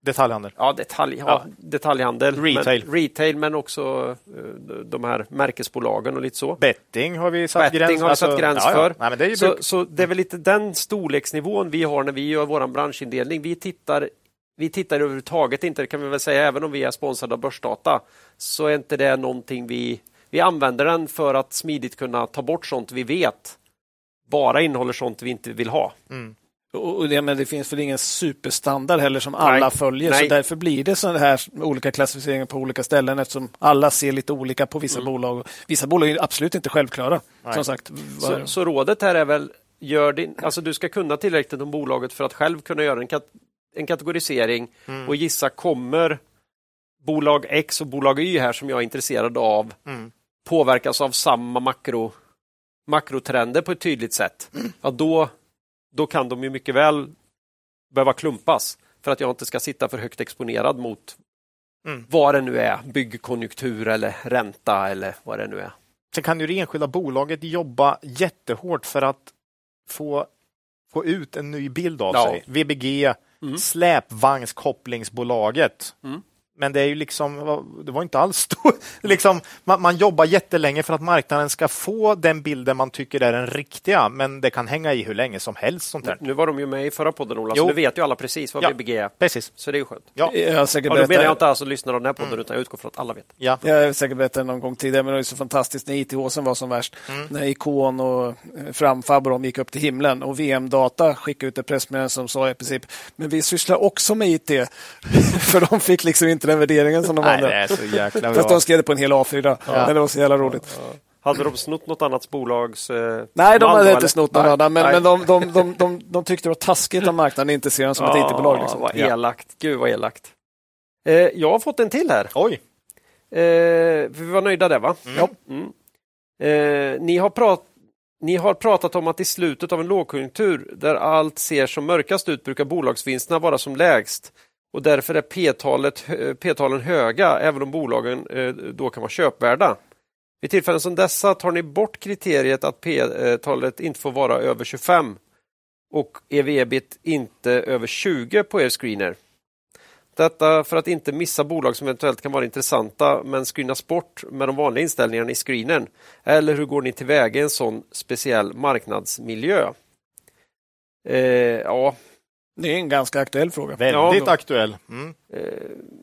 Detaljhandel.
Ja, detalj, ja,
Ja.
detaljhandel.
Retail.
Men, retail, men också eh, de här märkesbolagen och lite så.
Betting har vi satt
Betting
gräns
har vi satt gräns
ja,
för.
Nej, det
Så, så det är väl lite den storleksnivån vi har när vi gör vår branschindelning. Vi tittar, vi tittar överhuvudtaget inte, det kan vi väl säga, även om vi är sponsrade av Börsdata, så är inte det någonting vi... Vi använder den för att smidigt kunna ta bort sånt vi vet bara innehåller sånt vi inte vill ha.
mm.
Och det, men det finns väl ingen superstandard heller som alla
Nej.
följer.
Nej.
Så därför blir det sådana här olika klassificeringar på olika ställen eftersom alla ser lite olika på
Mm.
vissa bolag. Vissa bolag är absolut inte självklara.
Nej.
Som sagt,
Så, så rådet här är väl, gör din, alltså du ska kunna tillräckligt om bolaget för att själv kunna göra en, kat, en kategorisering
Mm.
och gissa kommer bolag X och bolag Y här som jag är intresserad av
Mm.
Påverkas av samma makro, makrotrender på ett tydligt sätt, ja, då, då kan de ju mycket väl behöva klumpas för att jag inte ska sitta för högt exponerad mot
Mm.
vad det nu är, byggkonjunktur eller ränta eller vad det nu är.
Sen kan ju det enskilda bolaget jobba jättehårt för att få, få ut en ny bild av
Ja.
sig. VBG,
Mm.
släpvagnskopplingsbolaget.
Mm.
Men det är ju liksom, det var inte alls stort. liksom, man, man jobbar jättelänge för att marknaden ska få den bilden man tycker är den riktiga, men det kan hänga i hur länge som helst. sånt där.
Nu var de ju med i förra podden Ola,
Jo.
så nu vet ju alla precis vad
Ja.
VBG är.
Precis.
Så det är ju skönt.
Ja.
jag säkert
Ja, då menar jag inte alltså lyssnare av den här podden, utan jag utgår från att alla vet.
Ja.
jag har säkert berättat någon gång tidigare, men det var ju så fantastiskt när ITH var som värst. När Ikon och eh, Framfab och de gick upp till himlen och VM-data skickade ut ett pressmeddelande som sa i princip, men vi sysslar också med IT. För de fick liksom inte den värderingen som de
Nej,
andra.
det är så jäkla
Fast de skrev det på en hel A4. Men det var så jävla roligt.
Hade de snott något annat bolags... Eh,
Nej, de hade inte snott någon annan, men, men de, de, de, de, de tyckte det var taskigt att marknaden inte ser dem som ett IT-bolag.
Ja,
Liksom.
Vad
Ja.
elakt. Gud vad elakt. Eh, jag har fått en till här.
Oj!
Eh, vi var nöjda där va?
Mm.
Ja. Mm. Eh, ni, har prat, ni har pratat om att i slutet av en lågkonjunktur där allt ser som mörkast ut brukar bolagsvinsterna vara som lägst och därför är P-talet, P-talen höga även om bolagen eh, då kan vara köpvärda. Vid tillfällen som dessa tar ni bort kriteriet att P-talet inte får vara över 25 och EV-EBIT inte över 20 på er screener. Detta för att inte missa bolag som eventuellt kan vara intressanta men screenas bort med de vanliga inställningarna i screenen. Eller hur går ni tillväga i en sån speciell marknadsmiljö? Eh, ja,
det är en ganska aktuell fråga.
Väldigt
Ja.
aktuell. Mm.
eh,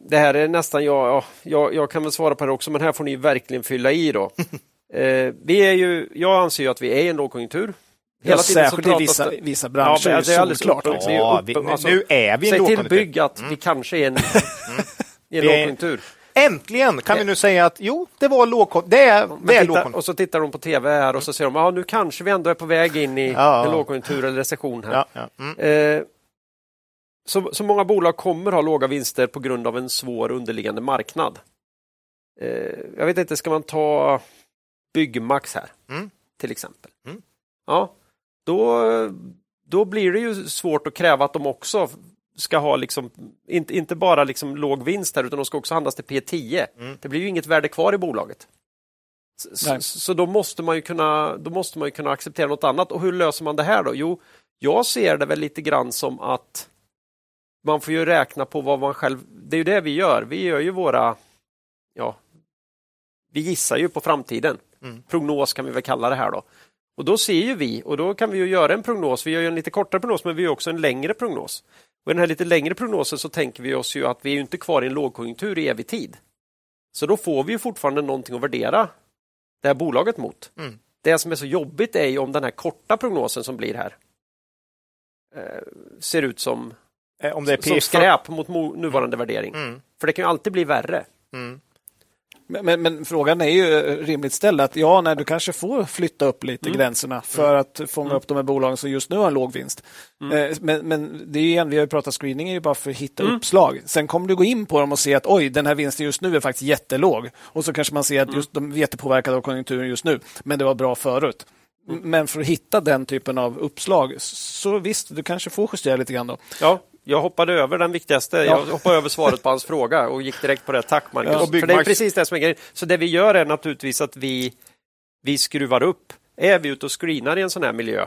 det här är nästan, ja, ja, jag, jag kan väl svara på det också men här får ni verkligen fylla i då. Eh, vi är ju, jag anser ju att vi är i en lågkonjunktur.
Ja,
så
särskilt i vissa,
det-
vissa branscher. Ja,
det är alldeles är
Ja, vi,
alltså,
nu är vi i en
Säg till bygg att vi kanske är en, i en lågkonjunktur.
Äntligen kan vi nu säga att jo, det var lågkonjunktur. Det är, det är lågkonjunktur.
och så tittar de på tv här och så ser de att ah, nu kanske vi ändå är på väg in i
Ja.
en lågkonjunktur eller recession. här.
Ja, ja. Mm.
Eh, så, så många bolag kommer ha låga vinster på grund av en svår underliggande marknad. Eh, jag vet inte, ska man ta Byggmax här
Mm.
till exempel?
Mm.
Ja, då, då blir det ju svårt att kräva att de också ska ha liksom, inte, inte bara liksom låg vinst här utan de ska också handlas till P10.
Mm.
Det blir ju inget värde kvar i bolaget. Så, så, då måste man ju kunna, då måste man ju kunna acceptera något annat. Och hur löser man det här då? Jo, jag ser det väl lite grann som att man får ju räkna på vad man själv... Det är ju det vi gör. Vi gör ju våra... Ja, vi gissar ju på framtiden.
Mm.
Prognos kan vi väl kalla det här då. Och då ser ju vi, och då kan vi ju göra en prognos. Vi gör ju en lite kortare prognos, men vi gör också en längre prognos. Och I den här lite längre prognosen så tänker vi oss ju att vi är ju inte kvar i en lågkonjunktur i evig tid. Så då får vi ju fortfarande någonting att värdera det här bolaget mot.
Mm.
Det som är så jobbigt är ju om den här korta prognosen som blir här eh, ser ut som
Om det är
som skräp mot mo- nuvarande värdering.
Mm.
För det kan ju alltid bli värre.
Men, men, men frågan är ju eh, rimligt ställd att ja, när du kanske får flytta upp lite
Mm.
gränserna för att fånga upp de här bolagen som just nu har en låg vinst.
Mm.
Eh, Men, men det är ju igen, vi har ju pratat screening är ju bara för att hitta uppslag. Sen kommer du gå in på dem och se att oj, den här vinsten just nu är faktiskt jättelåg. Och så kanske man ser att
Mm.
just de är jättepåverkade av konjunkturen just nu, men det var bra förut.
Mm.
Men för att hitta den typen av uppslag, så visst, du kanske får justera lite grann då.
Ja, jag hoppade över den viktigaste. Jag hoppade över svaret på hans fråga och gick direkt på det. Tack Marcus.
Ja,
För det är precis det som är grejen. Så det vi gör är naturligtvis att vi, vi skruvar upp. Är vi ute och screenar i en sån här miljö,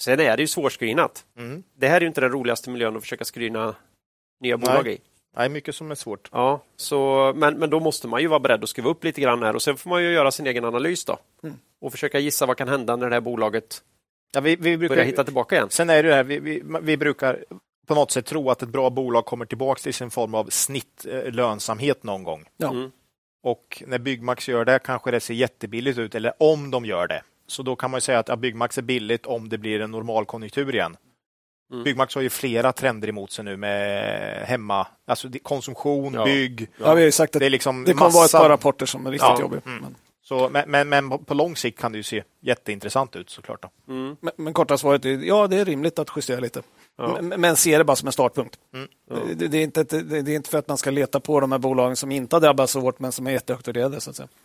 sen är det ju svårscreenat.
Mm.
Det här är ju inte den roligaste miljön att försöka screena nya bolag i.
Nej, mycket som är svårt.
Ja, så, men, men då måste man ju vara beredd att skruva upp lite grann här och sen får man ju göra sin egen analys då.
Mm.
Och försöka gissa vad kan hända när det här bolaget
Ja, vi, vi brukar,
börjar hitta tillbaka igen.
Sen är det här, vi, vi, vi brukar på något sätt tro att ett bra bolag kommer tillbaka till sin form av snittlönsamhet någon gång.
Ja.
Mm.
Och när Byggmax gör det kanske det ser jättebilligt ut, eller om de gör det. Så då kan man ju säga att ja, Byggmax är billigt om det blir en normal konjunktur igen.
Mm.
Byggmax har ju flera trender emot sig nu med hemma, alltså det- konsumtion,
Ja.
bygg.
Ja, vi har ju sagt att
Det
det,
är liksom
kommer vara ett
massa-
par rapporter som är riktigt
Ja.
jobbiga.
Mm.
Men,
Så, men, men, men på lång sikt kan det ju se jätteintressant ut såklart. Då.
Mm.
men, men korta svaret är ja, det är rimligt att justera lite.
Ja.
Men, men se det bara som en startpunkt.
Mm.
Det, det, är inte, det, det är inte för att man ska leta på de här bolagen som inte har drabbats så hårt men som är jättehögt värderade.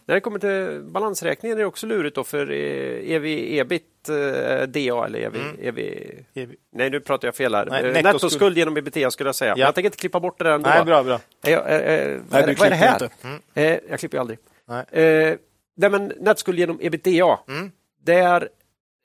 När det kommer till balansräkningen är det också lurigt då för eh, EV, ebit, eh, DA eller EV, EV... Nej, nu pratar jag fel här.
Nej,
Nej,
nettoskuld.
Nettoskuld genom ebitda skulle jag säga.
Ja.
jag tänker inte klippa bort det där ändå.
Nej, bra, bra.
Jag, är, är,
Nej,
vad är det- här?
klipper inte.
Eh, jag klipper ju aldrig.
Nej.
Eh, nej, men nettoskuld genom ebitda.
Mm.
Där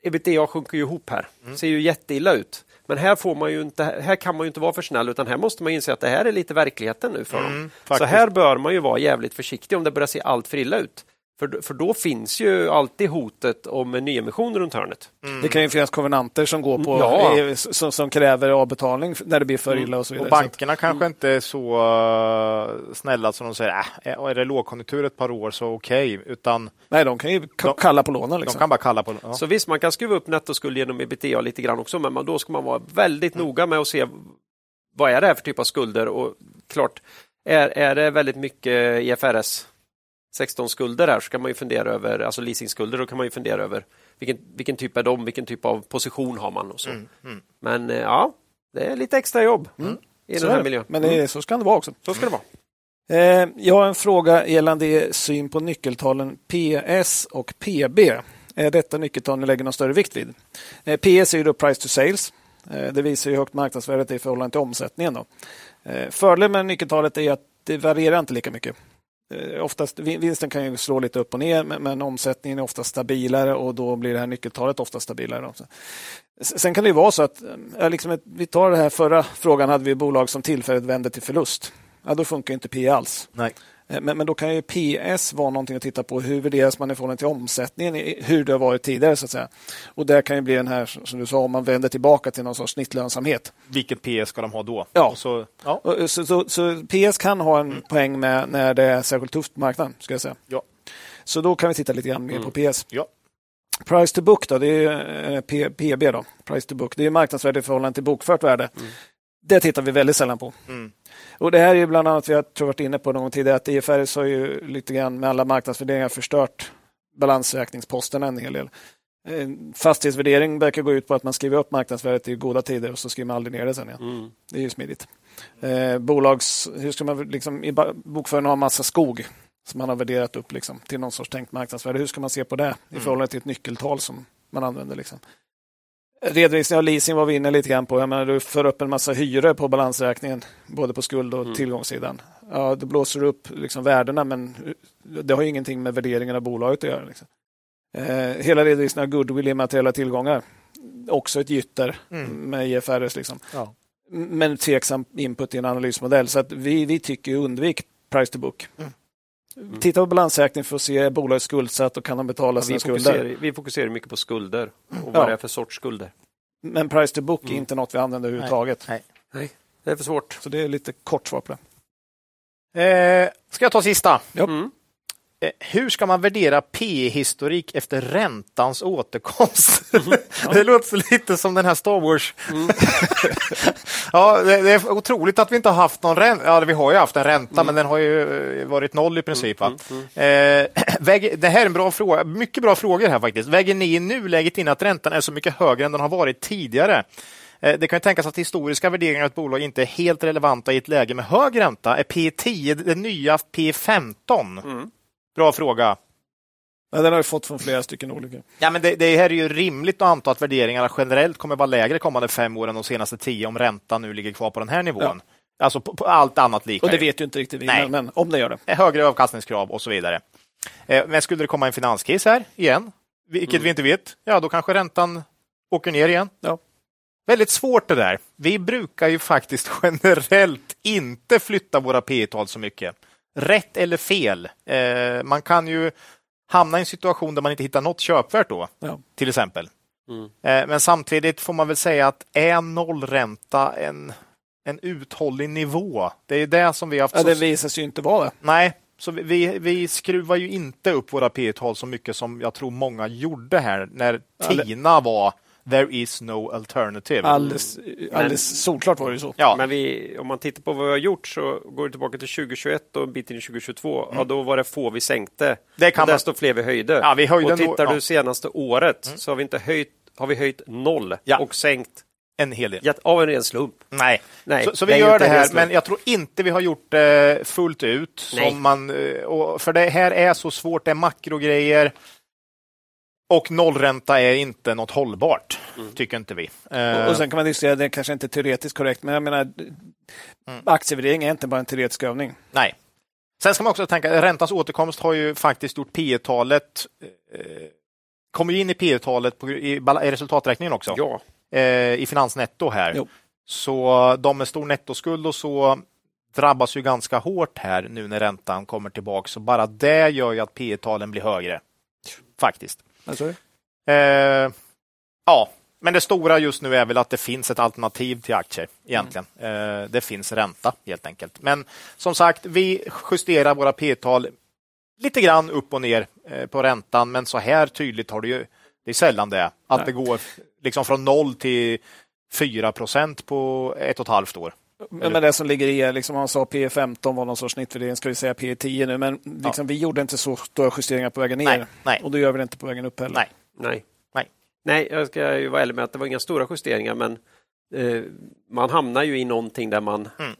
ebitda sjunker ju ihop här. Ser ju jätteilla ut. Men här, får man ju inte, här kan man ju inte vara för snäll utan här måste man inse att det här är lite verkligheten nu för dem.
Mm,
Så
faktiskt.
här bör man ju vara jävligt försiktig om det börjar se allt för illa ut. För, för då finns ju alltid hotet om en nyemission runt hörnet.
Det kan ju finnas kovenanter som går på
Ja.
eh, som, som kräver avbetalning när det blir för illa och så vidare.
Och bankerna kanske inte är så uh, snälla som de säger, äh, är det lågkonjunktur ett par år så okej, utan
Så, nej, de kan ju ka-
De-
kalla på lånen.
de
Liksom.
kan bara kalla på ja.
Så visst, man kan skruva upp nettoskuld genom ebitda lite grann också, men man, då ska man vara väldigt noga med att se vad är det här för typ av skulder och klart, är, är det väldigt mycket IFRS 16-skulder här så kan man ju fundera över, alltså leasingskulder, då kan man ju fundera över vilken, vilken typ är de, vilken typ av position har man och så.
Mm, mm.
Men eh, ja, det är lite extra jobb i
Så
den
är
här miljön.
Men det, så ska det vara också.
Så ska det vara.
Eh, jag har en fråga gällande syn på nyckeltalen PS och PB. Är detta nyckeltal ni lägger någon större vikt vid? Eh, PS är ju då price to sales. Eh, det visar hur högt marknadsvärdet är i förhållande till omsättningen. Då. Fördelen med nyckeltalet är att det varierar inte lika mycket. Eh, oftast, vinsten kan ju slå lite upp och ner men, men omsättningen är ofta stabilare och då blir det här nyckeltalet ofta stabilare. Också. Sen kan det ju vara så att, eh, liksom ett, vi tar det här förra frågan, hade vi bolag som tillfälligt vände till förlust. Ja, då funkar inte P alls.
Nej.
Eh, Men, men då kan ju PS vara någonting att titta på. Hur värderas man i förhållande till omsättningen, hur det har varit tidigare. så att säga. Och där kan ju bli den här, som du sa, om man vänder tillbaka till någon sorts snittlönsamhet.
Vilket PS ska de ha då?
Ja.
Så, ja.
Eh, Så, så, så PS kan ha en poäng med när det är särskilt tufft på marknaden. Ska jag säga.
Ja.
Så då kan vi titta lite grann mer på PS.
Ja.
Price to book då, det är eh, P, PB då. Price to book. Det är marknadsvärde i förhållande till bokfört värde. Det tittar vi väldigt sällan på.
Mm.
Och Det här är ju bland annat, vi har tror varit inne på någon tidigare, att IFRS har ju lite grann med alla marknadsvärderingar förstört balansräkningsposterna en hel del. Eh, Fastighetsvärdering verkar gå ut på att man skriver upp marknadsvärdet i goda tider och så skriver man aldrig ner det sen igen.
Mm.
Det är ju smidigt. Eh, bolags, hur ska man liksom, I bokföringen ha massa skog som man har värderat upp liksom, till någon sorts tänkt marknadsvärde. Hur ska man se på det i förhållande till ett nyckeltal som man använder? Liksom? Redovisning av leasing var vi inne lite grann på. Jag menar, du för upp en massa hyror på balansräkningen, både på skuld och tillgångssidan. Ja, då blåser upp liksom värdena, men det har ju ingenting med värderingen av bolaget att göra. Liksom. Eh, hela redovisningen av goodwill i materiella tillgångar, också ett gytter
Mm.
med IFRS. Liksom
Ja.
men tveksam input i en analysmodell. Så att vi, vi tycker undvik price to book.
Mm.
Titta på balansräkningen för att se är bolaget skuldsatt och kan de betala
Ja,
sina
vi,
skulder.
fokuserar, vi fokuserar mycket på skulder och vad
Ja.
det är för sorts skulder.
Men price to book
Mm.
är inte något vi använder överhuvudtaget.
Nej.
Nej, det är för svårt.
Så det är lite kort svar på det.
Eh, ska jag ta sista?
Ja.
Mm.
Eh, hur ska man värdera P-historik efter räntans återkomst?
Mm.
det låter lite som den här Star Wars. ja, det, är otroligt att vi inte har haft någon ränta. Ja, vi har ju haft en ränta,
Mm.
men den har ju eh, varit noll i princip. Va? Eh, väger, det här är en bra fråga. Mycket bra frågor här faktiskt. Väger ni i nuläget in att räntan är så mycket högre än den har varit tidigare? Eh, Det kan ju tänkas att historiska värderingar av ett bolag inte är helt relevanta i ett läge med hög ränta. Är P10 det nya P15? Bra fråga.
Ja, den har vi fått från flera stycken olika.
Ja, men det, det här är ju rimligt att anta att värderingarna generellt kommer vara lägre kommande fem år än de senaste tio om räntan nu ligger kvar på den här nivån. Alltså på, på allt annat lika.
Och det vet ju inte riktigt
Nej.
men, om det gör det.
Högre avkastningskrav och så vidare. Eh, Men skulle det komma en finanskris här igen, vilket vi inte vet, ja då kanske räntan åker ner igen.
Ja.
Väldigt svårt det där. Vi brukar ju faktiskt generellt inte flytta våra P tal så mycket. Rätt eller fel. Eh, Man kan ju hamna i en situation där man inte hittar något köpvärt då,
Ja.
till exempel.
Mm.
Eh, Men samtidigt får man väl säga att är nollränta en, en uthållig nivå? Det är det som vi har haft
Ja,
så
det visar sig ju inte vara det.
Nej, så vi- vi, vi skruvar ju inte upp våra P tal så mycket som jag tror många gjorde här när TINA var There is no alternative.
Alldeles, alldeles solklart var det ju så.
ja,
Men vi, om man tittar på vad vi har gjort så går det tillbaka till 2021 och en bit in i 2022. Ja, då var det få vi sänkte.
Mm. Det kan
och
man-
desto fler vi höjde.
Ja, vi höjde
och tittar
ja.
du senaste året så har vi inte höjt har vi höjt noll
Ja.
och sänkt
en hel del.
av en ren slump.
Nej.
Nej,
så, så vi gör det här, men jag tror inte vi har gjort det fullt ut.
Nej.
Som man, eh, och, för det här är så svårt, det är makrogrejer. Och nollränta är inte något hållbart,
Mm.
tycker inte vi.
Och, och sen kan man diskutera, det är kanske inte är teoretiskt korrekt, men jag menar,
Mm.
aktievärdering är inte bara en teoretisk övning.
Nej. Sen ska man också tänka, räntans återkomst har ju faktiskt gjort P talet eh, kommer ju in i P talet i, i resultaträkningen också,
Ja,
eh, i finansnetto här.
Jo.
Så de med stor nettoskuld och så drabbas ju ganska hårt här nu när räntan kommer tillbaka. Så bara det gör ju att P talen blir högre. Faktiskt.
Alltså,
Eh, ja, men det stora just nu är väl att det finns ett alternativ till aktier egentligen. Eh, det finns ränta helt enkelt. Men som sagt, vi justerar våra P-tal lite grann upp och ner eh, på räntan, men så här tydligt har det ju det är sällan det. Att
Nej.
det går liksom från 0 till 4 procent på ett och ett halvt år.
Men det som ligger i, liksom, man sa P 15 var någon sorts snittvärdering, ska vi säga P 10 nu, men liksom, vi gjorde inte så stora justeringar på vägen ner.
Nej, nej.
Och då gör vi det inte på vägen upp heller.
Nej.
nej.
Nej.
Nej, jag ska ju vara ärlig med att det var inga stora justeringar, men eh, man hamnar ju i någonting där man
Mm.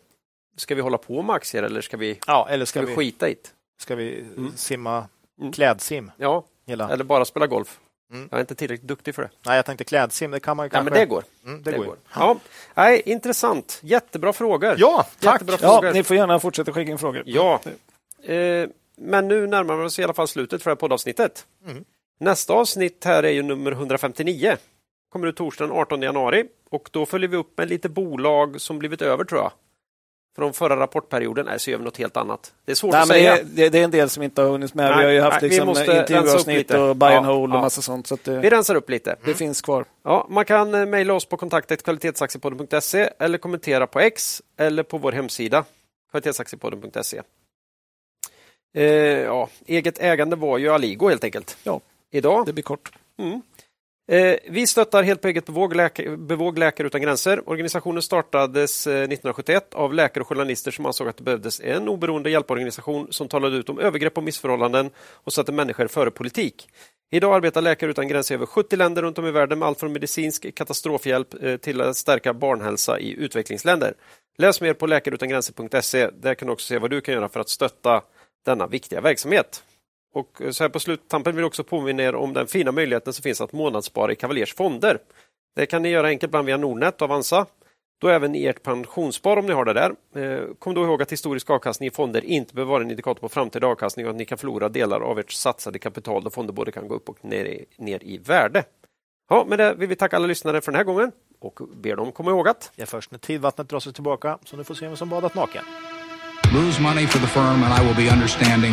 Ska vi hålla på med aktier eller ska vi,
Ja, eller
ska
ska
vi
vi,
skita i det?
ska vi simma
Mm.
klädsim?
Ja,
Hela.
eller bara spela golf.
Mm.
Jag är inte tillräckligt duktig för det.
Nej, jag tänkte klädsim, det kan man ju
Nej,
kanske.
men det går.
Mm, det,
Det
går.
går. Ja. Nej, intressant. Jättebra frågor.
Ja, tack!
Jättebra
Ja,
frågor.
ni får gärna fortsätta skicka in frågor.
Ja. Eh, men nu närmar vi oss i alla fall slutet för det här poddavsnittet.
Mm.
Nästa avsnitt här är ju nummer 159. Kommer ut torsdagen 18 januari och då följer vi upp med lite bolag som blivit över tror jag. Från förra rapportperioden, nej så gör vi något helt annat. Det är svårt
Nej,
att säga.
det, det, är en del som inte har hunnits med.
Nej,
vi har ju haft
nej,
liksom,
upp
intervjuavsnitt och buy and
Ja,
hold och
ja.
massa sånt. Så det,
Vi rensar upp lite.
det finns kvar.
Ja, man kan eh, mejla oss på kontaktet kvalitetsaktiepodden.se eller kommentera på X eller på vår hemsida kvalitetsaktiepodden.se. Eh, ja, eget ägande var ju Aligo helt enkelt.
Ja.
Idag.
Det blir kort.
Mm. Eh, vi stöttar helt på eget bevåg, bevåg Läkare utan gränser. Organisationen startades eh, 1971 av läkare och journalister som ansåg att det behövdes en oberoende hjälporganisation som talade ut om övergrepp och missförhållanden och satte människor före politik. Idag arbetar Läkare utan gränser i över 70 länder runt om i världen med allt från medicinsk katastrofhjälp eh, till att stärka barnhälsa i utvecklingsländer. Läs mer på läkareutangränser.se. Där kan du också se vad du kan göra för att stötta denna viktiga verksamhet. Och så här på sluttampen vill jag också påminna er om den fina möjligheten som finns att månadsspara i Cavaliers fonder. Det kan ni göra enkelt bland via Nordnet och Avanza. Då även i ert pensionsspar om ni har det där. Eh, Kom då ihåg att historisk avkastning i fonder inte behöver vara en indikator på framtida avkastning och att ni kan förlora delar av ert satsade kapital då fonder både kan gå upp och ner i, ner i värde. Ja, med det vill vi tacka alla lyssnare för den här gången och ber dem komma ihåg att
Det är först när tidvattnet drar sig tillbaka som du får se vem som badat naken.
Lose money for the firm and I will be understanding.